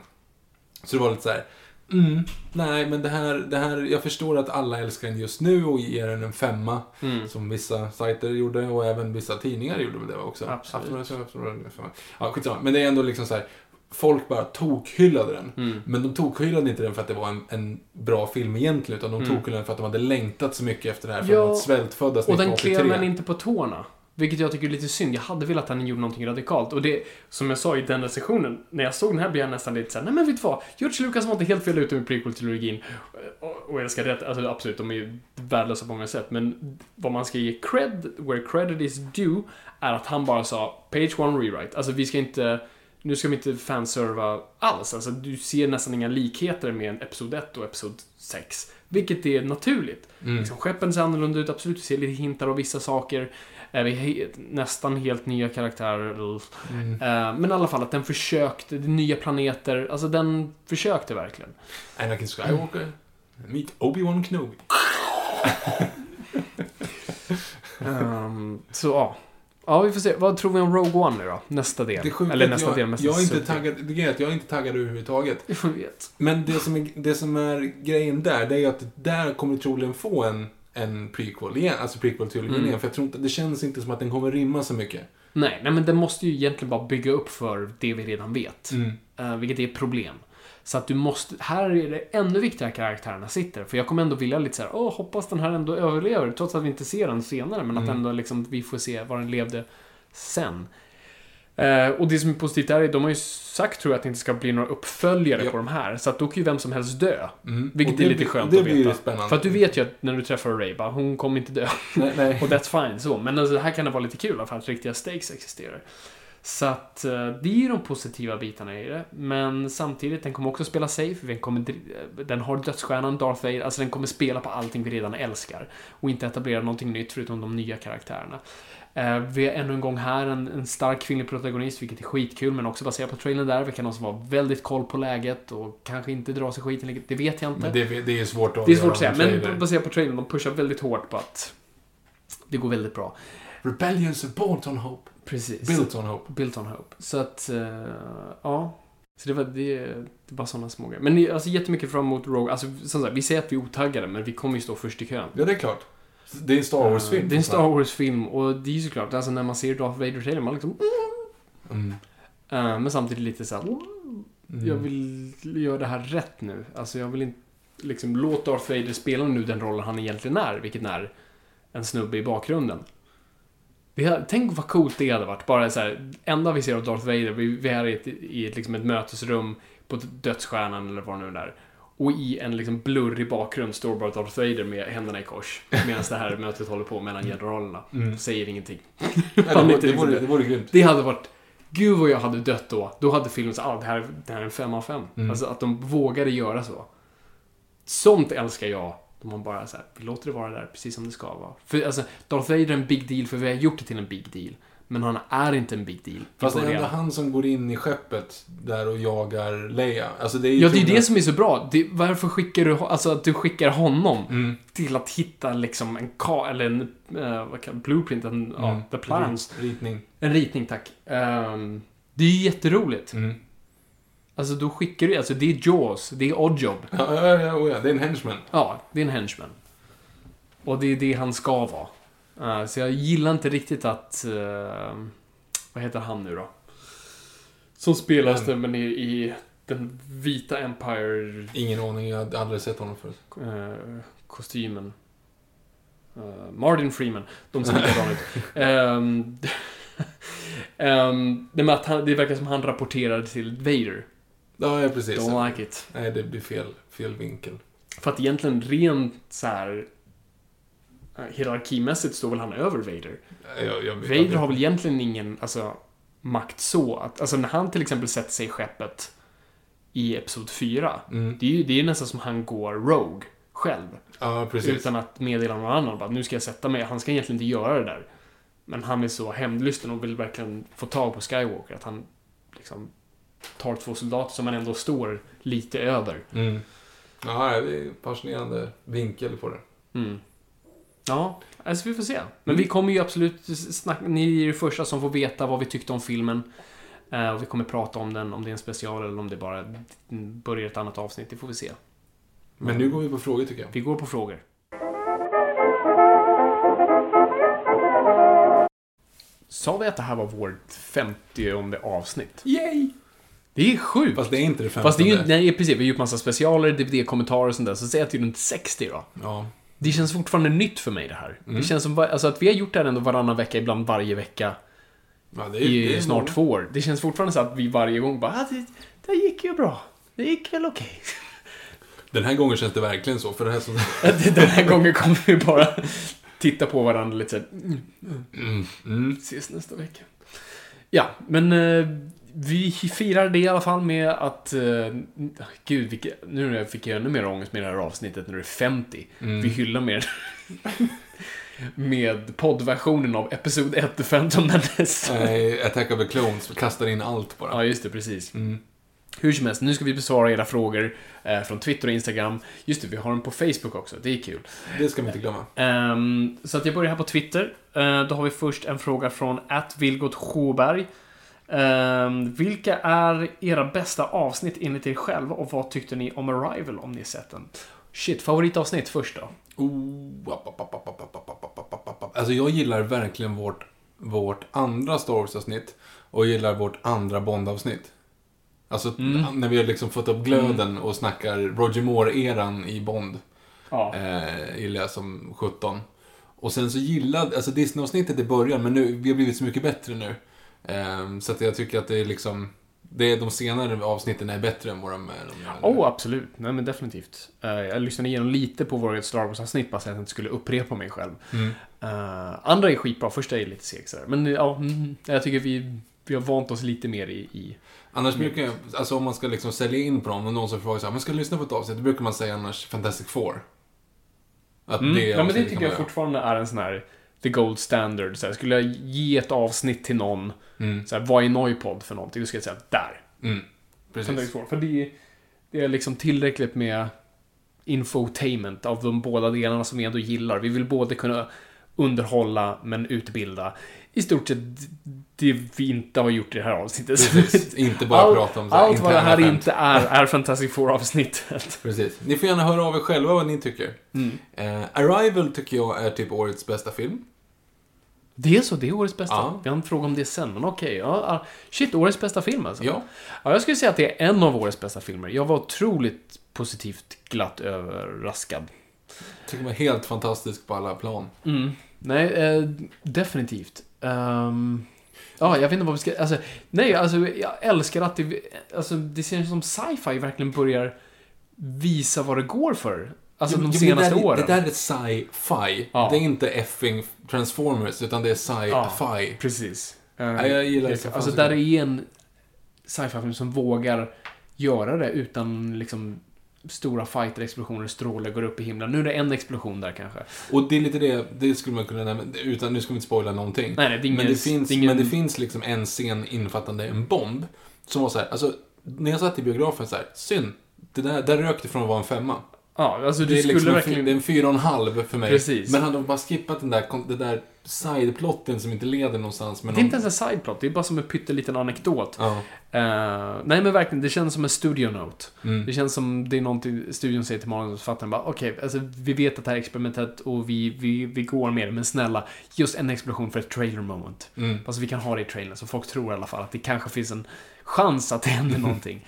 Så det var lite så här. Mm, nej, men det här, det här, jag förstår att alla älskar den just nu och ger den en femma. Mm. Som vissa sajter gjorde och även vissa tidningar gjorde med det också. Absolut. Aftonbladet, Aftonbladet, femma. Ja, skitsamma. Men det är ändå liksom så här. Folk bara tokhyllade den. Mm. Men de tokhyllade inte den för att det var en, en bra film egentligen, utan de Mm. tokhyllade den för att de hade längtat så mycket efter det här från Ja, att svältföddas Och den 1983. klev men inte på tårna. Vilket jag tycker är lite synd. Jag hade velat att han gjorde någonting radikalt. Och det, som jag sa i den recensionen, när jag såg den här blev jag nästan lite såhär, nej men vet du vad? George Lucas var inte helt fel ute med prequel-trilogin. Och, och jag ska rätt, alltså absolut, de är ju värdelösa på många sätt. Men vad man ska ge cred, where credit is due, är att han bara sa, page one rewrite. Alltså vi ska inte, nu ska vi inte fanserva alls. Alltså du ser nästan inga likheter med Episod 1 och Episod 6. Vilket är naturligt. Mm. Liksom, skeppen ser annorlunda ut, absolut. Vi ser lite hintar av vissa saker. Eh, Vi he- nästan helt nya karaktärer. Mm. Eh, Men i alla fall att den försökte, det nya planeter. Alltså den försökte verkligen. Anakin Skywalker, meet Obi-Wan Kenobi. Ehm, så ja. Ja, vi får se. Vad tror vi om Rogue One nu då? Nästa del. Eller nästa jag, del, nästa jag är inte taggad, det är att jag är inte taggad överhuvudtaget. Jag vet. Men det som är, det som är grejen där, det är att där kommer troligen få en, en prequel igen. Alltså prequel-trilogin Mm. igen. För jag tror inte, det känns inte som att den kommer rimma så mycket. Nej, nej, men den måste ju egentligen bara bygga upp för det vi redan vet. Mm. Eh, vilket är ett problem. Så att du måste, här är det ännu viktigare att karaktärerna sitter. För jag kommer ändå vilja lite så här, åh, hoppas den här ändå överlever. Trots att vi inte ser den senare, men att Mm. ändå liksom vi får se vad den levde sen. Eh, och det som är positivt där är, de har ju sagt tror jag att det inte ska bli några uppföljare Ja. på de här. Så att då kan ju vem som helst dö. Mm. Vilket är lite blir- skönt det att veta. spännande. För att du vet ju att när du träffar bara, hon kommer inte dö. Nej, nej. Och that's fine så. Men alltså, här kan det vara lite kul för att riktiga stakes existerar. Så att eh, det är ju de positiva bitarna i det. Men samtidigt, den kommer också spela safe. Den, kommer, dri- den har dödsstjärnan Darth Vader. Alltså den kommer spela på allting vi redan älskar. Och inte etablera någonting nytt förutom de nya karaktärerna. Eh, vi har ännu en gång här en, en stark kvinnlig protagonist, vilket är skitkul, men också baserat på trailern där. Vi kan också vara väldigt koll på läget och kanske inte dra sig skiten. Det vet jag inte. Men det, det är svårt att Det är svårt att säga, men baserat på trailern, de pushar väldigt hårt på att det går väldigt bra. Rebellions are on hope. Precis. Built on hope. Built on Hope. Så att, eh, ja. Så det var det, det bara sådana små grejer. Men alltså jättemycket fram emot Rogue. Alltså, som sagt, vi säger att vi är otaggade, men vi kommer ju stå först i kön. Ja, det är klart. Det är en Star Wars-film. Eh, Det är en Star Wars-film och det är ju såklart, alltså när man ser Darth Vader-trailern, man liksom... Mm. eh, men samtidigt lite så här, Mm. jag vill göra det här rätt nu. Alltså jag vill inte, liksom, låt Darth Vader spela nu den rollen han egentligen är, vilket är en snubbe i bakgrunden. Hade- tänk vad coolt det hade varit. Bara så här, enda vi ser av Darth Vader, vi, vi är i ett, i ett, liksom ett mötesrum på dödsstjärnan eller vad det nu är. Och i en liksom blurrig bakgrund står bara Darth Vader med händerna i kors. Medan det här mötet håller på mellan generalerna. Mm. Säger ingenting. Ja, det, vore, det, liksom- det vore grymt. Det hade varit... Gud vad jag hade dött då. Då hade filmen sagt ah, det, här, det här är en fem av fem. Mm. Alltså att de vågade göra så. Sånt älskar jag. De har bara så här, vi låter det vara där precis som det ska vara. För alltså, Darth Vader är en big deal för vi har gjort det till en big deal. Men han är inte en big deal. Fast det är ändå han som går in i skeppet där och jagar Leia. Alltså det är Ja, det är troligen- det som är så bra. Det, varför skickar du, alltså att du skickar honom Mm. till att hitta liksom en ka, eller en, uh, vad kan, blueprint, en, ja, Mm. the plans. Ritning. En ritning, tack. Ehm, det är ju jätteroligt. Mm. Alltså då skickar du, alltså det är Jaws, det är Oddjob. Ja, ja, ja, oh ja, det är en henchman. Ja, det är en henchman. Och det är det han ska vara. Eh, så jag gillar inte riktigt att... eh, vad heter han nu då? Som spelar Vem? snubben i, i den vita Empire... Ingen aning, jag har aldrig sett honom förut. eh, kostymen. Uh, Martin Freeman. De ser likadana ut. Um, um, det, med att han, det verkar som han rapporterade till Vader. Ja, ja precis. Don't like it. Nej, det blir fel, fel vinkel. För att egentligen rent så här eh, hierarkimässigt står väl han över Vader. Jag, jag, Vader har väl egentligen ingen alltså, makt så. Att, alltså när han till exempel sätter sig i skeppet i Episod 4. Mm. Det är ju det är nästan som han går Rogue själv. Ja, precis. Utan att meddela någon annan. Bara, nu ska jag sätta mig. Han ska egentligen inte göra det där. Men han är så hämndlysten och vill verkligen få tag på Skywalker. Att han liksom tar två soldater som han ändå står lite över. Mm. Ja, det är fascinerande vinkel på det. Mm. Ja, alltså vi får se. Men Mm. vi kommer ju absolut snacka, ni är det första som får veta vad vi tyckte om filmen. Eh, och vi kommer prata om den, om det är en special eller om det bara börjar ett annat avsnitt. Det får vi se. Men nu går vi på frågor tycker jag. Vi går på frågor. Sa vi att det här var vårt 50 avsnitt? Yay! Det är sjukt! Fast det är inte det femtonde. Fast det är ju, nej precis, vi har gjort massa specialer, DVD-kommentarer och sånt där, så säg att det är runt 60 då. Ja. Det känns fortfarande nytt för mig det här. Mm. Det känns som, alltså att vi har gjort det här ändå varannan vecka, ibland varje vecka ja det är, i det är snart många. två år. Det känns fortfarande så att vi varje gång bara, ah, det, det gick ju bra. Det gick väl okej. Den här gången känns det verkligen så. För det här som... Den här gången kommer vi bara titta på varandra lite såhär, mm, Mm. Mm. ses nästa vecka. Ja, men eh, vi firar det i alla fall med att... Eh, gud, vilket, nu fick jag ännu mer ångest med det här avsnittet när det är 50. Mm. Vi hyllar med, med poddversionen av Episod 1 The Phantom Menace. Nej, Attack of the Clones kastar in allt bara. Ja, just det, precis. Mm. Hur som helst, nu ska vi besvara era frågor eh, från Twitter och Instagram. Just det, vi har den på Facebook också. Det är kul. Det ska vi inte glömma. Ehm, så att jag börjar här på Twitter. Eh, då har vi först en fråga från Vilgot Sjöberg. Um, vilka är era bästa avsnitt enligt er själva och vad tyckte ni om Arrival om ni sett den? Shit, favoritavsnitt först då? Oh, app, app, app, Alltså jag gillar verkligen vårt, vårt andra Star Wars-avsnitt och gillar vårt andra Bond-avsnitt. Alltså mm. när vi har liksom fått upp glöden mm. och snackar Roger Moore-eran i Bond. Ja. Eh, gillar jag som 17. Och sen så gillade, alltså Disney-avsnittet i början, men nu, vi har blivit så mycket bättre nu. Eh, så att jag tycker att det är liksom, det är de senare avsnitten är bättre än. De är Oh, absolut. Nej, men definitivt. Eh, jag lyssnade igenom lite på vårt Star Wars-avsnitt bara så att jag inte skulle upprepa mig själv. Eh, andra är skitbra, första är lite seg sådär. Men ja, mm, jag tycker vi, vi har vant oss lite mer i... i Annars brukar jag, alltså om man ska liksom sälja in på dem, och någon som frågar så här, men ska lyssna på ett avsnitt? Då brukar man säga annars Fantastic Four. Att mm. det ja, men det tycker jag man göra. fortfarande är en sån här the gold standard. Så här, skulle jag ge ett avsnitt till någon, Mm. så här, vad är Noipod för någonting? Då ska jag säga där. Mm. Precis. För det, det är liksom tillräckligt med infotainment av de båda delarna som vi ändå gillar. Vi vill både kunna underhålla men utbilda. I stort sett det vi inte har gjort i det här avsnittet. Precis. Inte bara prata om så här allt vad det här skämt. inte är, är Fantastic Four-avsnittet. Precis. Ni får gärna höra av er själva vad ni tycker. Mm. Eh, Arrival tycker jag är typ årets bästa film. Det är så, det är årets bästa. Ja. Vi har en fråga om det sen, men okej. Ja, shit, årets bästa film alltså. Ja. ja. Jag skulle säga att det är en av årets bästa filmer. Jag var otroligt positivt glatt överraskad. Tycker var helt fantastisk på alla plan. Mm. Nej, eh, definitivt. Ehm, ja, jag vet inte vad vi ska... Alltså, nej, alltså jag älskar att det... Alltså, det känns som sci-fi verkligen börjar visa vad det går för. Alltså de Jo, men senaste det där, åren. Det där är sci-fi. Ja. Det är inte effing Transformers, utan det är sci-fi. Precis. Eh, Ja, jag gillar det så Alltså, där är en sci-fi-film som vågar göra det utan liksom stora fighter, explosioner, strålar går upp i himlen. Nu är det en explosion där kanske. Och det är lite det, det skulle man kunna nämna, utan nu ska vi inte spoila någonting. Nej, nej, det ingen- men, det finns, det ingen- men det finns liksom en scen innefattande en bomb. Som var så här, alltså, när jag satt i biografen så här, synd. Det där, där rök det från att vara en femma. Ja, alltså du Det är, skulle liksom en, verkligen... fy- det är en fyra och en halv för mig. Precis. Men hade de bara skippat den där, det där sideplotten som inte leder någonstans. Men Det är inte ens en sideplot, det är bara som en pytteliten anekdot. Ja. Eh, nej men verkligen, det känns som en studio note. Mm. Det känns som det är någonting studion säger till manusförfattaren bara okej, alltså vi vet att det här är experimentet och vi, vi, vi går med det, men snälla, just en explosion för ett trailer moment. Mm. Alltså vi kan ha det i trailern så folk tror i alla fall att det kanske finns en chans att det händer någonting.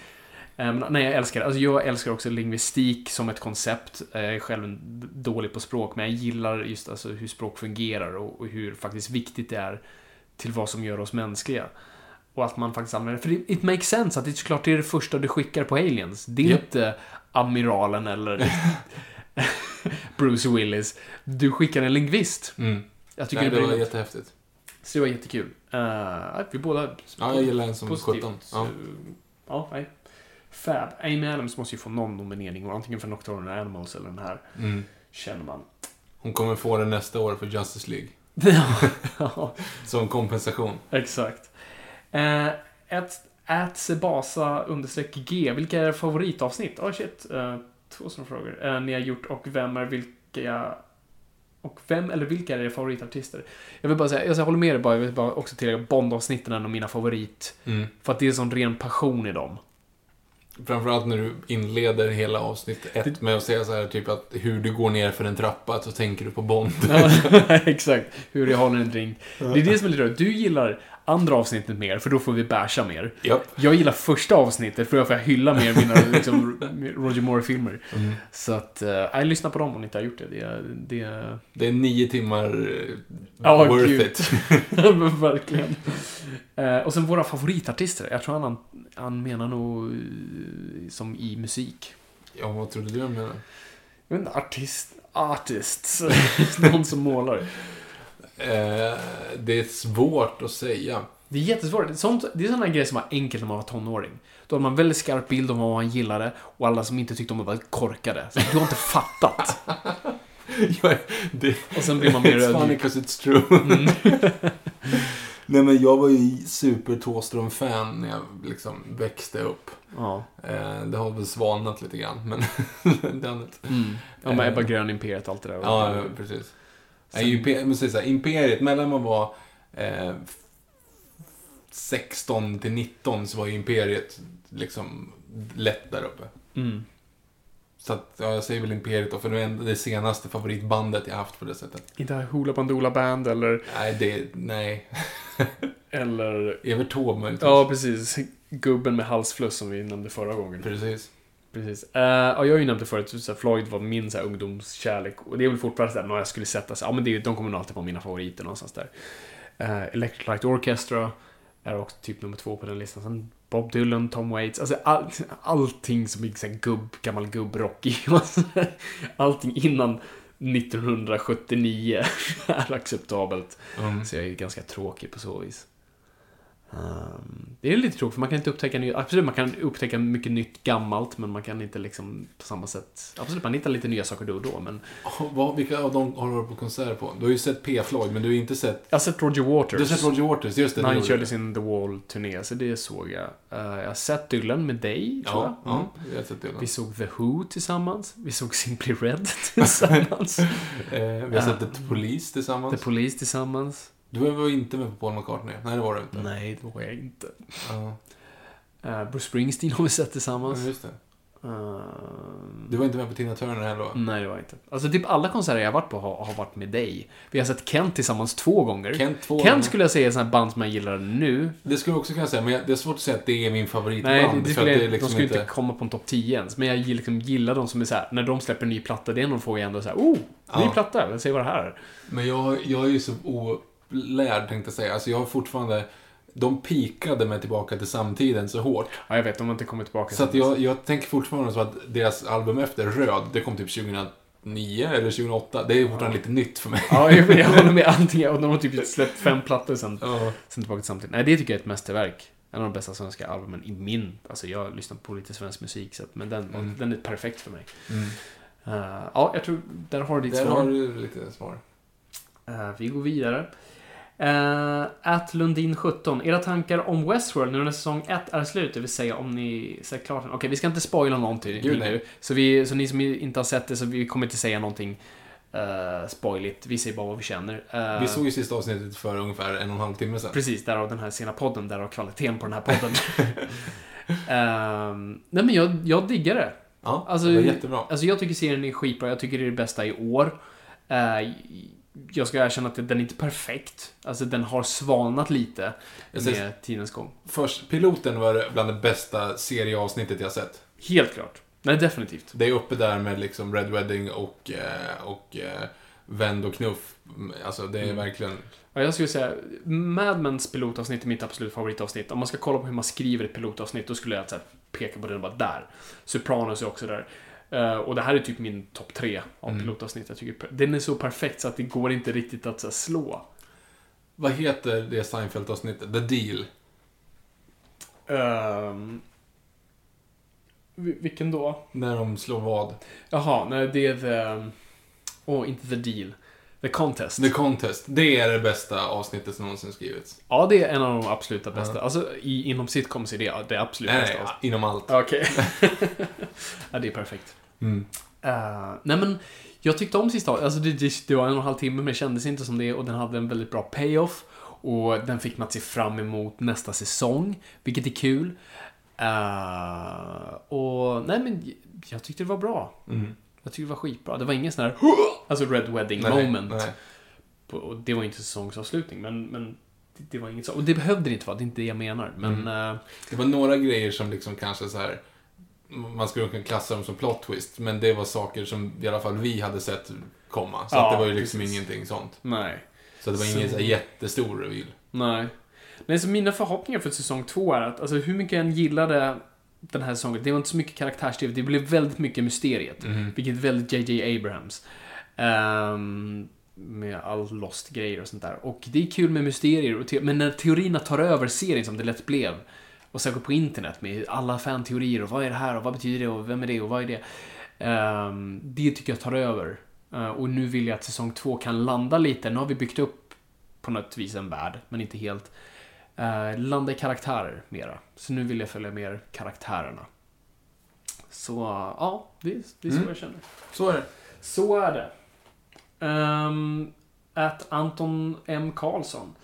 Men nej, jag älskar det. Alltså jag älskar också lingvistik som ett koncept. Eh, Jag är själv dålig på språk, men jag gillar just alltså hur språk fungerar och, och hur faktiskt viktigt det är till vad som gör oss mänskliga. Och att man faktiskt använder För it, makes sense att det är såklart det är det första du skickar på aliens. Det är Japp. inte amiralen eller Bruce Willis. Du skickar en lingvist. Mm. Jag tycker Nej, det, det var jättehäftigt. Så det var jättekul. Uh, vi båda Ja, jag gillar en som positivt. 17. Så, Ja. ja, nej. Fab. Amy Adams måste ju få någon nominering, antingen för Nocturnal Animals eller den här. Mm. Känner man. Hon kommer få den nästa år för Justice League. ja, Som kompensation. exakt. Ett At Sebasa understreck G. Vilka är favoritavsnitt? Oh shit. Eh, två sådana frågor. Eh, ni har gjort och vem är vilka... Och vem eller vilka är era favoritartister? Jag vill bara säga, alltså, jag håller med dig bara, jag vill bara också tillägga Bond-avsnitten är nog mina favorit. Mm. För att det är sån ren passion i dem. Framförallt när du inleder hela avsnitt ett med att säga så här, typ att hur du går ner för en trappa, så tänker du på Bond. Ja, exakt. Hur jag håller en drink. Det är det som är lite roligt. Du gillar andra avsnittet mer, för då får vi basha mer. Japp. Jag gillar första avsnittet, för då får jag hylla mer mina liksom, Roger Moore-filmer. Mm. Så att, uh, jag lyssnar på dem om ni inte har gjort det. Det, är- det är... Det är nio timmar eh, Ja, worth gud. it. Verkligen. Eh, och sen våra favoritartister. Jag tror han, han menar nog eh, som i musik. Ja, vad trodde du jag menade? Jag vet inte, artist, artists. Någon som målar. Eh, det är svårt att säga. Det är jättesvårt. Sånt, det är sådana grejer som var enkelt när man var tonåring. Då hade man väldigt skarp bild om vad man gillade och alla som inte tyckte om det var korkade. Så du har inte fattat. Ja, det, Och sen blir man mer it's funny ödmjuk. 'cause it's true. Nej men jag var ju super Thåström-fan när jag liksom växte upp. Ja. Eh, det har väl svalnat lite grann, men. Mm. Ja, med Ebba Grön, Imperiet, allt det där. Ja, ja, precis. Imper- men så här, Imperiet, mellan man var eh, 16 till 19 så var ju Imperiet liksom lätt där uppe. Mm. Så att, ja, jag säger väl Imperiet då, för det är det senaste favoritbandet jag haft på det sättet. Inte Hoola Bandoola Band eller... Nej, det, nej. Eller... Evert Taube. Ja, precis. Gubben med halsfluss som vi nämnde förra gången. Precis. Precis. Uh, ja, jag har ju nämnt det förut, så Floyd var min så här, ungdomskärlek. Och det är väl fortfarande såhär, när jag skulle sätta sig, ja men det, är- de kommer nog alltid vara mina favoriter någonstans där. Uh, Electric Light Orchestra är också typ nummer två på den listan. Sen Bob Dylan, Tom Waits, alltså all, allting som är så här, gubb, gammal gubbrock i. allting innan 1979 är acceptabelt. Mm. Så jag är ganska tråkig på så vis. Ehm, det är lite tråkigt, för man kan inte upptäcka ny, Absolut, man kan upptäcka mycket nytt gammalt, men man kan inte liksom på samma sätt... Absolut, man hittar lite nya saker då och då, men... Vad, vilka av dem har du varit på konsert på? Du har ju sett P. Floyd, men du har inte sett... Jag har sett Roger Waters. Du har sett Roger Waters, just det. När han körde sin The Wall-turné, så det såg jag. Eh, jag har sett Dylan med dig, tror Ja, jag. Mm. ja, jag har sett det. Vi såg The Who tillsammans. Vi såg Simply Red tillsammans. Eh, vi har sett. The Police tillsammans. The Police tillsammans. Du var inte med på Paul McCartney? Nej, det var du inte. Nej, det var jag inte. Ja, Uh, Bruce Springsteen har vi sett tillsammans. ja, just det. Ehm, Du var inte med på Tina Turner heller va? Nej, det var jag inte. Alltså typ alla konserter jag har varit på har, har varit med dig. Vi har sett Kent tillsammans två gånger. Kent två Kent gånger. skulle jag säga är ett band som jag gillar nu. Det skulle jag också kunna säga, men det är svårt att säga att det är min favoritband. Nej, det, det skulle, det är de liksom skulle inte komma på en topp 10 ens. Men jag liksom gillar de som är så här, när de släpper en ny platta, det är någon får jag ändå så här, oh, ny Ja. platta, säger vad det här är. Men jag, jag är ju så olärd, tänkte jag säga. Alltså jag har fortfarande... De pikade mig tillbaka till samtiden så hårt. Ja, jag vet, de har inte kommit tillbaka Så att jag, jag tänker fortfarande så att deras album efter, Röd, det kom typ 2009 eller 2008. Det är fortfarande lite nytt för mig. Ja, jag, jag håller med allting. Och de har typ släppt fem plattor sen, Ja. sen tillbaka till samtidigt. Nej, det tycker jag är ett mästerverk. En av de bästa svenska albumen i min... Alltså jag lyssnar på lite svensk musik, så att, men den, Mm. den är perfekt för mig. Mm. Eh, ja, jag tror... Där har du ditt Där svar. har du lite svar. Eh, vi går vidare. Uh, at Lundin17. Era tankar om Westworld nu när säsong 1 är slut, det vill säga om ni sett klart den. Okej, vi ska inte spoila någonting Gud, nu. Så, vi, så ni som inte har sett det, så vi kommer inte säga någonting uh, spoiligt. Vi säger bara vad vi känner. Eh, Vi såg ju sista avsnittet för ungefär en och en halv timme sedan. Precis, därav den här sena podden, därav kvaliteten på den här podden. Ehm, nej men jag, jag diggar det. Ja, Alltså, det var jättebra. Alltså jag tycker serien är skitbra, jag tycker det är det bästa i år. Eh, jag ska erkänna att den är inte perfekt. Alltså den har svalnat lite Jag med tidens gång. Först, piloten var bland det bästa serieavsnittet jag sett. Helt klart. Nej, definitivt. Det är uppe där med liksom Red Wedding och, eh, och eh, Vänd och Knuff. Alltså det är Mm. verkligen... Ja, jag skulle säga, Mad Mens pilotavsnitt är mitt absolut favoritavsnitt. Om man ska kolla på hur man skriver ett pilotavsnitt, då skulle jag här, peka på den och bara där. Sopranos är också där. Eh, och det här är typ min topp tre av Mm. pilotavsnitt. Jag tycker den är så perfekt så att det går inte riktigt att här, slå. Vad heter det Seinfeld-avsnittet? The Deal. Vi- vilken då? När de slår vad? Jaha, nej det är the... Åh, inte the deal. The contest. The Contest. Det är det bästa avsnittet som någonsin skrivits. Ja, det är en av de absoluta bästa. Ja. Alltså, i, inom sitcoms är det det absolut Nej, bästa. nej, inom allt. Okej. ja, det är perfekt. Mm. Eh, nej men, jag tyckte om sista Alltså det, det, det var en och en halv timme, men det kändes inte som det. Och den hade en väldigt bra payoff. Och den fick man att se fram emot nästa säsong, vilket är kul. Eh, och, nej men, jag tyckte det var bra. Mm. Jag tyckte det var skitbra. Det var ingen sån här, alltså Red Wedding Nej, moment. nej. På, och det var inte säsongsavslutning, men, men det, det var inget så. Och det behövde det inte vara, det är inte det jag menar. Men, Mm. eh, Det var några grejer som liksom kanske så här man skulle kunna klassa dem som plot twist, men det var saker som i alla fall vi hade sett komma. Så Ja, att det var ju liksom precis. ingenting sånt. nej. Så det var ingen så jättestor reveal. Nej. Nej, så mina förhoppningar för säsong två är att, alltså hur mycket jag än gillade den här säsongen, det var inte så mycket karaktärsdriv, det blev väldigt mycket mysteriet. Mhm. Vilket väldigt JJ Abrahams. Ehm, med all Lost-grejer och sånt där. Och det är kul med mysterier, och men när teorierna tar över serien som det lätt blev, och särskilt på internet med alla fan-teorier och vad är det här och vad betyder det och vem är det och vad är det? Ehm, det tycker jag tar över. Eh, och nu vill jag att säsong två kan landa lite. Nu har vi byggt upp på något vis en värld, men inte helt. Eh, landa i karaktärer mera. Så nu vill jag följa mer karaktärerna. Så, ja, det, är- det är så Mm. jag känner. Så är det. Så är det. Um, att Anton M. Karlsson.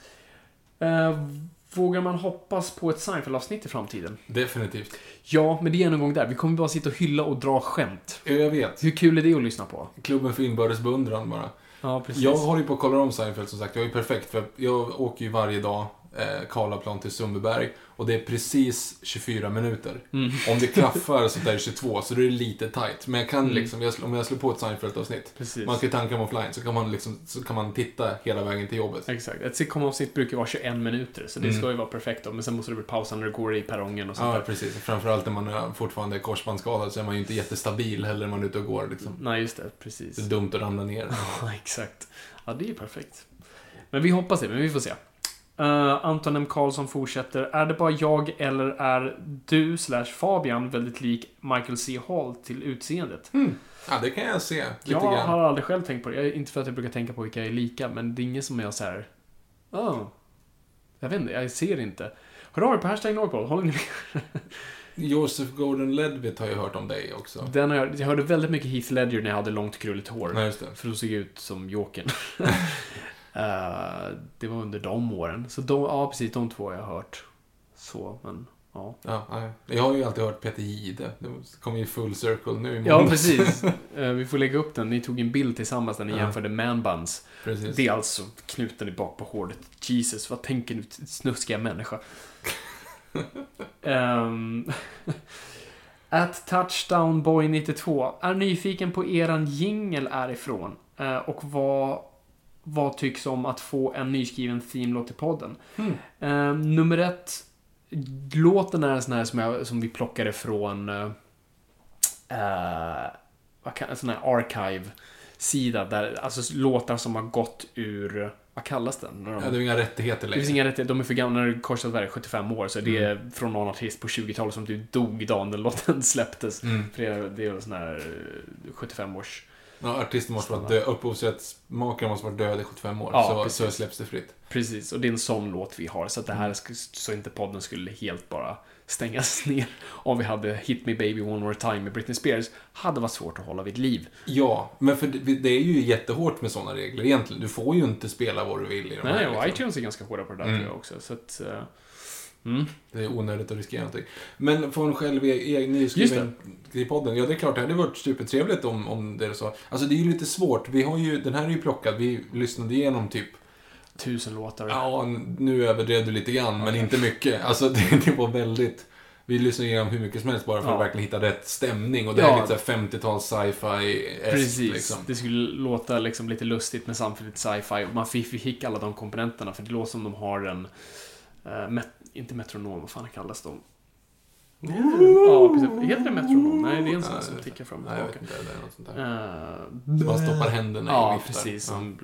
Eh, vågar man hoppas på ett Seinfeld-avsnitt i framtiden? Definitivt. Ja, men det är en gång där. Vi kommer bara sitta och hylla och dra skämt. Jag vet. Hur kul är det att lyssna på? Klubben för inbördes beundran bara. Ja, precis. Jag håller ju på att kolla om Seinfeld som sagt. Jag är perfekt för jag åker ju varje dag eh, Karlaplan till Sundbyberg och det är precis 24 minuter. Mm. Om det klaffar så där är det 22 så då är det lite tight. Men jag kan liksom, jag, om jag slår på ett Seinfeld-avsnitt. Man kan ju tanka dem offline så kan man liksom, så kan man titta hela vägen till jobbet. Exakt. Ett sitcom-avsnitt brukar vara 21 minuter, så det Mm. ska ju vara perfekt då. Men sen måste det bli pausa när du går i perrongen och sånt Ja, där. precis. Framförallt när man är fortfarande är korsbandsskadad så är man ju inte jättestabil heller när man är ute och går liksom. Nej, just det. Precis. Det är dumt att ramla ner. Ja, exakt. Ja, det är perfekt. Men vi hoppas det, men vi får se. Uh, Anton M. Karlsson fortsätter. Är det bara jag eller är du slash Fabian väldigt lik Michael C. Hall till utseendet? Ja, det kan jag se. Lite jag grann. har aldrig själv tänkt på det. Jag, inte för att jag brukar tänka på vilka jag är lika, men det är ingen som jag så här. Oh. Jag vet inte, jag ser inte. Hör av er på hashtag Norrpool, håller ni med? Joseph Gordon-Levitt har jag hört om dig också. Den har jag, jag hörde väldigt mycket Heath Ledger när jag hade långt krulligt hår. Nej, just det. För då såg jag ut som Jokern. Eh, det var under de åren. Så de, ja, precis, de två har jag hört. Så, men ja. Ja, nej. jag har ju alltid hört Peter Jihde. Det kom ju full circle nu i Ja, precis. Eh, vi får lägga upp den. Ni tog en bild tillsammans där ni Ja. jämförde manbuns. precis. Det är alltså knuten i bak på håret. Jesus, vad tänker du, snuskiga människa? um, At Touchdownboy92 är nyfiken på eran jingel är ifrån eh, och vad, vad tycks om att få en nyskriven themelåt till podden. Hmm. Eh, nummer ett, låten är en sån här som, jag, som vi plockade från eh, eh, vad kan, en sån här archive-sida där, alltså låtar som har gått ur, vad kallas den? De, Ja, det är inga rättigheter det längre. finns inga rättigheter, de är för gamla, när det korsar Sverige 75 år, så det är från någon artist på 20-talet som typ dog dagen den låten släpptes. Mm. För det är, det är sån här eh, 75-års... Ja, artisten måste vara död. Upphovsrättsmakaren måste vara död i 75 år. Ja, så, precis. så släpps det fritt. Precis, och det är en sån låt vi har, så att det här, så inte podden skulle helt bara stängas ner. Om vi hade Hit Me Baby One More Time med Britney Spears, hade varit svårt att hålla vid liv. Ja, men för det, det är ju jättehårt med sådana regler egentligen. Du får ju inte spela vad du vill i de Nej, här. och liksom. iTunes är ganska hårda på det där Mm. tror jag också, så att... Mm. Det är onödigt att riskera någonting. Men få en själv egen nyskriven i podden. Ja, det är klart, det hade varit supertrevligt om, om det är så. Alltså, det är ju lite svårt. Vi har ju, den här är ju plockad. Vi lyssnade igenom typ, Tusen låtar. ja, nu överdrev du lite grann, men inte mycket. Alltså, det, det var väldigt... Vi lyssnade igenom hur mycket som helst bara för Ja. att verkligen hitta rätt stämning. Och det Ja. är lite så här 50-tals sci-fi Precis. liksom. Det skulle låta liksom lite lustigt men samtidigt sci-fi. Man fick, fick alla de komponenterna för det låter som de har en... Eh, met, inte metronom, vad fan kallas de? Ja, precis. Heter det metronom? Nej, det är en sån Nej, som tickar fram och Nej, jag vet tillbaka. inte. Det är något sånt där. Eh, Man stoppar händerna Ja, i viftar. precis. Ja. Som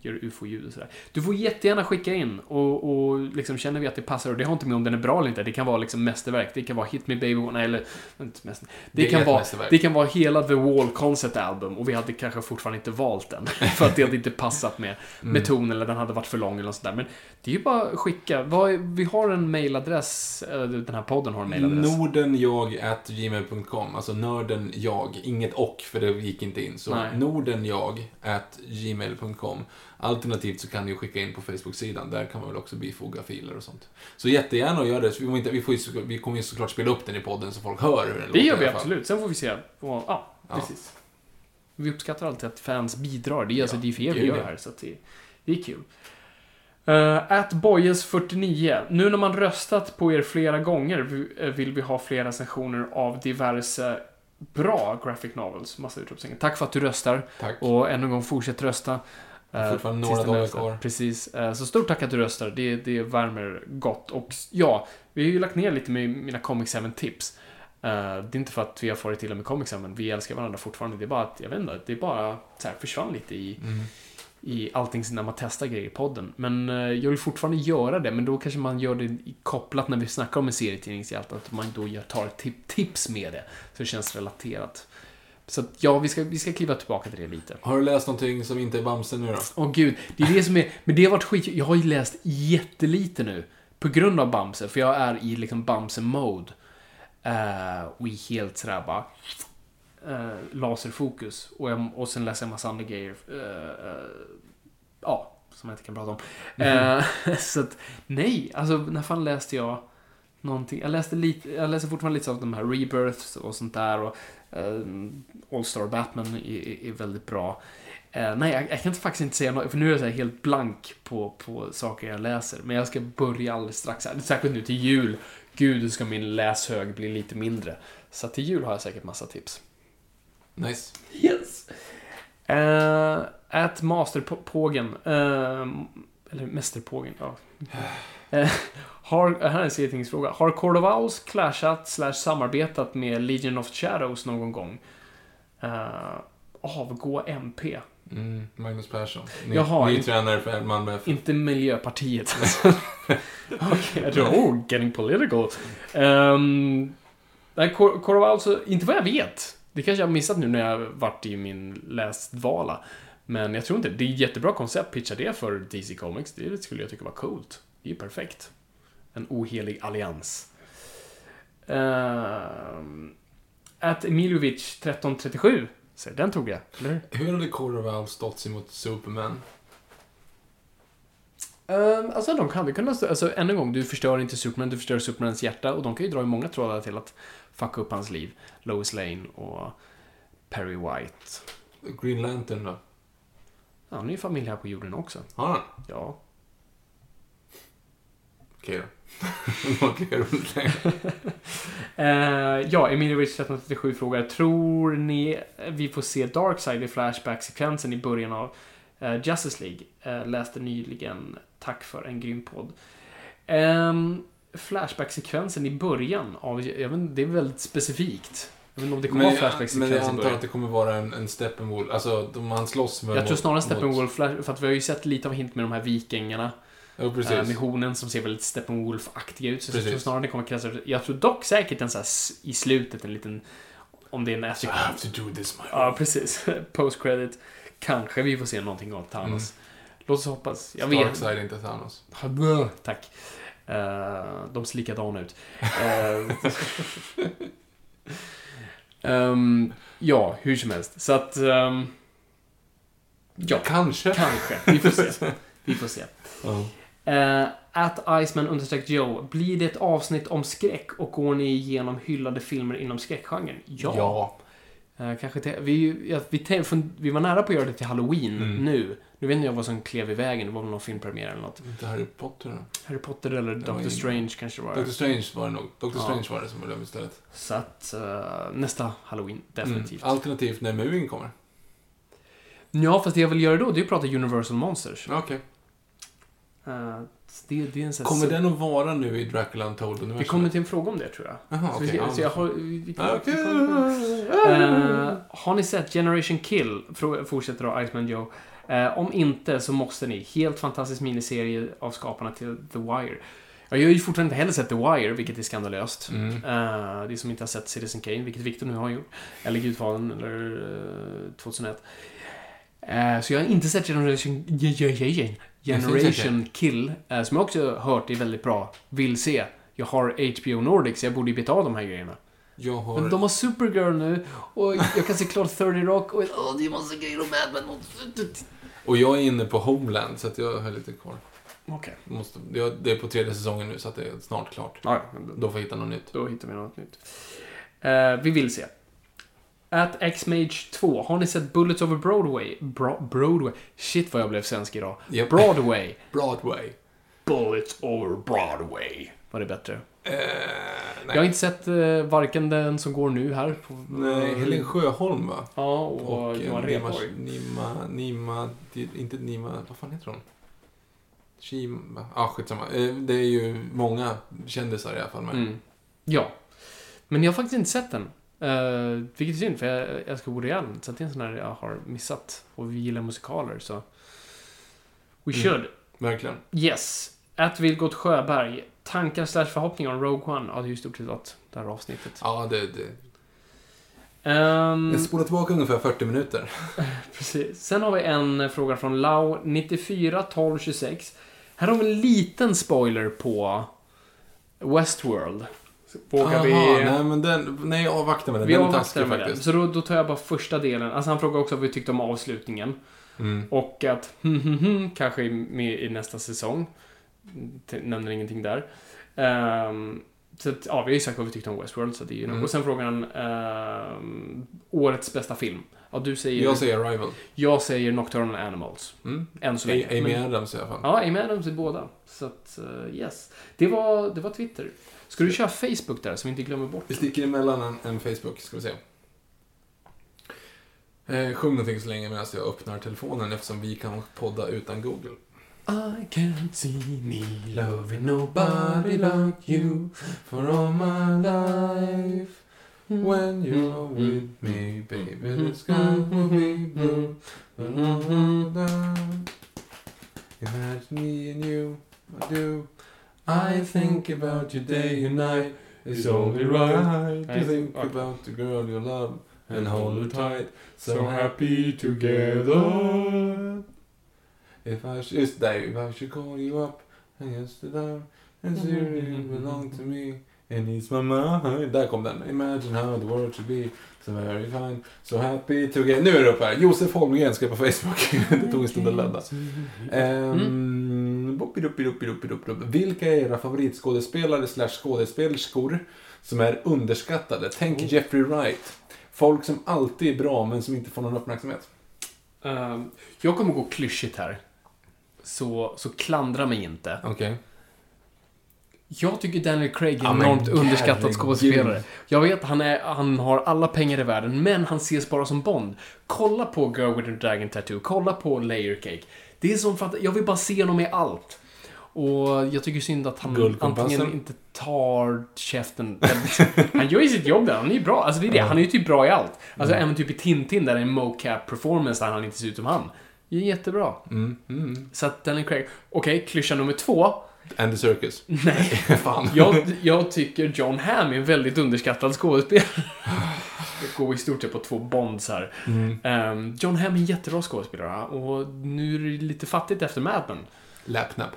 gör ufo-ljud och sådär. Du får jättegärna skicka in och, och liksom känner vi att det passar och det har inte med om den är bra eller inte. Det kan vara liksom mästerverk. Det kan vara Hit Me Baby One, eller inte mäster, det, Det är kan ett vara, mästerverk. det kan vara hela The Wall Concept Album och vi hade kanske fortfarande inte valt den. för att det hade inte passat med, Mm. med ton eller den hade varit för lång eller något sånt där. Men det är ju bara att skicka. Vad Vi har en mailadress, eh, den här podden har en mailadress. Nordenjag at gmail.com, alltså nörden jag, inget och för det gick inte in. Så Nej. nordenjag at gmail.com. Alternativt så kan ni skicka in på Facebook-sidan, där kan man väl också bifoga filer och sånt. Så jättegärna att göra det, vi, inte, vi, får ju, vi kommer ju såklart spela upp den i podden så folk hör hur den Det låter gör i vi absolut. Sen får vi se. Och, ja, Ja. precis. Vi uppskattar alltid att fans bidrar. Det är alltså Ja, det är för er vi gör ja. det här, så det, det är kul. Uh, at Boyes49. Nu när man röstat på er flera gånger eh, vill vi ha fler recensioner av diverse bra graphic novels. Massa utropstecken. Tack för att du röstar. Tack. Och än en gång, fortsätt rösta. Eh, fortfarande tills några dagar kvar. Precis. Eh, Så stort tack att du röstar. Det, det värmer gott. Och ja, vi har ju lagt ner lite med mina Comic 7-tips. det är inte för att vi har farit illa med Comic 7, vi älskar varandra fortfarande. Det är bara att, jag vet inte, det är bara så här, försvann lite i, Mm. I allting när man testar grejer i podden. Men eh, jag vill fortfarande göra det, men då kanske man gör det kopplat när vi snackar om en serietidningshjälte, att man då tar tip, tips med det. Så det känns relaterat. Så att, ja, vi ska, vi ska kliva tillbaka till det lite. Har du läst någonting som inte är Bamse nu då? Åh gud, det är det som är... Men det har varit skit. Jag har ju läst jättelite nu. På grund av Bamse, för jag är i liksom Bamse-mode. Uh, och är helt sådär bara... Uh, laserfokus. Och, jag, och sen läser jag massa andra grejer. eh, eh, ja, som jag inte kan prata om. Eh, så att, nej, alltså när fan läste jag någonting? Jag läste lite, jag läser fortfarande lite av de här Rebirths och sånt där. Och eh, All-Star Batman är, är, väldigt bra. Eh, nej, jag, jag kan faktiskt inte säga något, för nu är jag så helt blank på, på saker jag läser. Men jag ska börja alldeles strax. Särskilt nu till jul. Gud, ska min läshög bli lite mindre. Så till jul har jag säkert massa tips. Nice. Yes. Uh, at Masterpågen. Uh, eller Mästerpågen, ja. Eh, har, här är en serietidningsfråga. Har Owls clashat slash samarbetat med Legion of Shadows någon gång? Uh, avgå MP. Mm, Magnus Persson. Ny, Jaha, ny tränare för Malmö FF. Inte Miljöpartiet. Okej, tror, oh, getting political. Um, nej, Owls, inte vad jag vet. Det kanske jag har missat nu när jag varit i min läsdvala. Men jag tror inte, det är ett jättebra koncept. Pitcha det för DC Comics. Det skulle jag tycka var coolt. Det är ju perfekt. En ohelig allians. Uh, att Emiljovic 1337. Så den tog jag, eller hur? Hade Court stått sig mot Superman? Um, alltså de hade kunnat, stå- alltså än en gång, du förstör inte Superman, du förstör Supermans hjärta och de kan ju dra i många trådar till att fucka upp hans liv. Lois Lane och Perry White. Green Lantern då? Ja, han är ju familj här på jorden också. Har han? Ja. Okej då. Uh, ja, Emiliovic 1337 frågar, tror ni vi får se Darkseid i Flashback-sekvensen i början av eh, Justice League? Eh, läste nyligen, tack för en grym podd. Um, Flashback-sekvensen i början av, jag vet, det är väldigt specifikt. Jag vet inte om det kommer Men vara jag, men jag i antar att det kommer vara en, en Steppenwolf. Alltså, de, han slåss med Jag tror snarare Steppenwolf, för att vi har ju sett lite av hint med de här vikingarna. Ja, precis. Med hornen som ser väldigt Steppenwolf-aktiga ut. Så jag tror Precis. snarare det kommer kretsa Jag tror dock säkert en så här i slutet, en liten... Om det är en I efter... have to do this my Ja, precis. Post-credit. Kanske vi får se någonting av Thanos. Låt oss hoppas. Jag vet. Darkseid, inte Thanos. Tack. Eh, de ser likadana ut. Eh, ehm, ja, hur som helst. Så att... ehm, ja, Kanske. kanske. Vi får se. Vi får se. Ja. Uh, at Iceman understreck Joe. Blir det ett avsnitt om skräck och går ni igenom hyllade filmer inom skräckgenren? Ja. ja. Eh, kanske till, vi, ja, vi, vi var nära på att göra det till Halloween Mm. nu. Nu vet inte jag vad som klev i vägen. Det var väl någon filmpremiär eller något. Inte Harry Potter då? Harry Potter eller Doctor Strange kanske det var. Doctor Strange var det nog. Doctor Ja. Strange var det som det istället. Så att eh, nästa Halloween, definitivt. Mm. Alternativt när Moving kommer. Ja, fast det jag vill göra då, det är att prata Universal Monsters. Okej. Eh, det, det är Kommer den att vara nu i Dracula Untold Universum? Vi kommer till en fråga om det, tror jag. Så, vi, så jag har... Vi, Ah. Eh, har ni sett Generation Kill? Fortsätter då Iceman Joe. Eh, om inte så måste ni. Helt fantastisk miniserie av skaparna till The Wire. Ja, Jag har ju fortfarande inte heller sett The Wire, vilket är skandalöst. Mm. Uh, det som inte har sett Citizen Kane, vilket Victor nu har gjort. Eller Gudfadern, eller uh, 2001. Eh, så jag har inte sett Generation, Generation Kill, eh, som jag också har hört är väldigt bra. Vill se. Jag har HBO Nordic, så jag borde ju beta av de här grejerna. Har... Men de har Supergirl nu, och jag kan se klart 30 Rock, och åh, det är massa grejer och Mad Men. Och jag är inne på Homeland, så att jag har lite kvar. Okej. Måste... jag- Det är på tredje säsongen nu, så att det är snart klart. Ja, men då, Då får jag hitta något nytt. då hittar vi något nytt. Eh, vi vill se. At X-Mage 2. Har ni sett Bullets over Broadway? Bro Broadway? Shit vad jag blev svensk idag. Japp. Broadway. Broadway. Bullets over Broadway. Var det bättre? Eh. Jag har inte sett eh, varken den som går nu här. På, Nej, Helen Sjöholm va? Ja, och, Och Johan eh, Nima, Rheborg. Nima, Nima, det- inte Nima, vad fan heter hon? Shima, ja ah, skitsamma. Eh, Det är ju många kändisar i alla fall med. Mm. Ja. Men jag har faktiskt inte sett den. Uh, vilket är synd, för jag älskar Woody Allen. Så det är en sån här jag har missat. Och vi gillar musikaler, så... We Mm. should. Verkligen. Yes. At Vilgot Sjöberg. Tankar slash förhoppningar om Rogue One? Ja, det är ju stort sett vad det här avsnittet. Ja, det, det. Ehm, Jag spolar tillbaka ungefär 40 minuter. precis. Sen har vi en fråga från Lau 94 12 26. Här har vi en liten spoiler på Westworld. Vågar Aha, vi... nej men den, nej avvakta med den. Vi den avvaktar med den. faktiskt. Så då, då tar jag bara första delen. Alltså han frågar också vad vi tyckte om avslutningen. Mm. Och att hm, hm, hm, kanske med i nästa säsong. Nämner ingenting där. Ehm, så att, ja, vi har ju sagt vad vi tyckte om Westworld, så det är ju. Mm. Och sen frågar han ehm, årets bästa film. Ja, du säger... Jag säger Arrival. jag säger Nocturnal Animals. Mm. Än så länge. Amy Men- Adams i alla fall. Ja, Amy Adams är båda. Så att, eh, yes. Det var, det var Twitter. Ska du köra Facebook där, så vi inte glömmer bort? Vi sticker emellan en, en Facebook, ska vi se. Eh, sjung någonting så länge medan jag öppnar telefonen eftersom vi kan podda utan Google. I can't see me loving nobody like you for all my life. When you're with me baby the sky will be blue. Imagine me and you, I do. I think about you day and night. It's only right to think about the girl you love and hold her tight. So happy together. If I just där, if I should call you up and down and see you belong to me. And it's my mind. Där kom den. Imagine how the world should be. So very fine. So happy together. Nu är det upp här. Josef Holmgren skrev på Facebook. det tog en stund att ladda. Um, Vilka är era favoritskådespelare slash skådespelerskor som är underskattade? Tänk Jeffrey Wright. Folk som alltid är bra men som inte får någon uppmärksamhet. Ehm, jag kommer gå klyschigt här. Så, så klandra mig inte. Okej. Jag tycker Daniel Craig är en enormt underskattad skådespelare. Jag vet, han, är, han har alla pengar i världen, men han ses bara som Bond. Kolla på Girl with the Dragon Tattoo, kolla på Layer Cake. Det är som för att jag vill bara se honom i allt. Och jag tycker synd att han antingen inte tar käften. han gör ju sitt jobb där, han är ju bra. Alltså det är det, han är ju typ bra i allt. Alltså även typ i Tintin där det är en mocap performance där han inte ser ut som han. Det är jättebra. Mm, mm. Så att Daniel Craig, okej, klyscha nummer två. Andy Serkis. Nej. Fan. Jag, jag tycker John Hamm är en väldigt underskattad skådespelare. Jag går i stort sett på två Bonds här. Mm. Ehm, John Hamm är en jättebra skådespelare och nu är det lite fattigt efter Mad Men. Lapnap.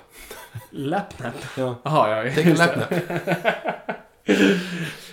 Lapnap. Ja. Jaha, ja. Take a lapnap.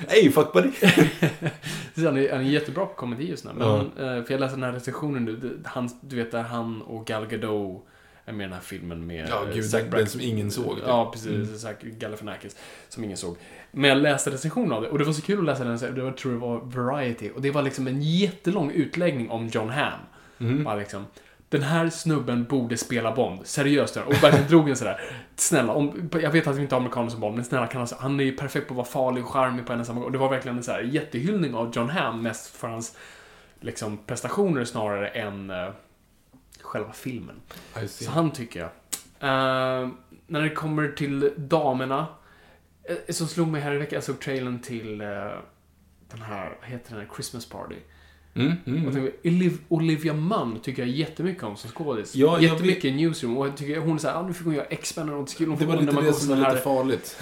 Hey, fuck buddy. Så Han är, han är jättebra på komedi just nu. Men, Ja. eh, för jag läste den här recensionen nu. det- Han, du vet där han och Gal Gadot är med i den här filmen med Ja, eh, gud, Zac den, som ingen såg. typ. Ja, precis. Zac Galifianakis. Som ingen såg. Men jag läste recensionen av det och det var så kul att läsa den. Det var, jag tror det var Variety. Och det var liksom en jättelång utläggning om John Hamm. Mm. Bara liksom, den här snubben borde spela Bond. Seriöst. Och verkligen drog en sådär. Snälla, om, jag vet att vi inte har amerikaner som Bond, men snälla kan han, han är ju perfekt på att vara farlig och charmig på en och samma gång. Och det var verkligen en så här jättehyllning av John Hamm, mest för hans liksom, prestationer snarare än eh, själva filmen. Så han tycker jag. Eh, när det kommer till damerna. eh, som slog mig här i veckan, jag såg trailern till eh, den här, vad heter den här, Christmas Party. Mm, mm. Och tänkte, Oliv- Olivia Munn tycker jag jättemycket om som skådis. Ja, jättemycket i Newsroom. Och jag tycker hon är såhär, ah, nu fick hon göra X-Men och något kul. Hon Det var lite när man det som var här, lite farligt.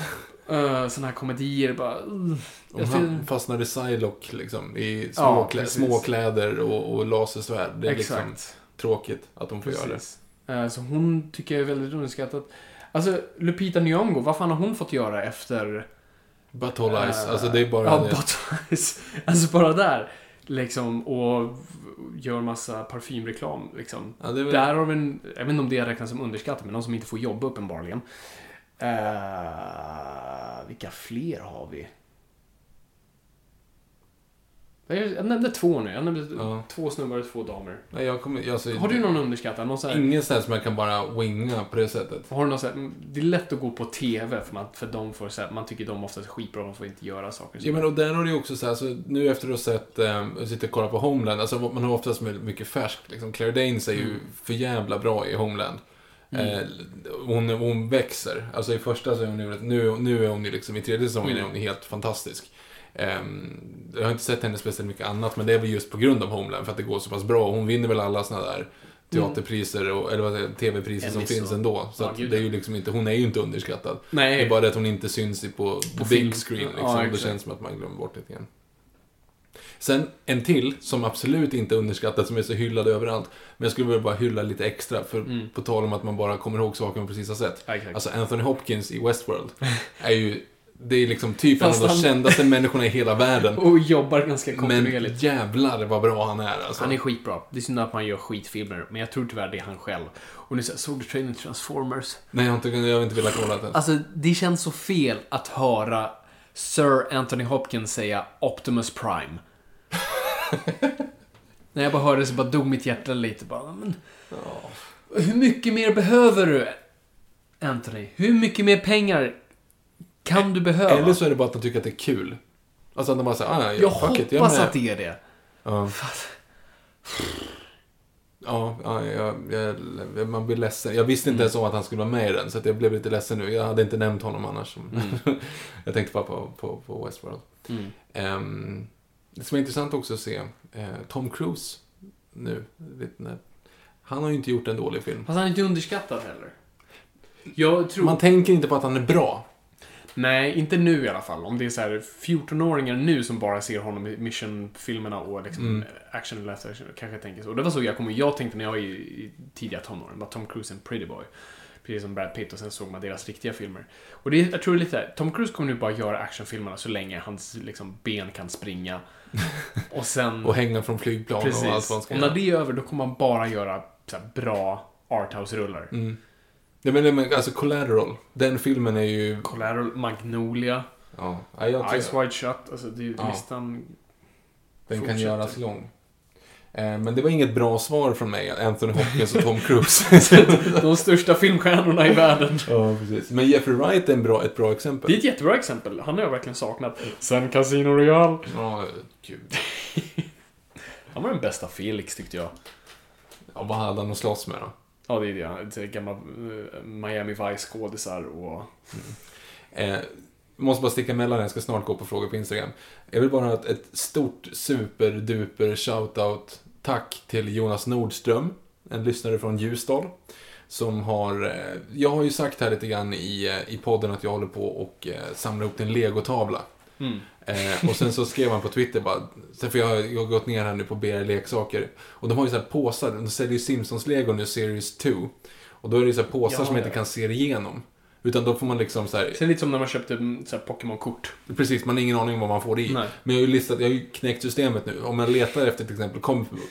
uh, såna här komedier. Bara, uh. Han ser- fastnar i Psylocke liksom, i små, Ja, klä, precis. små kläder och, och lasersvärd. Det är liksom Exakt. tråkigt att de får göra det. Precis. Eh, så hon tycker jag är väldigt underskattad. Alltså, Lupita Nyong'o, vad fan har hon fått göra efter... But all eyes, eh, alltså det är bara Ja, det. But All Eyes. Alltså bara där. Liksom, och gör massa parfymreklam, liksom. Ja, väl... Där har vi en, jag vet inte om det räknas som underskattat, men någon som inte får jobba uppenbarligen. Uh, vilka fler har vi? Jag nämnde två nu. Jag nämnde Ja. två snubbar och två damer. Nej, jag kommer, alltså, Har du någon underskattad? Någon så här, Ingen sån som jag kan bara winga på det sättet. har du någon så här, mm, det är lätt att gå på TV för, man, för de får så här, man tycker de ofta är skitbra, de får inte göra saker. Ja, men och där har du ju också så här, så nu efter att ha sett, eh, jag sitter och kollar på Homeland, alltså man har oftast mycket färskt liksom. Claire Danes är ju Mm. för jävla bra i Homeland. Eh, hon, hon växer. Alltså i första så är hon nu, nu är hon ju liksom, i tredje säsongen är hon helt fantastisk. Ehm, jag har inte sett henne speciellt mycket annat, men det är väl just på grund av Homeland, för att det går så pass bra. Hon vinner väl alla såna där teaterpriser, och, eller TV-priser som finns och- ändå. Så Ja, det är ju liksom inte, hon är ju inte underskattad. Nej. Det är bara det att hon inte syns på, på big screen liksom. Ja, det känns som att man glömmer bort lite grann. Sen en till, som absolut inte är underskattad, som är så hyllad överallt. Men jag skulle vilja bara hylla lite extra, för på tal om att man bara kommer ihåg saker man precis har sett. Exakt. Alltså Anthony Hopkins i Westworld är ju, det är liksom typ en av Fast de han- kändaste människorna i hela världen. Och jobbar ganska Men kontinuerligt. jävlar vad bra han är alltså. Han är skitbra. Det är synd att man gör skitfilmer, men jag tror tyvärr det är han själv. Och nu så här, såg du trailern Transformers? Nej, jag har inte, jag har inte velat kolla det. Alltså, det känns så fel att höra Sir Anthony Hopkins säga Optimus Prime. När jag bara hörde så bara dog mitt hjärta lite. Bara, men, hur mycket mer behöver du, Anthony? Hur mycket mer pengar kan du behöva? Eller så är det bara att de tycker att det är kul. Alltså att de bara säger, ah, ja, jag fuck it, jag hoppas att det är det. Ja. Ja, ja jag, jag, man blir ledsen. Jag visste Mm. inte ens om att han skulle vara med i den, så att jag blev lite ledsen nu. Jag hade inte nämnt honom annars. Mm. jag tänkte bara på, på, på Westworld. Ehm, det som är intressant också att se, eh, Tom Cruise nu. När, han har ju inte gjort en dålig film. Fast han är inte underskattad heller. Jag tror... Man tänker inte på att han är bra. Nej, inte nu i alla fall. Om det är så här 14-åringar nu som bara ser honom i Mission-filmerna och liksom Mm. action eller action, kanske tänker så. Och det var så jag kommer jag tänkte när jag var i, i tidiga tonåren. Var Tom Cruise en pretty boy. Precis som Brad Pitt och sen såg man deras riktiga filmer. Och det, jag tror det är lite här, Tom Cruise kommer nu bara göra actionfilmerna så länge hans liksom, ben kan springa. Och sen... Och hänga från flygplan och allt precis. vad han ska Och när det är över, då kommer man bara göra här, bra arthouse-rullar. Mm. Ja, men, men alltså Collateral, den filmen är ju... Collateral, Magnolia, Ja, ja, jag, Eyes Wide Shut. Alltså, det är Ja. listan... Den kan Fortsätter. göras lång. Eh, Men det var inget bra svar från mig, Anthony Hopkins och Tom Cruise. De största filmstjärnorna i världen. ja, precis. Men Jeffrey Wright är en bra, ett bra exempel. Det är ett jättebra exempel. Han har jag verkligen saknat. Sen Casino Royale. Ja, gud. Han var den bästa Felix, tyckte jag. Ja, vad hade han att slåss med då? Ja, det är det. Är gamla eh, Miami Vice-skådisar och... Eh, måste bara sticka emellan, jag ska snart gå på frågor på Instagram. Jag vill bara ha ett, ett stort superduper shoutout tack till Jonas Nordström, en lyssnare från Ljusdal. Som har, eh, jag har ju sagt här lite grann i, eh, i podden att jag håller på och samlar ihop till en legotavla. Mm. Eh, och sen så skrev han på Twitter bara, sen för jag, har- jag har gått ner här nu på BR Leksaker. Och de har ju så här påsar, de säljer ju Simpsons-lego nu, Series 2. Och då är det ju så här påsar Ja, som man ja. inte kan se igenom. Utan då får man liksom så här, Sen lite som när man köpte mm, så Pokémon-kort. precis, man har ingen aning om vad man får i. Nej. Men jag har ju listat, jag har ju knäckt systemet nu. Om man letar efter till exempel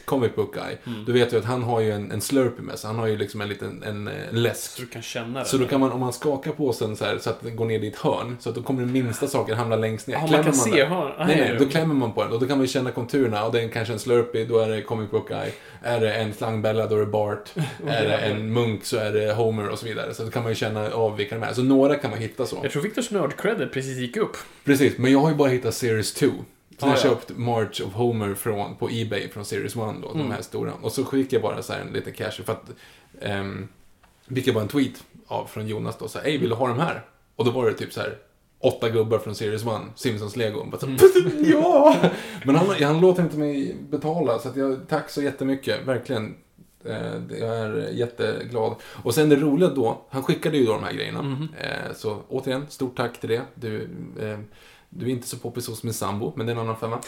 comic, Book Guy, Mm. då vet jag att han har ju en, en Slurpee med sig. Han har ju liksom en liten en, en läsk. Så du kan känna det. Så då kan man, om man skakar påsen så här så att den går ner i ett hörn, så att då kommer den minsta saken hamna längst ner. Ja, man kan se den- hörn. Ah, Nej, ja, nej, då klämmer man på den och då kan man ju känna konturerna. Och det är kanske en Slurpee, då är det Comic Book Guy. Är det en slangbella, då är det Bart. är det en munk så är det Homer och så vidare. Så då kan man ju känna av vilka är. Så några kan man hitta så. Jag tror Viktors nörd-credit precis gick upp. Precis, men jag har ju bara hittat Series 2. Så jag Ah, ja. köpt March of Homer från, på Ebay från Series 1 då, Mm. de här stora. Och så skickade jag bara så här en liten cash för att... Um, jag bara en tweet av, från Jonas då, så här, vill du ha de här? Och då var det typ så här åtta gubbar från Series 1, Simpsons Lego. Bara så, Mm. ja! Men han, han låter inte mig betala, så att jag, tack så jättemycket, verkligen. Eh, Jag är jätteglad. Och sen det roliga då, han skickade ju då de här grejerna. Eh, Så återigen, stort tack till det. Du, eh, du är inte så poppis hos min sambo, men det är en annan femma.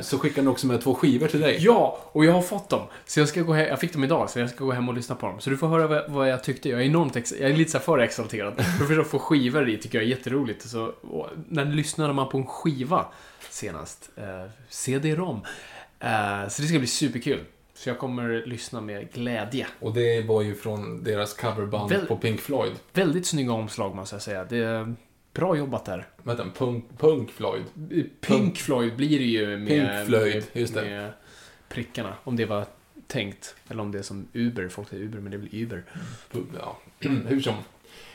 Så skickade han också med två skivor till dig. Ja, och jag har fått dem. Så jag ska gå hem, jag fick dem idag, så jag ska gå hem och lyssna på dem. Så du får höra vad, jag tyckte. Jag är enormt ex, jag är lite så för exalterad. För att få skivor i tycker jag är jätteroligt. Så, och när lyssnade man på en skiva senast? Eh, CD-ROM. Eh, så det ska bli superkul. Så jag kommer lyssna med glädje. Och det var ju från deras coverband Väl- på Pink Floyd. Väldigt snygga omslag måste jag säga. Det bra jobbat där. Vänta, Punk, Punk Floyd. Pink Floyd blir det ju med, Pink Floyd, med, just det. med prickarna. Om det var tänkt. Eller om det är som Uber. Folk säger Uber, men det är väl Uber. Ja, hur som.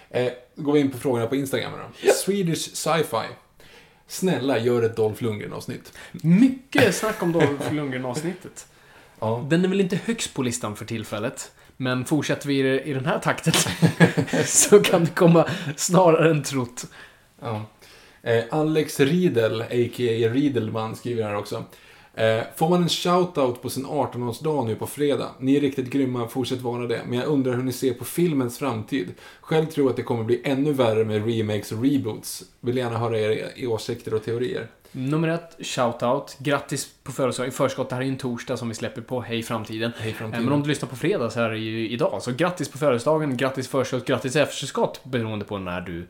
Eh, går vi in på frågorna på Instagram då. Swedish Sci-Fi. Snälla, gör ett Dolph Lundgren-avsnitt. Mycket snack om Dolph Lundgren-avsnittet. Ja. Den är väl inte högst på listan för tillfället. Men fortsätter vi i- den här takten så kan det komma snarare än trott. Ja. Eh, Alex Riedel, a.k.a. Riedelman, skriver här också. Eh, får man en shoutout på sin 18-årsdag nu på fredag? Ni är riktigt grymma, fortsätt vara det. Men jag undrar hur ni ser på filmens framtid. Själv tror jag att det kommer bli ännu värre med remakes och reboots. Vill gärna höra era åsikter och teorier. Nummer ett, shout-out. Grattis på födelsedagen i förskott. Det här är ju en torsdag som vi släpper på Hej Framtiden. Hej Eh, framtiden. Men om du lyssnar på fredag så är det ju idag. Så grattis på födelsedagen, grattis förskott, grattis efterskott beroende på när du...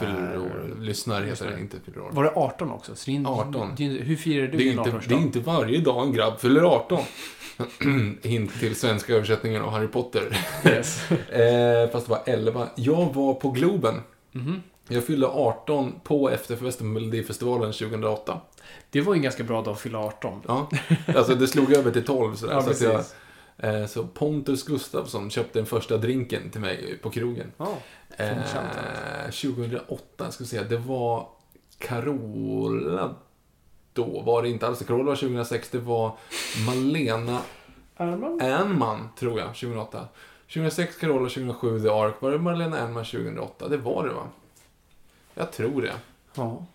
Fyller eh, år. Lyssnar heter det, inte fyller år. Var det 18 också? Så det är, 18. Det är, hur firar du Det är, inte, 18-årsdag? det är inte varje dag en grabb fyller 18. Hint till svenska översättningen av Harry Potter. Yes. eh, fast det var 11. Jag var på Globen. Mhm. Jag fyllde 18 på efterfesten på Melodifestivalen 2008. Det var ju en ganska bra dag att fylla 18. Ja, alltså det slog över till 12. Så, Ja, så, jag, eh, så Pontus Gustafsson köpte den första drinken till mig på krogen. Ja. Eh, Fin 2008, ska vi se. Det var Carola då. Var det inte alls. Carola var 2006. Det var Malena Ernman, tror jag, 2008. 2006 Carola, 2007 The Ark. Var det Malena Ernman 2008? Det var det, va? Jag tror det. Ja.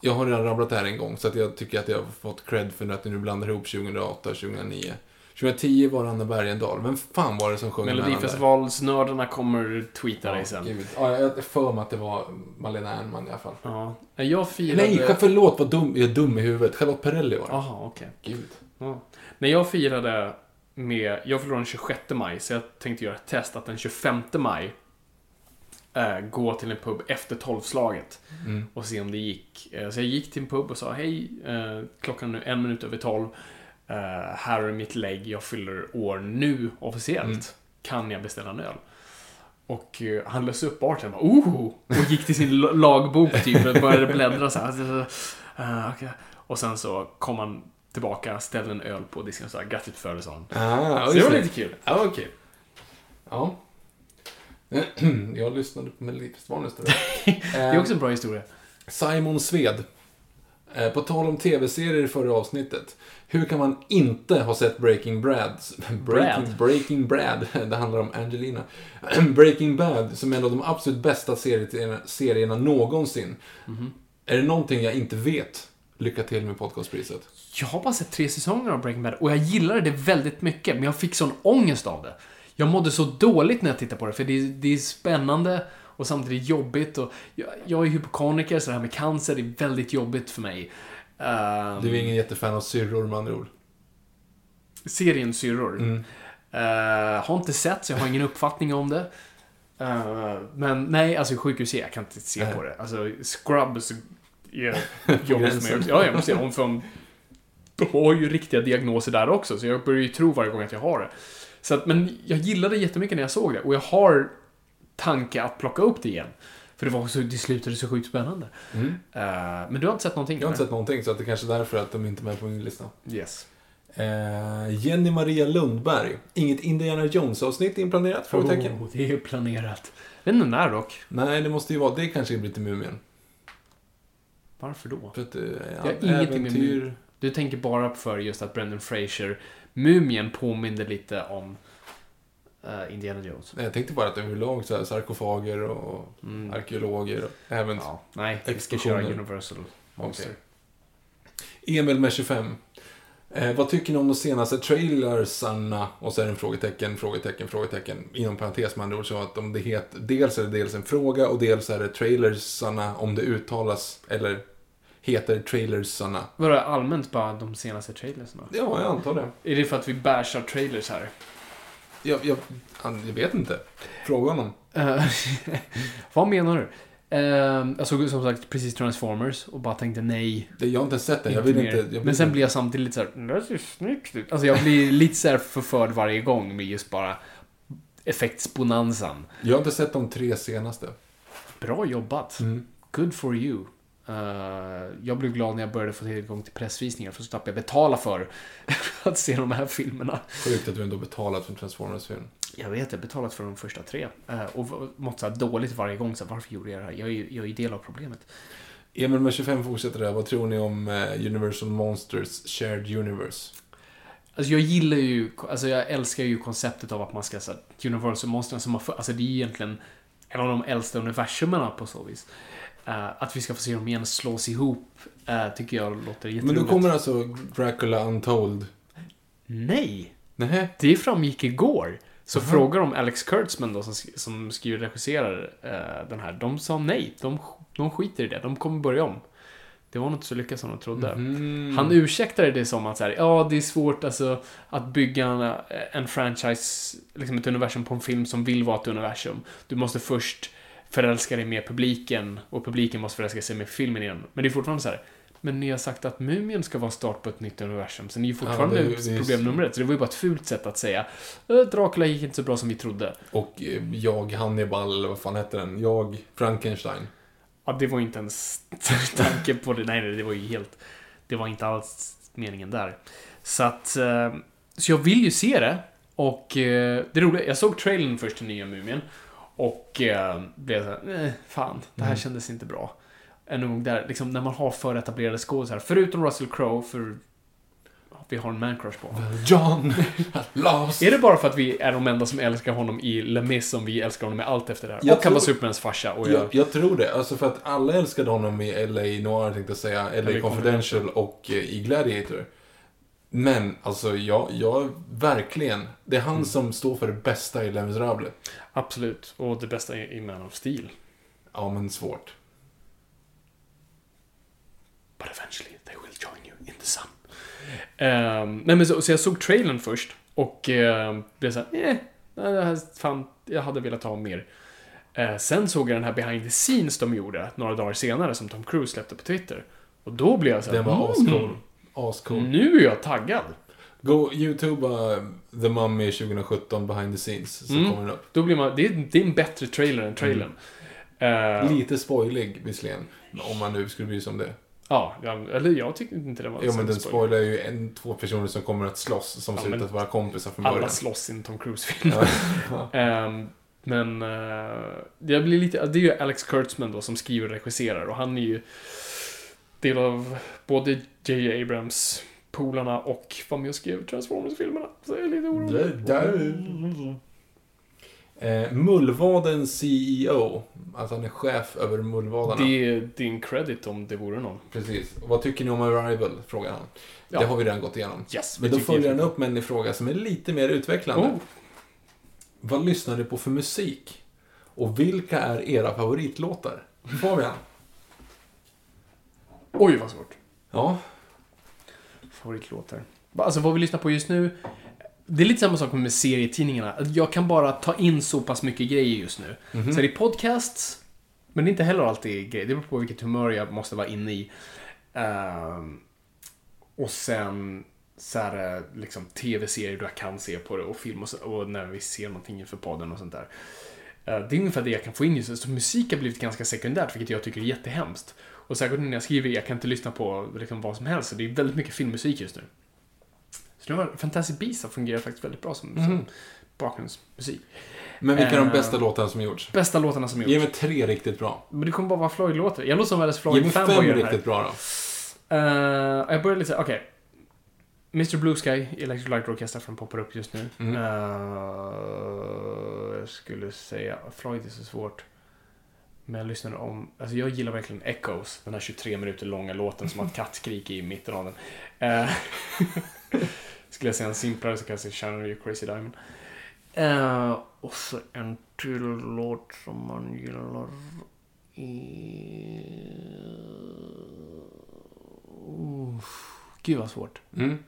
Jag har redan rabblat det här en gång, så att jag tycker att jag har fått cred för att jag nu blandar ihop 2008 och 2009. 2010 var det Anna Bergendahl. Vem fan var det som sjöng emellan där? Melodifestivalsnördarna kommer tweeta dig sen. gud. Ja, jag för mig att det var Malena Ernman i alla fall. Ja. Jag firade... Nej, förlåt vad dum, jag är dum i huvudet. Charlotte Perrelli var det. Jaha, okej. Gud. Ja. När jag firade med... Jag förlorade den 26 maj, så jag tänkte göra ett test att den 25 maj eh, gå till en pub efter tolvslaget Mm. och se om det gick. Eh, så jag gick till en pub och sa hej, eh, klockan är nu en minut över tolv. Eh, här är mitt lägg, jag fyller år nu officiellt. Mm. Kan jag beställa en öl? Och han löste upp barten och bara, oh! Och gick till sin lagbok typ och började bläddra så här. Okej. Och sen så kom han tillbaka, ställde en öl på disken och sa grattis på födelsedagen. Ah, Så det var lite kul. Ja, okej. Ja. jag lyssnade på Melodifestivalen istället. Det är också en bra historia. Simon Sved. Eh, På tal om tv-serier i förra avsnittet. Hur kan man inte ha sett Breaking Bad? Breaking, Breaking Brad. Det handlar om Angelina. Breaking Bad, som är en av de absolut bästa serierna, serierna någonsin. Mhm. Är det någonting jag inte vet? Lycka till med podcastpriset. Jag har bara sett tre säsonger av Breaking Bad och jag gillade det väldigt mycket, men jag fick sån ångest av det. Jag mådde så dåligt när jag tittade på det, för det är, det är spännande och samtidigt jobbigt. Och jag, jag är hypokondriker, så det här med cancer är väldigt jobbigt för mig. Um, Du är ingen jättefan av syrror med andra ord. Serien Syrror. Mm. Eh, har inte sett, så jag har ingen uppfattning om det. Eh, men nej, alltså sjukhus är jag kan inte se Nej. på det. Alltså, Scrubs är jobbigt gränsen. Ja, jag måste säga, om från... De har ju riktiga diagnoser där också, så jag börjar ju tro varje gång att jag har det. Så att, men jag gillade det jättemycket när jag såg det, och jag har tanke att plocka upp det igen. För det var så, det slutade så sjukt spännande. Mm. Eh, men du har inte sett någonting? Jag har inte sett någonting, så att det kanske är därför att de inte är med på min lista. Yes. Eh, Jenny Maria Lundberg. Inget Indiana Jones-avsnitt inplanerat? Frågetecken. Oh, det är planerat. Jag vet inte när dock. Nej, det måste ju vara. Det kanske blir till Mumien. Varför då? För att är Jag har ingenting med äventyr. Du tänker bara för just att Brendan Fraser, Mumien, påminner lite om eh, Indiana Jones. Nej, jag tänkte bara att överlag så här, sarkofager och Mm. arkeologer och även Ja, nej, vi ska köra Universal Monster. Emil med 25. Eh, vad tycker ni om de senaste trailersarna? Och så är det en frågetecken, frågetecken, frågetecken. Inom parentes med andra ord så att om det heter, dels är det dels en fråga och dels är det trailersarna om det uttalas eller heter trailersarna. Vadå, allmänt bara de senaste trailersna? Ja, jag antar det. Är det för att vi bashar trailers här? Jag, jag, jag vet inte. Fråga honom. Eh, vad menar du? Eh, jag såg som sagt precis Transformers och bara tänkte nej. Det, jag har inte sett den. Jag vill mer. inte... Jag vill Men sen inte- blir jag samtidigt lite såhär, det ser snyggt ut. Alltså jag blir lite såhär förförd varje gång med just bara effektsbonanzan. Jag har inte sett de tre senaste. Bra jobbat. Mm. Good for you. Eh, jag blev glad när jag började få tillgång till pressvisningar för så slapp jag betala för att se de här filmerna. Sjukt att du ändå betalat för en Transformers-film. Jag vet, jag betalat för de första tre. Eh, och mått så här dåligt varje gång. Så varför gjorde jag det här? Jag är ju jag är del av problemet. Emil med 25 fortsätter där. Vad tror ni om eh, Universal Monsters Shared Universe? Alltså jag gillar ju, alltså jag älskar ju konceptet av att man ska, så här, Universal Monsters som har, alltså det är ju egentligen en av de äldsta universumerna på så vis. Eh, att vi ska få se dem igen slås ihop, eh, tycker jag låter jätteroligt. Men då kommer alltså Dracula Untold. Nej! Nej. Det framgick igår. Så frågar de Alex Kurtzman då, som, som skriver och regisserar eh, den här. De sa nej. De, de skiter i det. De kommer börja om. Det var nog inte så lyckat som de trodde. Mm. Han ursäktade det som att så här, ja, det är svårt alltså, att bygga en, en franchise, liksom ett universum på en film som vill vara ett universum. Du måste först förälska dig med publiken och publiken måste förälska sig med filmen igen. Men det är fortfarande så här, men ni har sagt att Mumien ska vara start på ett nytt universum, så ni är fortfarande Ja, det det är- problem nummer ett. Så det var ju bara ett fult sätt att säga, "Eh, Dracula gick inte så bra som vi trodde. Och eh, jag, Hannibal, eller vad fan hette den? Jag, Frankenstein. Ja, det var inte ens tanke på det. Nej, nej, det var ju helt... Det var inte alls meningen där. Så att... eh, Så jag vill ju se det. Och det roliga, jag såg trailern först till nya Mumien. Och eh, blev såhär, eh, fan, det här kändes inte bra. En gång där, liksom när man har företablerade skådisar, förutom Russell Crowe, för vi har en man-crush på honom. John Lost. Är det bara för att vi är de enda som älskar honom i Les Mis som vi älskar honom i allt efter det här? Jag och han var tror- Supermans farsa och jag... Jag, jag tror det. Alltså för att alla älskade honom i LA Noir, tänkte jag säga. LA, LA Confidential och eh, i Gladiator. Men, alltså, jag, jag verkligen. Det är han Mm. som står för det bästa i Les Misérables. Absolut. Och det bästa i i Man of Steel. Ja, men svårt. But eventually they will join you in the sun. Ehm, nej men så, så jag såg trailern först och uh, blev såhär, eh, här, fan, jag hade velat ha mer. Eh, sen såg jag den här behind the scenes de gjorde några dagar senare som Tom Cruise släppte på Twitter. Och då blev jag såhär, Den var mm, ascool. Ascool. nu är jag taggad. Gå youtuba The Mummy 2017 behind the scenes, så Mm. kommer den upp. Då blir man, det är, det är en bättre trailer än trailern. Eh, Lite spoilig visserligen, om man nu skulle bry sig om det. ja, jag- eller jag tyckte inte det var så men den spoiler. spoilar ju en, två personer som kommer att slåss, som Ja, ser ut att vara kompisar från Alla början. slåss i en Tom Cruise-film. Ja. Ehm, men uh, jag blir lite, det är ju Alex Kurtzman då som skriver och regisserar och han är ju del av både J.J. Abrams polarna och var med och skrev Transformers-filmerna. Så jag är lite orolig. Eh, Mullvadens CEO, att han är chef över mullvadarna. Det är din credit om det vore någon. Precis. Och vad tycker ni om Arrival? Frågar han. Ja. Det har vi redan gått igenom. Yes, Men då följer han upp med en fråga som är lite mer utvecklande. Oh, Vad lyssnar du på för musik? Och vilka är era favoritlåtar? Fabian? Oj, vad svårt. Ja. Favoritlåtar. Alltså vad vi lyssnar på just nu. Det är lite samma sak med serietidningarna. Jag kan bara ta in så pass mycket grejer just nu. Mhm. Så är det podcasts, men det är inte heller alltid grejer. Det beror på vilket humör jag måste vara inne i. Ehm, och sen så är det liksom tv-serier jag kan se på det och film och, så, och när vi ser någonting inför podden och sånt där. Eh, Det är ungefär det jag kan få in just nu. Så musik har blivit ganska sekundärt, vilket jag tycker är jättehemskt. Och särskilt när jag skriver, jag kan inte lyssna på liksom vad som helst. Så det är väldigt mycket filmmusik just nu. Så nu har Fantastic Beasts har fungerat faktiskt väldigt bra som, som bakgrundsmusik. Men vilka är de Eh, bästa låtarna som gjorts? Bästa låtarna som Ge gjorts. mig tre riktigt bra. Men det kommer bara vara Floyd-låtar. Jag låter som världens Ge mig Floyd-fanboy fem riktigt bra då. Eh, jag börjar lite okej. Mr Blue Sky, Electric Light Orchestra från poppar upp just nu. Mm. Eh, jag skulle säga, Floyd är så svårt. Men jag lyssnade om, alltså jag gillar verkligen Echoes, den här 23 minuter långa låten som har ett kattskrik i mitten av den. Eh, skulle jag säga en simplare så kan jag säga Shannon You Crazy Diamond. Eh, och så en till låt som man gillar. Uh, gud vad svårt. Mm.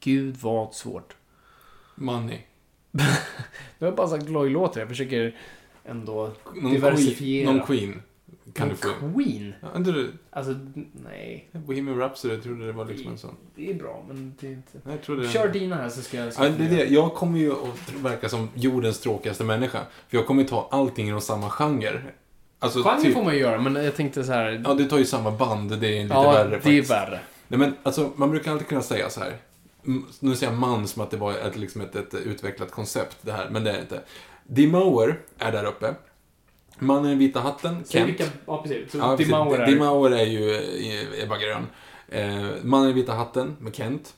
Gud vad svårt. Money. Nu har jag bara sagt Loy-låtar. Jag försöker ändå Någon diversifiera. Queen, någon Queen kan du få. Queen? Ja, inte du? Alltså, nej. Bohemian Rhapsody, jag trodde det var liksom en sån. Det är bra, men det är inte... Nej, Jag trodde Kör dina här så ska jag... Ja, det är det. Jag kommer ju att verka som jordens tråkigaste människa. För jag kommer ju ta allting inom samma genre. Alltså, Genre typ, får man ju göra, men jag tänkte så här... Ja, du tar ju samma band. Det är lite ja, värre det är faktiskt. värre. Nej, men alltså, man brukar alltid kunna säga så här. Nu säger jag man som att det var ett, liksom ett, ett utvecklat koncept det här, men det är det inte. Demower är där uppe. Mannen i vita hatten, Kent. vilka... Ja, precis. Så Ja, precis. Dimauer är... Dimauer är ju eh, Ebba Grön. Eh, Mannen i vita hatten med Kent.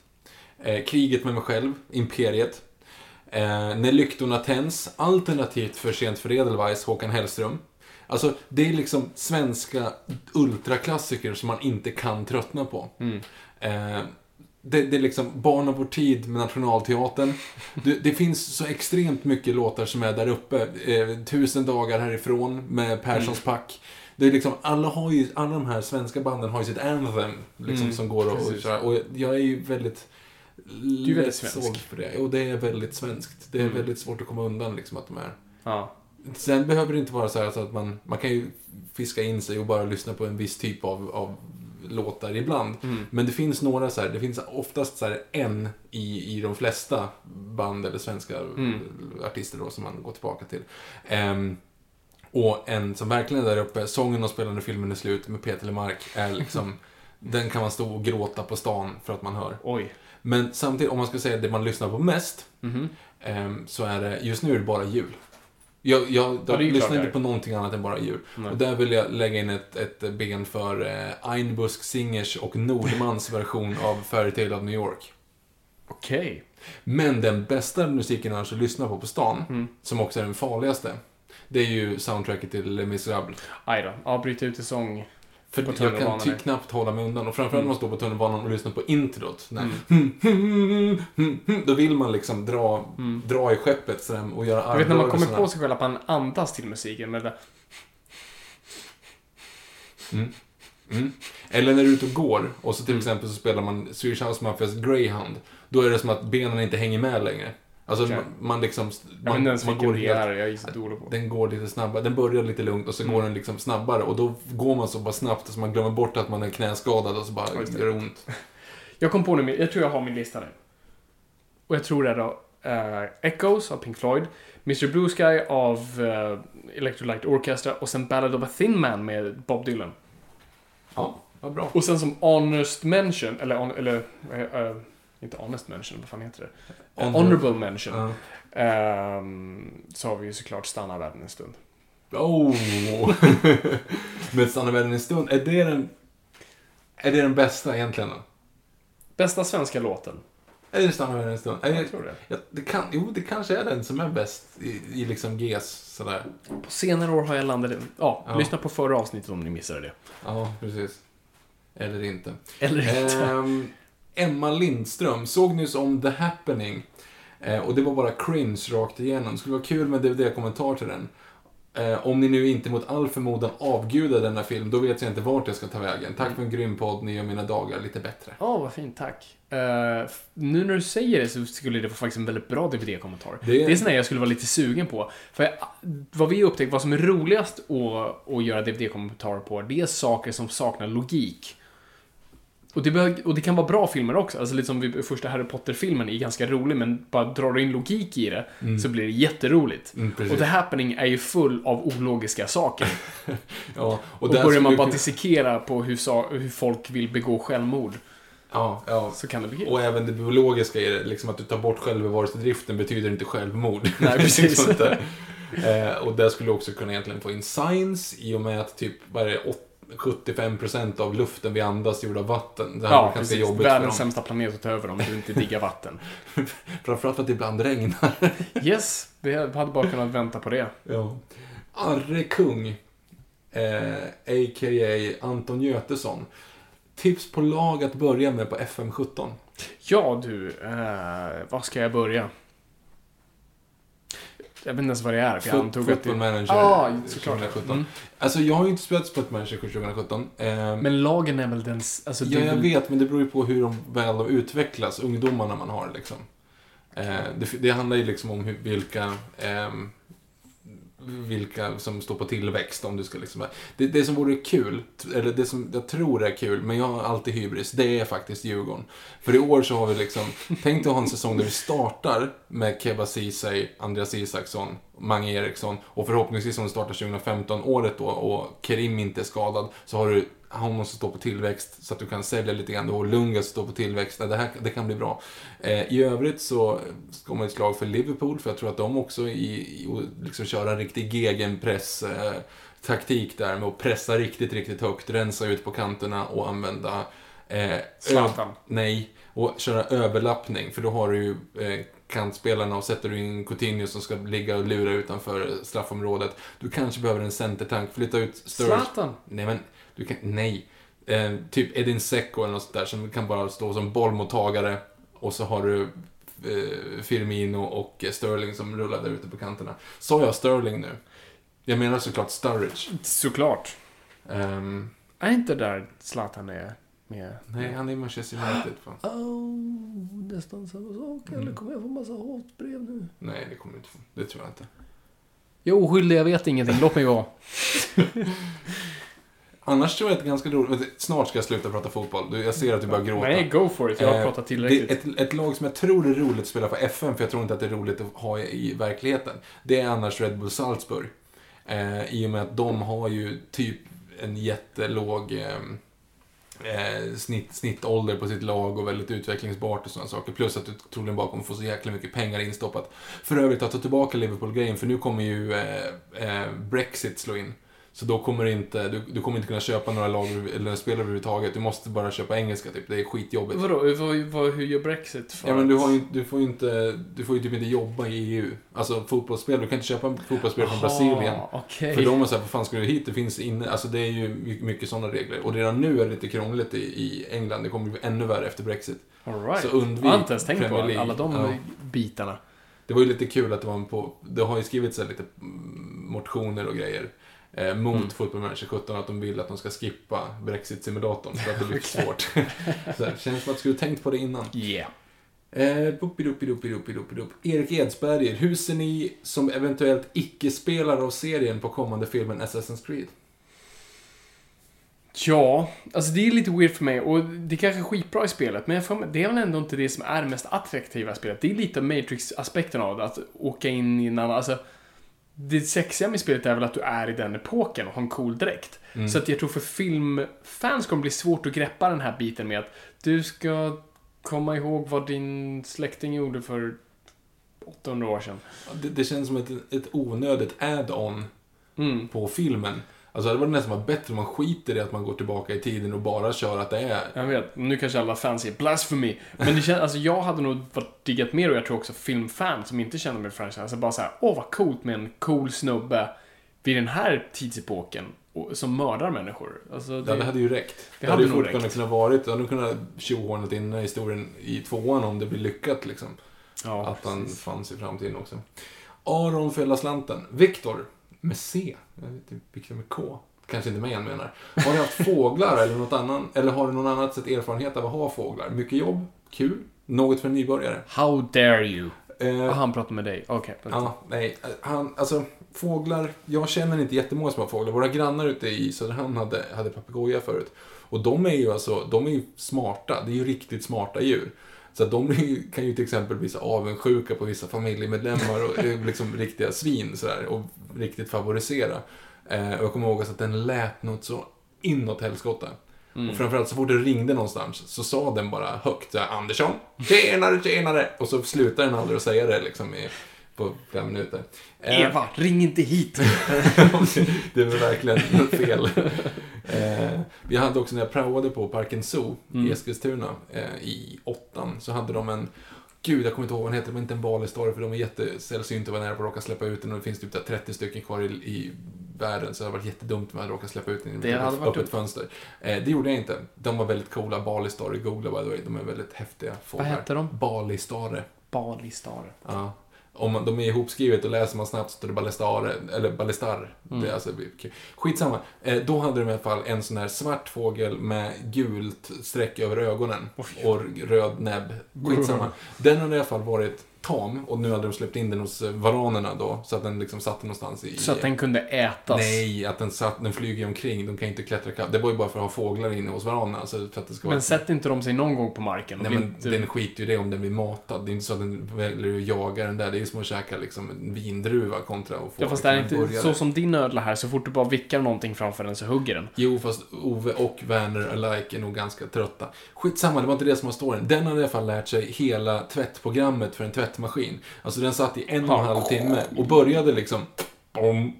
Eh, kriget med mig själv, Imperiet. Eh, när lyktorna tänds, alternativt för sent för Edelweiss, Håkan Hellström. Alltså, det är liksom svenska ultraklassiker som man inte kan tröttna på. Mm. Eh, det, det är liksom Barn av vår tid med Nationalteatern. Det, det finns så extremt mycket låtar som är där uppe. Eh, Tusen dagar härifrån med Perssons pack. Det är liksom, alla har ju, alla de här svenska banden har ju sitt anthem, liksom, Mm, som går och, köra. Och jag är ju väldigt är väldigt svensk. för det. Och det är väldigt svenskt. Det är Mm. väldigt svårt att komma undan liksom att de är. Ja. Sen behöver det inte vara så här så att man, man kan ju fiska in sig och bara lyssna på en viss typ av, av låtar ibland. Mm. Men det finns några så här, det finns oftast så här en i, i de flesta band eller svenska Mm. artister då som man går tillbaka till. Ehm, och en som verkligen är där uppe, sången och spelande filmen är slut med Peter Lemark är liksom, den kan man stå och gråta på stan för att man hör. Oj. Men samtidigt, om man ska säga det man lyssnar på mest, Mhm. ehm, så är det, just nu är det bara jul. Jag, jag, jag lyssnar inte på någonting annat än bara jul. Nej. Och där vill jag lägga in ett, ett ben för eh, Einbusk Singers och Nordmans version av Fairytale of New York. Okej. Men den bästa musiken annars att lyssna på på stan, Mm. som också är den farligaste, det är ju soundtracket till Les Misérables. Aj då. Ja, bryta ut i sång. För jag kan ty- knappt hålla mig undan. Och framförallt när man står på tunnelbanan och lyssnar på introt. När, Mm. Då vill man liksom dra, dra i skeppet sådär, och göra Jag vet när man kommer armrörelserna. på sig själv att man andas till musiken. Men det, Mm. Eller när du är ute och går och så till Mm. exempel så spelar man Swedish House Mafias Greyhound. Då är det som att benen inte hänger med längre. Alltså Okej. man, man liksom... Man, inte ens man går helt, är. Jag är så dålig på. den går lite snabbare. Den börjar lite lugnt och så Mm. går den liksom snabbare. Och då går man så bara snabbt så man glömmer bort att man är knäskadad och så bara Ja, gör det ont. Jag kom på nu, jag tror jag har min lista nu. Och jag tror det är då eh, Echoes av Pink Floyd, Mr. Blue Sky av uh, Electrolyte Orchestra och sen Ballad of a Thin Man med Bob Dylan. Ja, vad bra. Och sen som honest mention, eller, eller eh, eh, inte honest mention, vad fan heter det? Honor- Honorable mention. Ja. Ehm, så har vi ju såklart Stanna världen en stund. Oh! Men Stanna världen en stund, är det den... Är det den bästa egentligen då? Bästa svenska låten. Är det Stanna världen en stund? Är det, Jag tror det. ja, det kan, jo, det kanske är den som är bäst i, i liksom Gs sådär. På senare år har jag landat i... Ja, Ja. lyssna på förra avsnittet om ni missade det. Ja, precis. Eller inte. Eller inte. Ehm, Emma Lindström såg nyss om The Happening. Eh, och det var bara cringe rakt igenom. Det skulle vara kul med DVD-kommentar till den. Eh, om ni nu inte mot all förmodan avgudar denna film, då vet jag inte vart jag ska ta vägen. Tack för en grym podd, ni gör mina dagar lite bättre. Ja, vad fint, tack. F- nu när du säger det så skulle det vara faktiskt en väldigt bra DVD-kommentar. Det Det är- är, sån jag skulle vara lite sugen på. För jag, vad vi upptäckt, vad som är roligast att, att göra DVD-kommentarer på, det är saker som saknar logik. Och det, och det kan vara bra filmer också. Alltså lite som vi, första Harry Potter-filmen är ganska rolig, men bara drar du in logik i det så blir det jätteroligt. Mm, precis. och The Happening är ju full av ologiska saker. Ja, och Och börjar man bara dissekera på hur, hur folk vill begå självmord, Ja, ja. så kan det bli. Och även det biologiska i det, liksom att du tar bort självbevarelsedriften betyder inte självmord. Nej, precis. Sånt där. eh, och där skulle du också kunna egentligen få in science i och med att typ, vad är det, 75% av luften vi andas är gjord av vatten. Det här Ja, ganska precis. jobbigt för Världens dem. sämsta planet att ta över om du inte diggar vatten. Framförallt för att det ibland regnar. Yes, vi hade bara kunnat vänta på det. ja. Arre Kung, eh, a.k.a. Anton Götesson. Tips på lag att börja med på FM17. Ja, du. Eh, var ska jag börja? Jag vet inte ens vad det är, för jag antog att det... Manager Ja, såklart. 2017. Mm. Alltså, jag har ju inte spelat Football Manager 2017. Eh, Men lagen är väl den... Alltså, Ja, jag väl- vet, men det beror ju på hur de väl de utvecklas, ungdomarna man har liksom. Eh, det, det handlar ju liksom om hur, vilka, ehm, vilka som står på tillväxt, om du ska liksom... Det, det som vore kul, eller det som jag tror är kul, men jag har alltid hybris, det är faktiskt Djurgården. För i år så har vi liksom, tänk dig att ha en säsong där vi startar med Keba Ceesay, Andreas Isaksson, Mange Eriksson och förhoppningsvis om det startar 2015, året då, och Kerim inte är skadad, så har du han måste stå på tillväxt så att du kan sälja lite grann. Du har Lunga som står på tillväxt. Det, här, det kan bli bra. Eh, I övrigt så ska man ett slag för Liverpool, för jag tror att de också i, i liksom köra en riktig gegenpress eh, taktik där med att pressa riktigt, riktigt högt, rensa ut på kanterna och använda eh, Nej, och köra överlappning, för då har du ju eh, kantspelarna och sätter du in Coutinho som ska ligga och lura utanför straffområdet. Du kanske behöver en centertank, flytta ut Sturridge. Zlatan. Nej, men du kan, nej. Eh, typ Edin Dzeko eller något sånt där som kan bara stå som bollmottagare och så har du eh, Firmino och Sterling som rullar där ute på kanterna. Sa jag Sterling nu? Jag menar såklart Sturridge. Såklart. Ehm, Är inte där Zlatan är med? nej, han är i Manchester United. Fan. Oh, nästan samma sak. Mm. Eller kommer jag få massa hatbrev nu? Nej, det kommer du inte få. Det tror jag inte. Jag är oskyldig, jag vet ingenting. Låt mig vara. Annars tror jag att det är ganska roligt. Snart ska jag sluta prata fotboll. Du, Jag ser att du börjar gråta. Nej, go for it. Jag har Eh, pratat tillräckligt. Ett, ett lag som jag tror är roligt att spela för FN, för jag tror inte att det är roligt att ha i, i verkligheten. Det är annars Red Bull Salzburg. Eh, I och med att de har ju typ en jättelåg eh, eh, snitt, snittålder på sitt lag och väldigt utvecklingsbart och sådana saker. Plus att du troligen bara kommer få så jäkla mycket pengar instoppat. För övrigt, att ta tillbaka Liverpool-grejen, för nu kommer ju eh, eh, Brexit slå in. Så då kommer det inte, du, du kommer inte kunna köpa några lag eller spelare överhuvudtaget. Du måste bara köpa engelska typ. Det är skitjobbigt. Vadå, vad, vad, hur gör Brexit för Ja men du, har ju, du får ju inte, du får ju typ inte jobba i EU. Alltså fotbollsspel, du kan inte köpa en fotbollsspelare från Brasilien. Okej. För de är såhär, vad fan ska du hit? Det finns inne, alltså det är ju my- mycket sådana regler. Och redan nu är det lite krångligt i, i England. Det kommer bli ännu värre efter Brexit. All right. Så undvik jag har inte ens tänkt på alla de Ja. bitarna. Det var ju lite kul att det var en på, det har ju skrivits lite mm, motioner och grejer. Eh, mot Mm. Football Manager 17 att de vill att de ska skippa Brexit-simulatorn för att det blir för svårt. så här, känns som att du skulle tänkt på det innan. Yeah. Eh. Erik Edsberger, hur ser ni som eventuellt icke-spelare av serien på kommande filmen Assassin's Creed? Ja, alltså det är lite weird för mig och det är kanske är skitbra i spelet, men det är väl ändå inte det som är det mest attraktiva i spelet. Det är lite Matrix-aspekten av det, att åka in i en annan, alltså det sexiga med spelet är väl att du är i den epoken och har en cool dräkt. Så att jag tror för filmfans kommer det bli svårt att greppa den här biten med att du ska komma ihåg vad din släkting gjorde för 800 år sedan. Det, det känns som ett, ett onödigt add-on Mm. på filmen. Alltså det var nästan varit bättre om man skiter i att man går tillbaka i tiden och bara kör att det är... Jag vet, nu kanske alla fans säger blasphemy. Men det känns, alltså jag hade nog varit diggat mer och jag tror också filmfans som inte känner med franchise, alltså bara såhär, åh vad coolt med en cool snubbe vid den här tidsepoken som mördar människor. Alltså, Det, det hade ju räckt. Det, Det hade ju hade nog fortfarande kunnat varit, det hade kunnat tjohornat in historien i tvåan om det blir lyckat liksom. ja, att han precis. fanns i framtiden också. Aron hela slanten. Viktor, med C. Inte, Viktor med K. Kanske inte med han menar. Har du haft fåglar eller något annat, eller har du någon annat sätt erfarenhet av att ha fåglar? Mycket jobb? Kul? Något för en nybörjare? How dare you? Eh, han pratar med dig. Okej. Ja, nej. Han, alltså, fåglar. Jag känner inte jättemånga som har fåglar. Våra grannar ute i Söderhamn hade, hade papegoja förut. Och de är ju alltså, de är ju smarta. Det är ju riktigt smarta djur. Så att de kan ju till exempel bli så avundsjuka på vissa familjemedlemmar och är liksom riktiga svin sådär. Och riktigt favorisera. Eh, och jag kommer ihåg att den lät något så inåt helskotta. Och framförallt så fort det ringde någonstans så sa den bara högt såhär Andersson, tjenare, tjenare. Och så slutar den aldrig att säga det liksom i, på fem minuter. Eh, Eva, ring inte hit! det var verkligen fel. Eh, vi hade också när jag praoade på Parken Zoo i Eskilstuna eh, i åttan så hade de en Gud, jag kommer inte ihåg vad den heter, men inte en valestare för de är jättesällsynta att vara nära på att råka släppa ut den och det finns typ 30 stycken kvar i, i världen så det hade varit jättedumt om jag hade råkat släppa ut den i Det ett öppet fönster. Eh, det gjorde jag inte. De var väldigt coola. Bali-stare, googla by the way. De är väldigt häftiga fåglar. hette de? Bali-stare. Bali-star. Ja. Om man, de är ihopskrivet och läser man snabbt så står det ballestare, eller ballestar. Mm. Det är alltså, okej. Skitsamma. Eh, då hade de i alla fall en sån här svart fågel med gult streck över ögonen och röd näbb. Skitsamma. Den hade i alla fall varit tam och nu hade de släppt in den hos eh, varanerna då så att den liksom satt någonstans i... Så att den kunde ätas. Nej, att den, satt, den flyger omkring. De kan inte klättra ikapp. Det var ju bara för att ha fåglar inne hos varanerna. Så för att det ska vara Men sätter inte de sig någon gång på marken? Nej men inte- den skiter ju det om den blir matad. Det är inte så att den väljer att jaga den där. Det är ju som att käka liksom en vindruva kontra att få Ja, fast det är inte burgare. så som din ödla här, så fort du bara vickar någonting framför den så hugger den. Jo, fast Ove och Werner alike är nog ganska trötta. Skitsamma, det var inte det som var storyn. Den hade i alla fall lärt sig hela tvättprogrammet för en tvättmaskin. Alltså den satt i en och en halv timme och började liksom... Bom,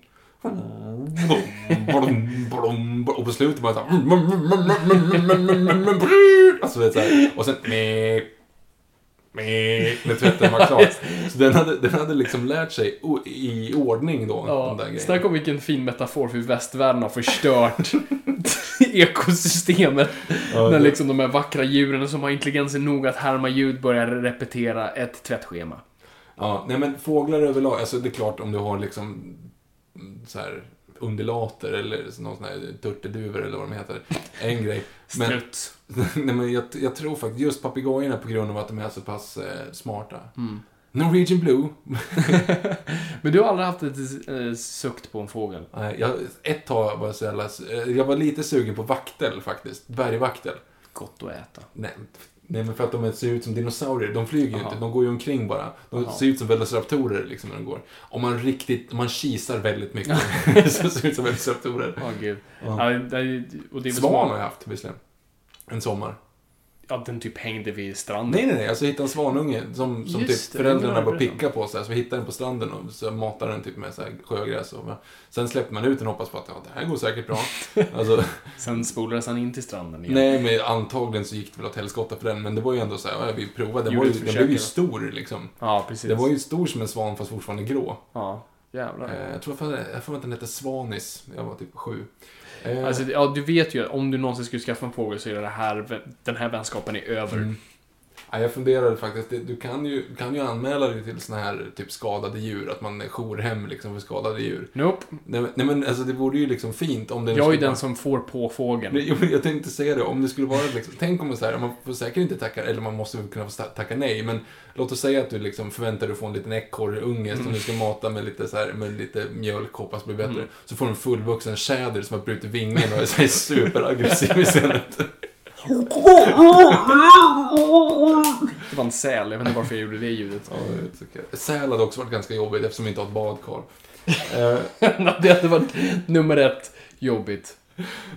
och på slutet bara såhär... Alltså det är så här, och sen... När tvätten var klar. Så den hade, den hade liksom lärt sig i ordning då, Ja, snacka om vilken fin metafor för hur västvärlden har förstört ekosystemet. Ja, när liksom de här vackra djuren som har intelligensen nog att härma ljud börjar repetera ett tvättschema. Ja, nej men fåglar överlag, alltså det är klart om du har liksom så här undulater eller någon sån här turturduvor eller vad de heter. En grej. Men, Struts. nej, men jag, jag tror faktiskt just papegojorna på grund av att de är så pass eh, smarta. Mm. Norwegian Blue. Men du har aldrig haft ett eh, sukt på en fågel? Nej, jag, ett tag var jag så jävla, eh, jag var lite sugen på vaktel faktiskt. Dvärgvaktel. Gott att äta. Nej, nej, men för att de ser ut som dinosaurier. De flyger ju Jaha. inte, de går ju omkring bara. De Jaha. ser ut som velociraptorer liksom när de går. Om man riktigt, om man kisar väldigt mycket så ser ut som velociraptorer. Gud. Ja. Ja, det, och det Svan har jag haft visserligen. En sommar. Ja, den typ hängde vid stranden. Nej, nej, nej. Alltså hittade en svanunge som, som Just typ det, föräldrarna det var började det. picka på. Så, här, så vi hittade den på stranden och så matade den typ med så här sjögräs. Och, sen släppte man ut den och hoppas på att ja, det här går säkert bra. Alltså, Sen spolades han in till stranden igen. nej, men antagligen så gick det väl åt helskotta för den. Men det var ju ändå så här, ja, vi provade. Den, var ju, den blev ju stor liksom. Ja, precis. Den var ju stor som en svan fast fortfarande grå. Ja, jävlar. Eh, jag tror för, jag får att den hette Svanis. Jag var typ sju. Eh, Alltså, ja, du vet ju att om du någonsin skulle skaffa en fågel så är det här, den här vänskapen är över. Mm. Ja, jag funderade faktiskt, du kan ju, kan ju anmäla dig till såna här typ skadade djur, att man är jourhem liksom för skadade djur. Nope. Nej, men- nej men alltså det vore ju liksom fint om det Jag är skulle den som får på fågeln. Jo, men jag tänkte säga det, om det skulle vara liksom, tänk om det så här, man får säkert inte tacka, eller man måste väl kunna få sta- tacka nej, men låt oss säga att du liksom förväntar dig att få en liten ekorrunge som du ska mata med lite så här, med lite mjölk, hoppas blir bättre. Mm. Så får du en fullvuxen tjäder som har brutit vingen och är så här superaggressiv istället. Det var en säl, jag vet inte varför jag gjorde det ljudet. Ja, jag tycker- Säl hade också varit ganska jobbigt eftersom vi inte har ett badkar. Eh, det hade varit nummer ett, jobbigt.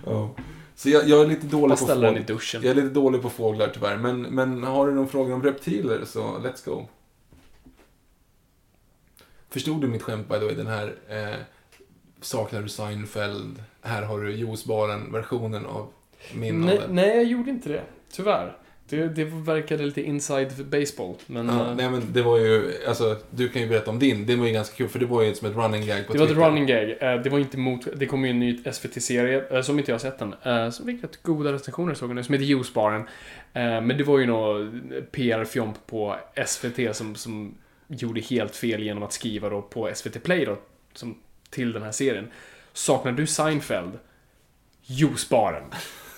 ja. Så jag, jag är lite dålig på den i fåglar. duschen. Jag är lite dålig på fåglar tyvärr, men, men har du någon fråga om reptiler så let's go. Förstod du mitt skämt by the way, den här eh, Saknar du Seinfeld? Här har du juicebaren-versionen av min Nej, av det. nej, jag gjorde inte det. Tyvärr. Det, det verkade lite inside baseball, men... Ja, eh, nej men det var ju, alltså du kan ju berätta om din. Det var ju ganska kul för det var ju som ett running gag på det var ett Twitter. running gag. Eh, Det var inte mot... Det kom ju en ny SVT-serie, eh, som inte jag har sett än, som fick rätt goda recensioner såg jag nu, som heter Juicebaren. Men det var ju något PR-fjomp på SVT som, som gjorde helt fel genom att skriva då på SVT Play då, som, till den här serien. Saknar du Seinfeld? Juicebaren.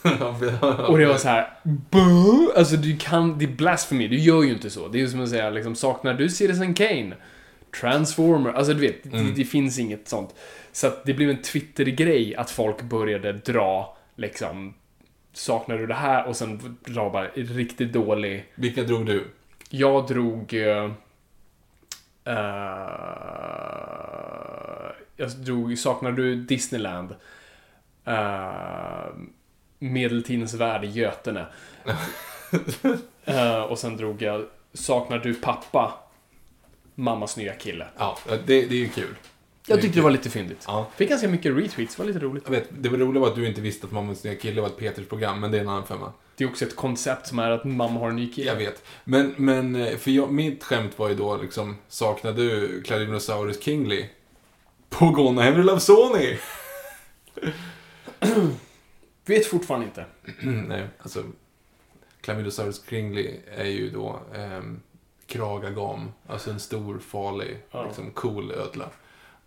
Och det var så här, "Buh?" Alltså du kan, det är blasphemy, du gör ju inte så. Det är ju som att säga, liksom, saknar du Citizen Kane? Transformer, alltså du vet, det, det finns inget sånt. Så att det blev en Twitter-grej att folk började dra, liksom, saknar du det här? Och sen dra bara riktigt dålig. Vilka drog du? Jag drog... Uh, jag drog, saknar du Disneyland? Uh, medeltidens värld i Götene. Eh, och sen drog jag Saknar du pappa? Mammas nya kille. Ja, det, det är ju kul. Jag tyckte det var lite fyndigt. Ja. Fick ganska mycket retweets, det var lite roligt. Jag vet, det var roliga var att du inte visste att Mammas nya kille var ett Peters program, men det är en annan femma. Det är också ett koncept som är att mamma har en ny kille. Jag vet. Men, men eh, för jag, mitt skämt var ju då liksom, saknar du Clarinnosaurus Kingly? Pogona Henry Lavsoni! Vet fortfarande inte. Nej, alltså. Chlamydosaurus Kingly är ju då ehm, kragagam, alltså en stor, farlig, Ja. liksom cool ödla.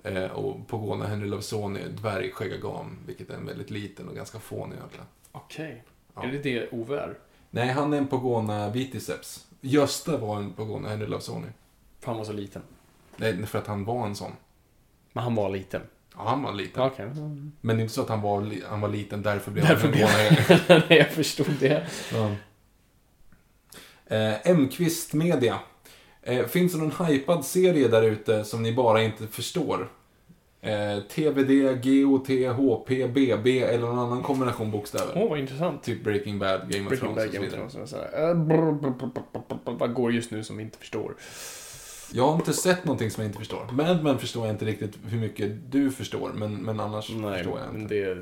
Eh, och Pogona Henry Lavsoni är dvärgskäggagam, vilket är en väldigt liten och ganska fånig ödla. Okej. Ja. Är det det Ove är? Nej, han är en Pogona Viticeps. Gösta var en Pogona Henry Lavsoni. För han var så liten. Nej, för att han var en sån. Men han var liten. Ja, han var liten. Okej. Men det är inte så att han var, han var liten, därför blev Därför han blev Nej, jag förstod det. Ja. Eh, M-Kvist Media. Eh, finns det någon hypad serie där ute som ni bara inte förstår? Eh, TVD, GOT, HP, BB eller någon annan kombination bokstäver. Åh, vad intressant. Typ Breaking Bad, Game of Thrones och så vidare. Eh, Vad går just nu som vi inte förstår? Jag har inte sett någonting som jag inte förstår. Mad Men förstår jag inte riktigt hur mycket du förstår, men, men annars Nej, förstår jag men inte. det...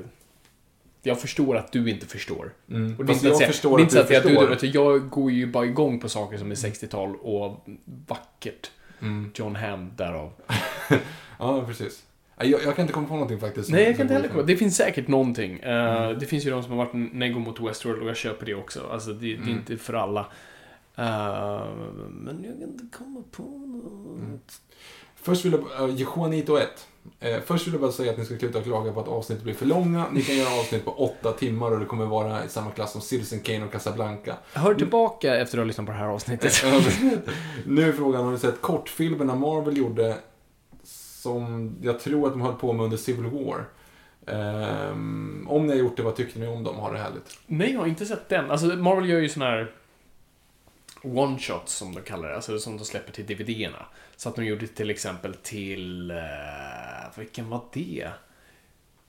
Jag förstår att du inte förstår. Mm. Och det är inte att jag säga, förstår det att att att du, förstår. vet du, jag går ju bara igång på saker som är 60-tal och vackert. Mm. John Hamm därav. Ja, precis. Jag, jag kan inte komma på någonting faktiskt. Nej, jag kan inte heller komma. Det finns säkert någonting. Eh, Mm. Det finns ju de som har varit neggo mot Westworld och jag köper det också. Alltså, det, det är Mm. inte för alla. Eh, men jag kan inte komma på något. Först vill jag, uh, Juanito 1. Eh, först vill jag bara säga att ni ska sluta klaga på att avsnittet blir för långa. Ni kan göra avsnitt på åtta timmar och det kommer vara i samma klass som Citizen Kane och Casablanca. Hör tillbaka efter att ha lyssnat på det här avsnittet. nu är frågan, har ni sett kortfilmerna Marvel gjorde som jag tror att de höll på med under Civil War? Ehm, om ni har gjort det, vad tyckte ni om dem? Har det härligt? Nej, jag har inte sett den. Alltså, Marvel gör ju sån här one-shots som de kallar det, alltså som de släpper till DVD-erna. Så att de gjorde till exempel till, uh, vilken var det?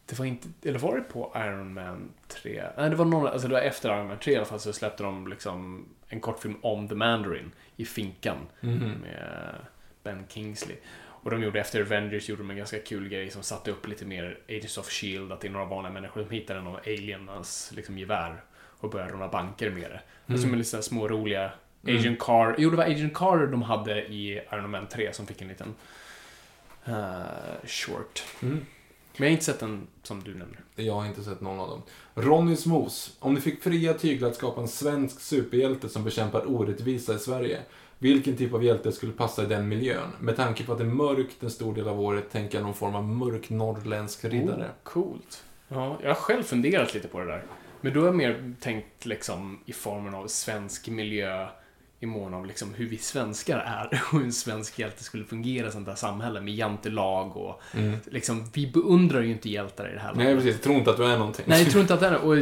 Det var inte, eller var det på Iron Man 3? Nej, det var någon, alltså det var efter Iron Man 3 i alla fall så släppte de liksom en kortfilm om The Mandarin i finkan med Ben Kingsley. Och de gjorde efter Avengers gjorde de en ganska kul grej som satte upp lite mer Agents of Shield, att det är några vanliga människor som hittar en av alienarnas liksom, gevär och börjar råna banker med det. Mm. Som är lite små roliga Agent Carter, jo det var Agent Carter de hade i Iron Man 3 som fick en liten uh, short. Mm. Men jag har inte sett den som du nämner. Jag har inte sett någon av dem. Ronnys mos. Om ni fick fria tyglar att skapa en svensk superhjälte som bekämpar orättvisa i Sverige. Vilken typ av hjälte skulle passa i den miljön? Med tanke på att det är mörkt en stor del av året tänker jag någon form av mörk norrländsk riddare. Oh, coolt. Ja, jag har själv funderat lite på det där. Men då har jag mer tänkt liksom i formen av svensk miljö i mån av liksom hur vi svenskar är och hur en svensk hjälte skulle fungera i sånt här samhälle med jantelag och liksom, vi beundrar ju inte hjältar i det här Nej, precis. Jag tror inte att du är någonting. Nej, jag tror inte att det är och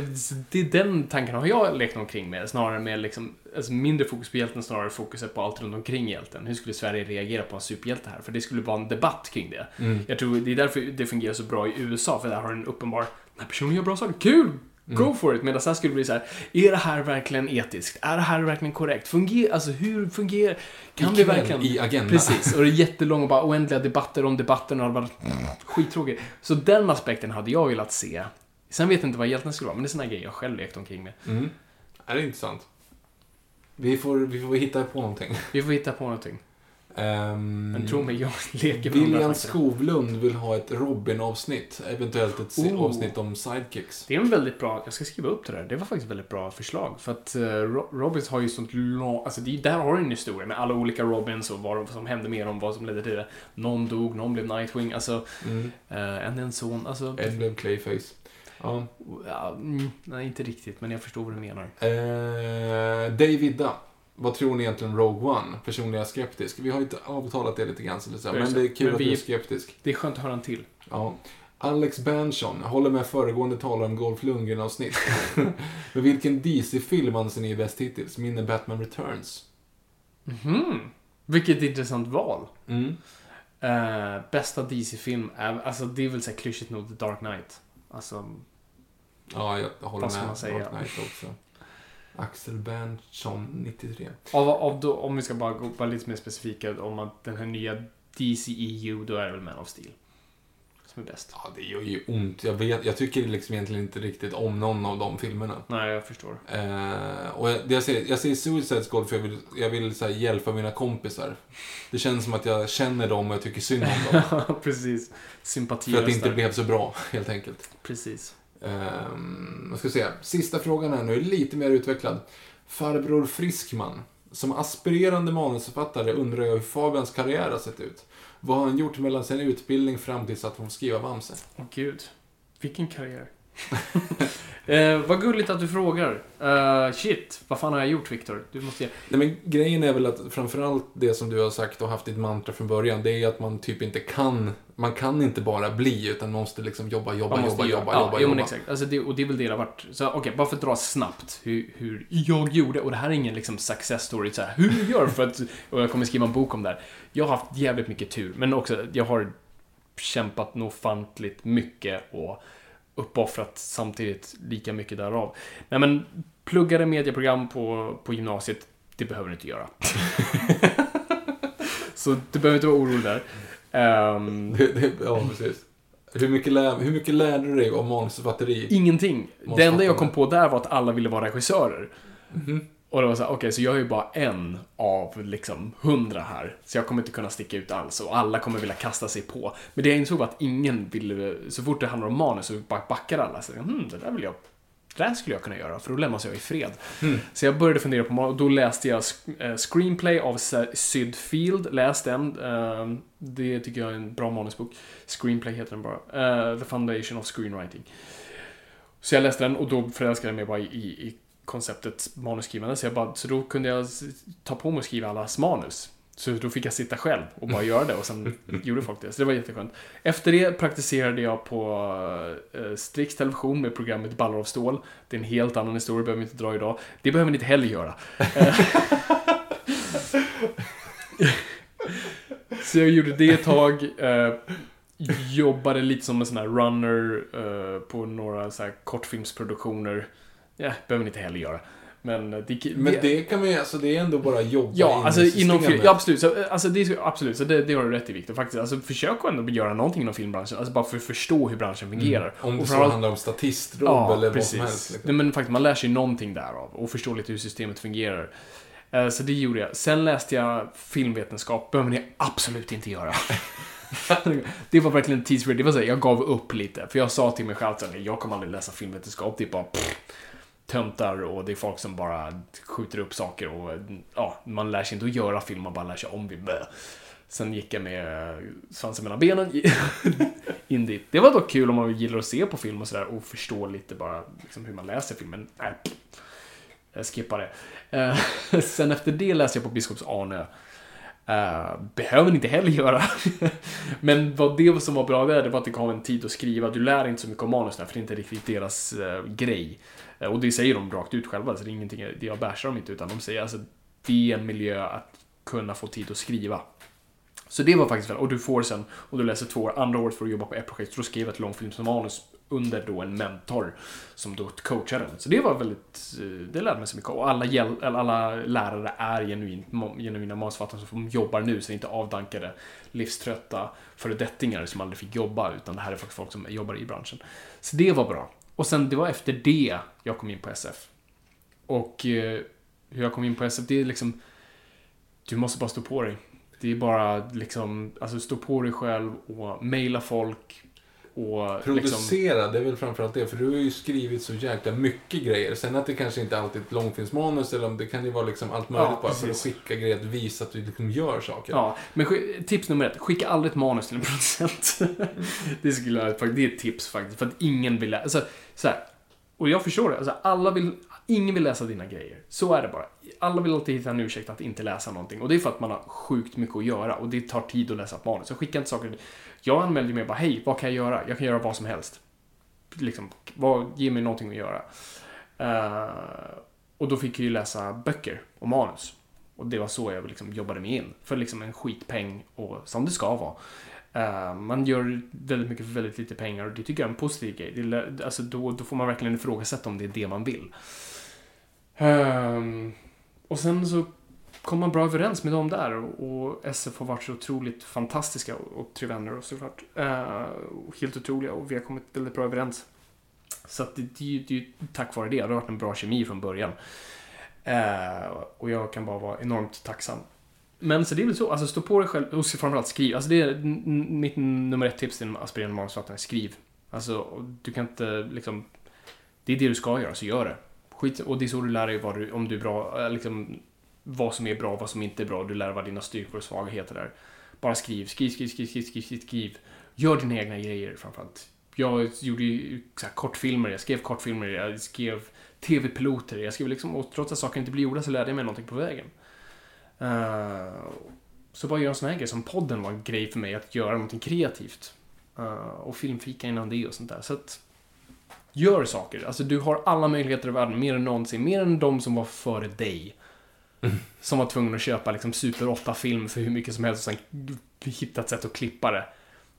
det är den tanken har jag lekt omkring med. Snarare med liksom, alltså mindre fokus på hjälten, snarare fokuset på allt runt omkring hjälten. Hur skulle Sverige reagera på en superhjälte här? För det skulle vara en debatt kring det. Jag tror det är därför det fungerar så bra i USA, för där har en uppenbar, den här personen gör bra saker, kul! Go for it! Medan här skulle det bli så här, är det här verkligen etiskt? Är det här verkligen korrekt? Fungerar, alltså hur fungerar, kan vi Ikväll verkligen... i Agenda. Precis, och det är jättelånga, bara oändliga debatter om debatten och det bara skittråkigt. Så den aspekten hade jag velat se. Sen vet jag inte vad hjälten skulle vara, men det är såna grejer jag själv lekt omkring med. Mm. Är det intressant? Vi får, vi får hitta på någonting. Vi får hitta på någonting. Um, Men tro mig, jag leker med William. Skovlund vill ha ett Robin-avsnitt. Eventuellt ett Oh. avsnitt om sidekicks. Det är en väldigt bra, jag ska skriva upp det där. Det var faktiskt ett väldigt bra förslag. För att uh, Robins har ju sånt långt, alltså det, där har du en historia med alla olika Robins och vad som hände med dem, vad som ledde till det. Någon dog, någon blev Nightwing, alltså Mm. uh, en en son, alltså. Ed blev Clayface. Ja. Mm, nej, inte riktigt, men jag förstår vad du menar. Eh, Davida. Vad tror ni egentligen om Rogue One? Personligen är jag skeptisk. Vi har ju inte avtalat det lite grann, så det men det är kul Men att vi- du är skeptisk. Det är skönt att höra en till. Ja. Alex Berntsson, håller med föregående talare om Golf Lundgren-avsnitt. men vilken DC-film anser ni är bäst hittills? Min är Batman Returns. Mhm. Vilket intressant val. Mm. Eh, bästa DC-film är, alltså det är väl så här klyschigt nog The Dark Knight. Alltså, Ja, jag håller med. Dark Knight också. Axel Berntsson, 93. av, av då, om vi ska bara gå vara lite mer specifika om att den här nya DCEU, då är det väl Man of Steel. Som är bäst. Ja, det gör ju ont. Jag, vet, jag tycker liksom egentligen inte riktigt om någon av de filmerna. Nej, jag förstår. Eh, och jag, jag, säger, jag säger Suicide Squad för jag vill, jag vill så här, hjälpa mina kompisar. Det känns som att jag känner dem och jag tycker synd om dem. Precis. Sympati för att det inte blev så bra, helt enkelt. Precis. Ehm, um, vad ska se. Sista frågan här nu, är lite mer utvecklad. Farbror Friskman. Som aspirerande manusförfattare undrar jag hur Fabians karriär har sett ut. Vad har han gjort mellan sin utbildning fram tills att hon får skriva Bamse? Åh gud. Vilken karriär. eh, vad gulligt att du frågar. Eh, shit, vad fan har jag gjort Viktor? Du måste ge... Nej, men grejen är väl att framförallt det som du har sagt och haft ditt mantra från början, det är att man typ inte kan, man kan inte bara bli, utan man måste liksom jobba, jobba, jobba, göra- jobba, ja, jobba, jo, men jobba. exakt. Alltså det, och det är väl det det har varit. Så okej, bara för att dra snabbt hur, hur jag gjorde. Och det här är ingen liksom success story, så här, hur jag gör för att... Och jag kommer skriva en bok om det här. Jag har haft jävligt mycket tur, men också, jag har kämpat nog ofantligt mycket och uppoffrat samtidigt lika mycket därav. Nej men, pluggade medieprogram på, på gymnasiet, det behöver du inte göra. Så du behöver inte vara orolig där. Det, ja, precis. Hur mycket, lär, hur mycket lärde du dig om manusförfatteri? Ingenting. Det enda jag kom på där var att alla ville vara regissörer. Mhm. Och det var så här, okej, så jag är ju bara en av liksom hundra här. Så jag kommer inte kunna sticka ut alls och alla kommer vilja kasta sig på. Men det jag insåg var att ingen ville, så fort det handlar om manus så backar alla. Så hmm, det där vill jag det där skulle jag kunna göra, för då lämnas jag i fred. Mm. Så jag började fundera på, och då läste jag eh, Screenplay av Syd Field, läs den. Eh, Det tycker jag är en bra manusbok. Screenplay heter den bara. Eh, The Foundation of Screenwriting. Så jag läste den och då förälskade jag mig bara i, i konceptet manusskrivande. Så, jag bara, så då kunde jag ta på mig att skriva allas manus. Så då fick jag sitta själv och bara göra det och sen gjorde folk det. Så det var jätteskönt. Efter det praktiserade jag på eh, Strix Television med programmet Ballar av stål. Det är en helt annan historia, behöver vi inte dra idag. Det behöver ni inte heller göra. Så jag gjorde det ett tag. Eh, jobbade lite som en sån här runner eh, på några så här kortfilmsproduktioner. Ja, behöver ni inte heller göra. Men det, Men det kan man ju, alltså det är ändå bara jobba Ja, alltså inom film, systemet. ja, absolut. Så, alltså, det, är- absolut, så det, det har du rätt i Viktor. Faktiskt. Alltså, försök att ändå göra någonting inom filmbranschen. Alltså bara för att förstå hur branschen fungerar. Om det så handlar om statistroll Ja, eller precis. vad som helst. Liksom. Nej, men faktiskt, man lär sig någonting därav och förstår lite hur systemet fungerar. Eh, Så det gjorde jag. Sen läste jag filmvetenskap. behöver ni absolut inte göra. det var verkligen en tidsfri. Det var så här, jag gav upp lite. För jag sa till mig själv att jag kommer aldrig läsa filmvetenskap. Det är bara pff, töntar och det är folk som bara skjuter upp saker och ja, man lär sig inte att göra film, man bara lär sig om. Blä. Sen gick jag med eh, svansen mellan benen in dit. Det var dock kul om man gillar att se på film och sådär och förstå lite bara liksom, hur man läser filmen. Äh, jag skippar det. Eh, sen efter det läste jag på Biskops Arnö. Uh, behöver ni inte heller göra. Men vad det som var bra där, det var att det gav en tid att skriva. Du lär inte så mycket om manus där, för det är inte riktigt deras uh, grej. Uh, och det säger de rakt ut själva, så det är ingenting, det jag bärsar dem inte, utan de säger alltså det är en miljö att kunna få tid att skriva. Så det var faktiskt väl, och du får sen, och du läser två år, andra året får du jobba på ett projekt, så då skriver jag ett långfilmsmanus under då en mentor som då coachar den. Så det var väldigt, eh, det lärde mig så mycket. Och alla, hjäl- alla lärare är genuint, genuina manusförfattare som jobbar nu, så det är inte avdankade, livströtta föredettingar som aldrig fick jobba, utan det här är faktiskt folk som jobbar i branschen. Så det var bra. Och sen, det var efter det jag kom in på SF. Och eh, hur jag kom in på SF, det är liksom, du måste bara stå på dig. Det är bara liksom, alltså stå på dig själv och mejla folk och liksom... Producera, det är väl framförallt det. För du har ju skrivit så jäkla mycket grejer. Sen att det kanske inte alltid är ett långfilmsmanus, eller om det kan ju vara liksom allt möjligt Ja, bara för att skicka grejer, att visa att du liksom gör saker. Ja, men tips nummer ett. Skicka aldrig ett manus till en producent. det skulle jag det är ett tips faktiskt. För att ingen vill läsa. Alltså, så här, och jag förstår det. Alltså, alla vill, ingen vill läsa dina grejer. Så är det bara. Alla vill alltid hitta en ursäkt att inte läsa någonting. Och det är för att man har sjukt mycket att göra. Och det tar tid att läsa ett manus. Så skicka inte saker. Jag anmälde mig bara, hej, vad kan jag göra? Jag kan göra vad som helst. Liksom, vad, ge mig någonting att göra. Uh, och då fick jag ju läsa böcker och manus. Och det var så jag liksom jobbade mig in. För liksom en skitpeng och som det ska vara. Eh, man gör väldigt mycket för väldigt lite pengar och det tycker jag är en positiv grej. Det alltså då, då får man verkligen ifrågasätta om det är det man vill. Ehm, och sen så kom man bra överens med dem där och, och SF har varit så otroligt fantastiska och, och tre vänner och såklart. Eh, helt otroliga och vi har kommit väldigt bra överens. Så att det, det, är ju- det är ju tack vare det. Det har varit en bra kemi från början. Eh, och jag kan bara vara enormt tacksam. Men så det är väl så, alltså stå på dig själv och framförallt skriv. Alltså det är mitt nummer ett tips till aspirerande manusförfattare. Skriv. Alltså, du kan inte liksom... Det är det du ska göra, så gör det. Skit, och det är så du lär dig vad du, om du är bra, eh, liksom, vad som är bra, och vad som inte är bra. Du lär dig vad dina styrkor och svagheter är. Bara skriv, skriv, skriv, skriv, skriv, skriv, skriv, skriv. Gör dina egna grejer framförallt. Jag gjorde ju så här, kortfilmer, jag skrev kortfilmer, jag skrev tv-piloter, jag skrev liksom, och trots att saker inte blir gjorda så lärde jag mig någonting på vägen. Uh, så bara göra en sån här grej som podden var en grej för mig, att göra någonting kreativt. Uh, och filmfika innan det och sånt där. Så att, gör saker. Alltså du har alla möjligheter i världen, mer än någonsin. Mer än de som var före dig. Som var tvungen att köpa liksom Super 8-film för hur mycket som helst och sen hitta ett sätt att klippa det.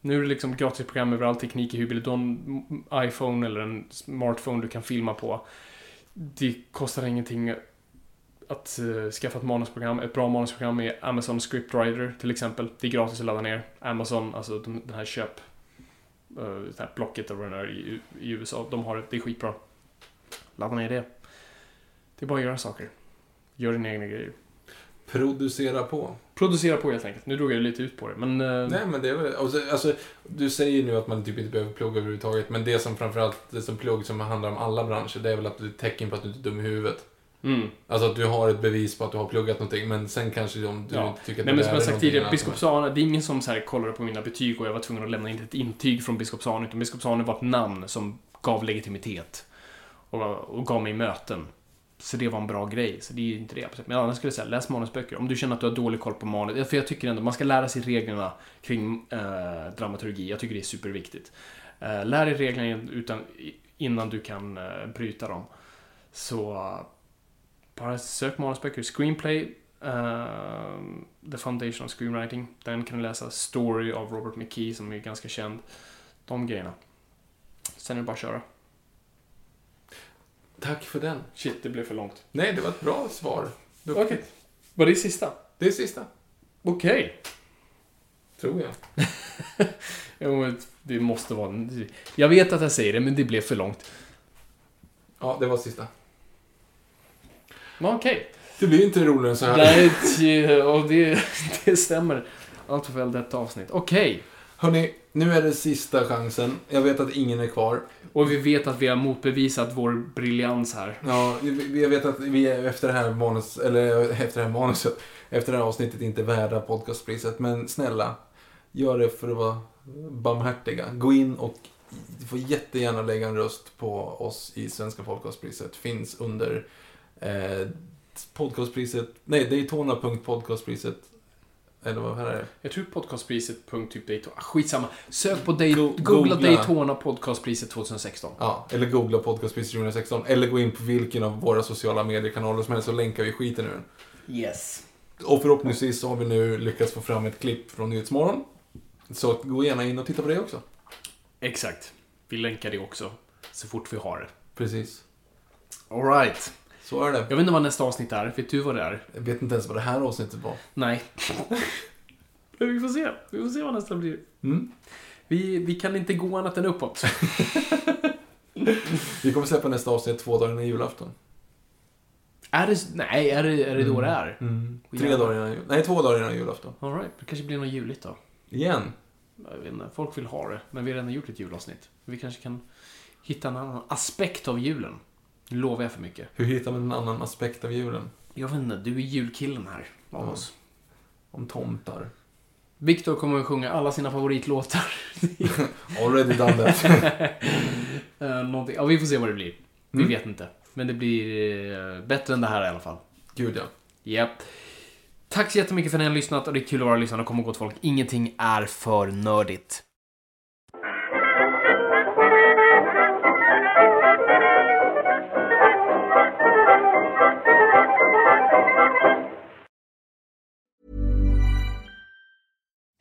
Nu är det liksom gratisprogram överallt, teknik i huvudet. Du har en iPhone eller en smartphone du kan filma på. Det kostar ingenting att uh, skaffa ett manusprogram. Ett bra manusprogram är Amazon Scriptwriter till exempel. Det är gratis att ladda ner. Amazon, alltså de, den här köp... Uh, det här blocket av runner i, i USA. De har det, det är skitbra. Ladda ner det. Det är bara att göra saker. Gör dina egna grejer. Producera på. Producera på helt enkelt. Nu drog jag lite ut på det, men... eh, Nej, men det är väl... Alltså, du säger nu att man typ inte behöver plugga överhuvudtaget, men det som framförallt, det som plugg som handlar om alla branscher, det är väl att du är ett tecken på att du inte är dum i huvudet. Mm. Alltså att du har ett bevis på att du har pluggat någonting, men sen kanske om du Ja. inte tycker att Nej, men det som jag är sagt tidigare, annat. Biskopsarna, det är ingen som så här kollade på mina betyg och jag var tvungen att lämna in ett intyg från Biskopsarna, utan Biskopsarna var ett namn som gav legitimitet och, och gav mig möten. Så det var en bra grej, så det är ju inte det. Men annars skulle jag säga, läs manusböcker. Om du känner att du har dålig koll på manus, för jag tycker ändå, man ska lära sig reglerna kring eh, dramaturgi. Jag tycker det är superviktigt. Eh, lär dig reglerna utan, innan du kan eh, bryta dem. Så bara sök manusböcker. Screenplay, eh, The Foundation of Screenwriting. Den kan du läsa. Story av Robert McKee som är ganska känd. De grejerna. Sen är det bara att köra. Tack för den. Shit, det blev för långt. Nej, det var ett bra svar. Okej. Var det sista? Det är sista, Okej. tror jag. Jo, det måste vara... Jag vet att jag säger det, men det blev för långt. Ja, det var sista. Men okej. Det blir inte roligare än så här. Nej, det- och det, det stämmer. Allt för väl detta avsnitt. Okej. Hörni, nu är det sista chansen. Jag vet att ingen är kvar. Och vi vet att vi har motbevisat vår briljans här. Ja, vi- jag vet att vi är efter det här manus, eller efter det här manuset, efter det här avsnittet inte är värda podcastpriset. Men snälla, gör det för att vara barmhärtiga. Gå in och du får jättegärna lägga en röst på oss i Svenska podcastpriset. Finns under eh, podcastpriset, nej, Daytona.podcastpriset. Eller vad är det? Jag tror podcastpriset. Typ Daytona. Ah, Skitsamma. Sök på Day- Go- googla googla. Daytona podcastpriset 2016. Ja, eller googla podcastpriset 2016. Eller gå in på vilken av våra sociala mediekanaler som helst så länkar vi skiten ur den. Yes. Och förhoppningsvis så har vi nu lyckats få fram ett klipp från Nyhetsmorgon. Så gå gärna in och titta på det också. Exakt. Vi länkar det också. Så fort vi har det. Precis. Alright. Så är det. Jag vet inte vad nästa avsnitt är. Vet du vad det är? Jag vet inte ens vad det här avsnittet var. Nej. Men vi får se. Vi får se vad nästa blir. Mm. Vi, vi kan inte gå annat än uppåt. Vi kommer släppa nästa avsnitt två dagar innan julafton. är det... Nej, är det, är det då det är? Tre dagar innan jul. Nej, två dagar innan julafton. Alright. Det kanske blir något juligt då. Igen. Jag vet inte. Folk vill ha det. Men vi har redan gjort ett julavsnitt. Vi kanske kan hitta en annan aspekt av julen. Nu lovar jag för mycket. Hur hittar man en annan aspekt av julen? Jag vet inte. Du är julkillen här. Av Ja. oss. Om tomtar. Viktor kommer att sjunga alla sina favoritlåtar. Already done that. Någonting. Ja, vi får se vad det blir. Vi Mm. vet inte. Men det blir eh, bättre än det här i alla fall. Gud ja. Japp. Tack så jättemycket för att ni har lyssnat och det är kul att vara lyssnare och komma gott folk. Ingenting är för nördigt.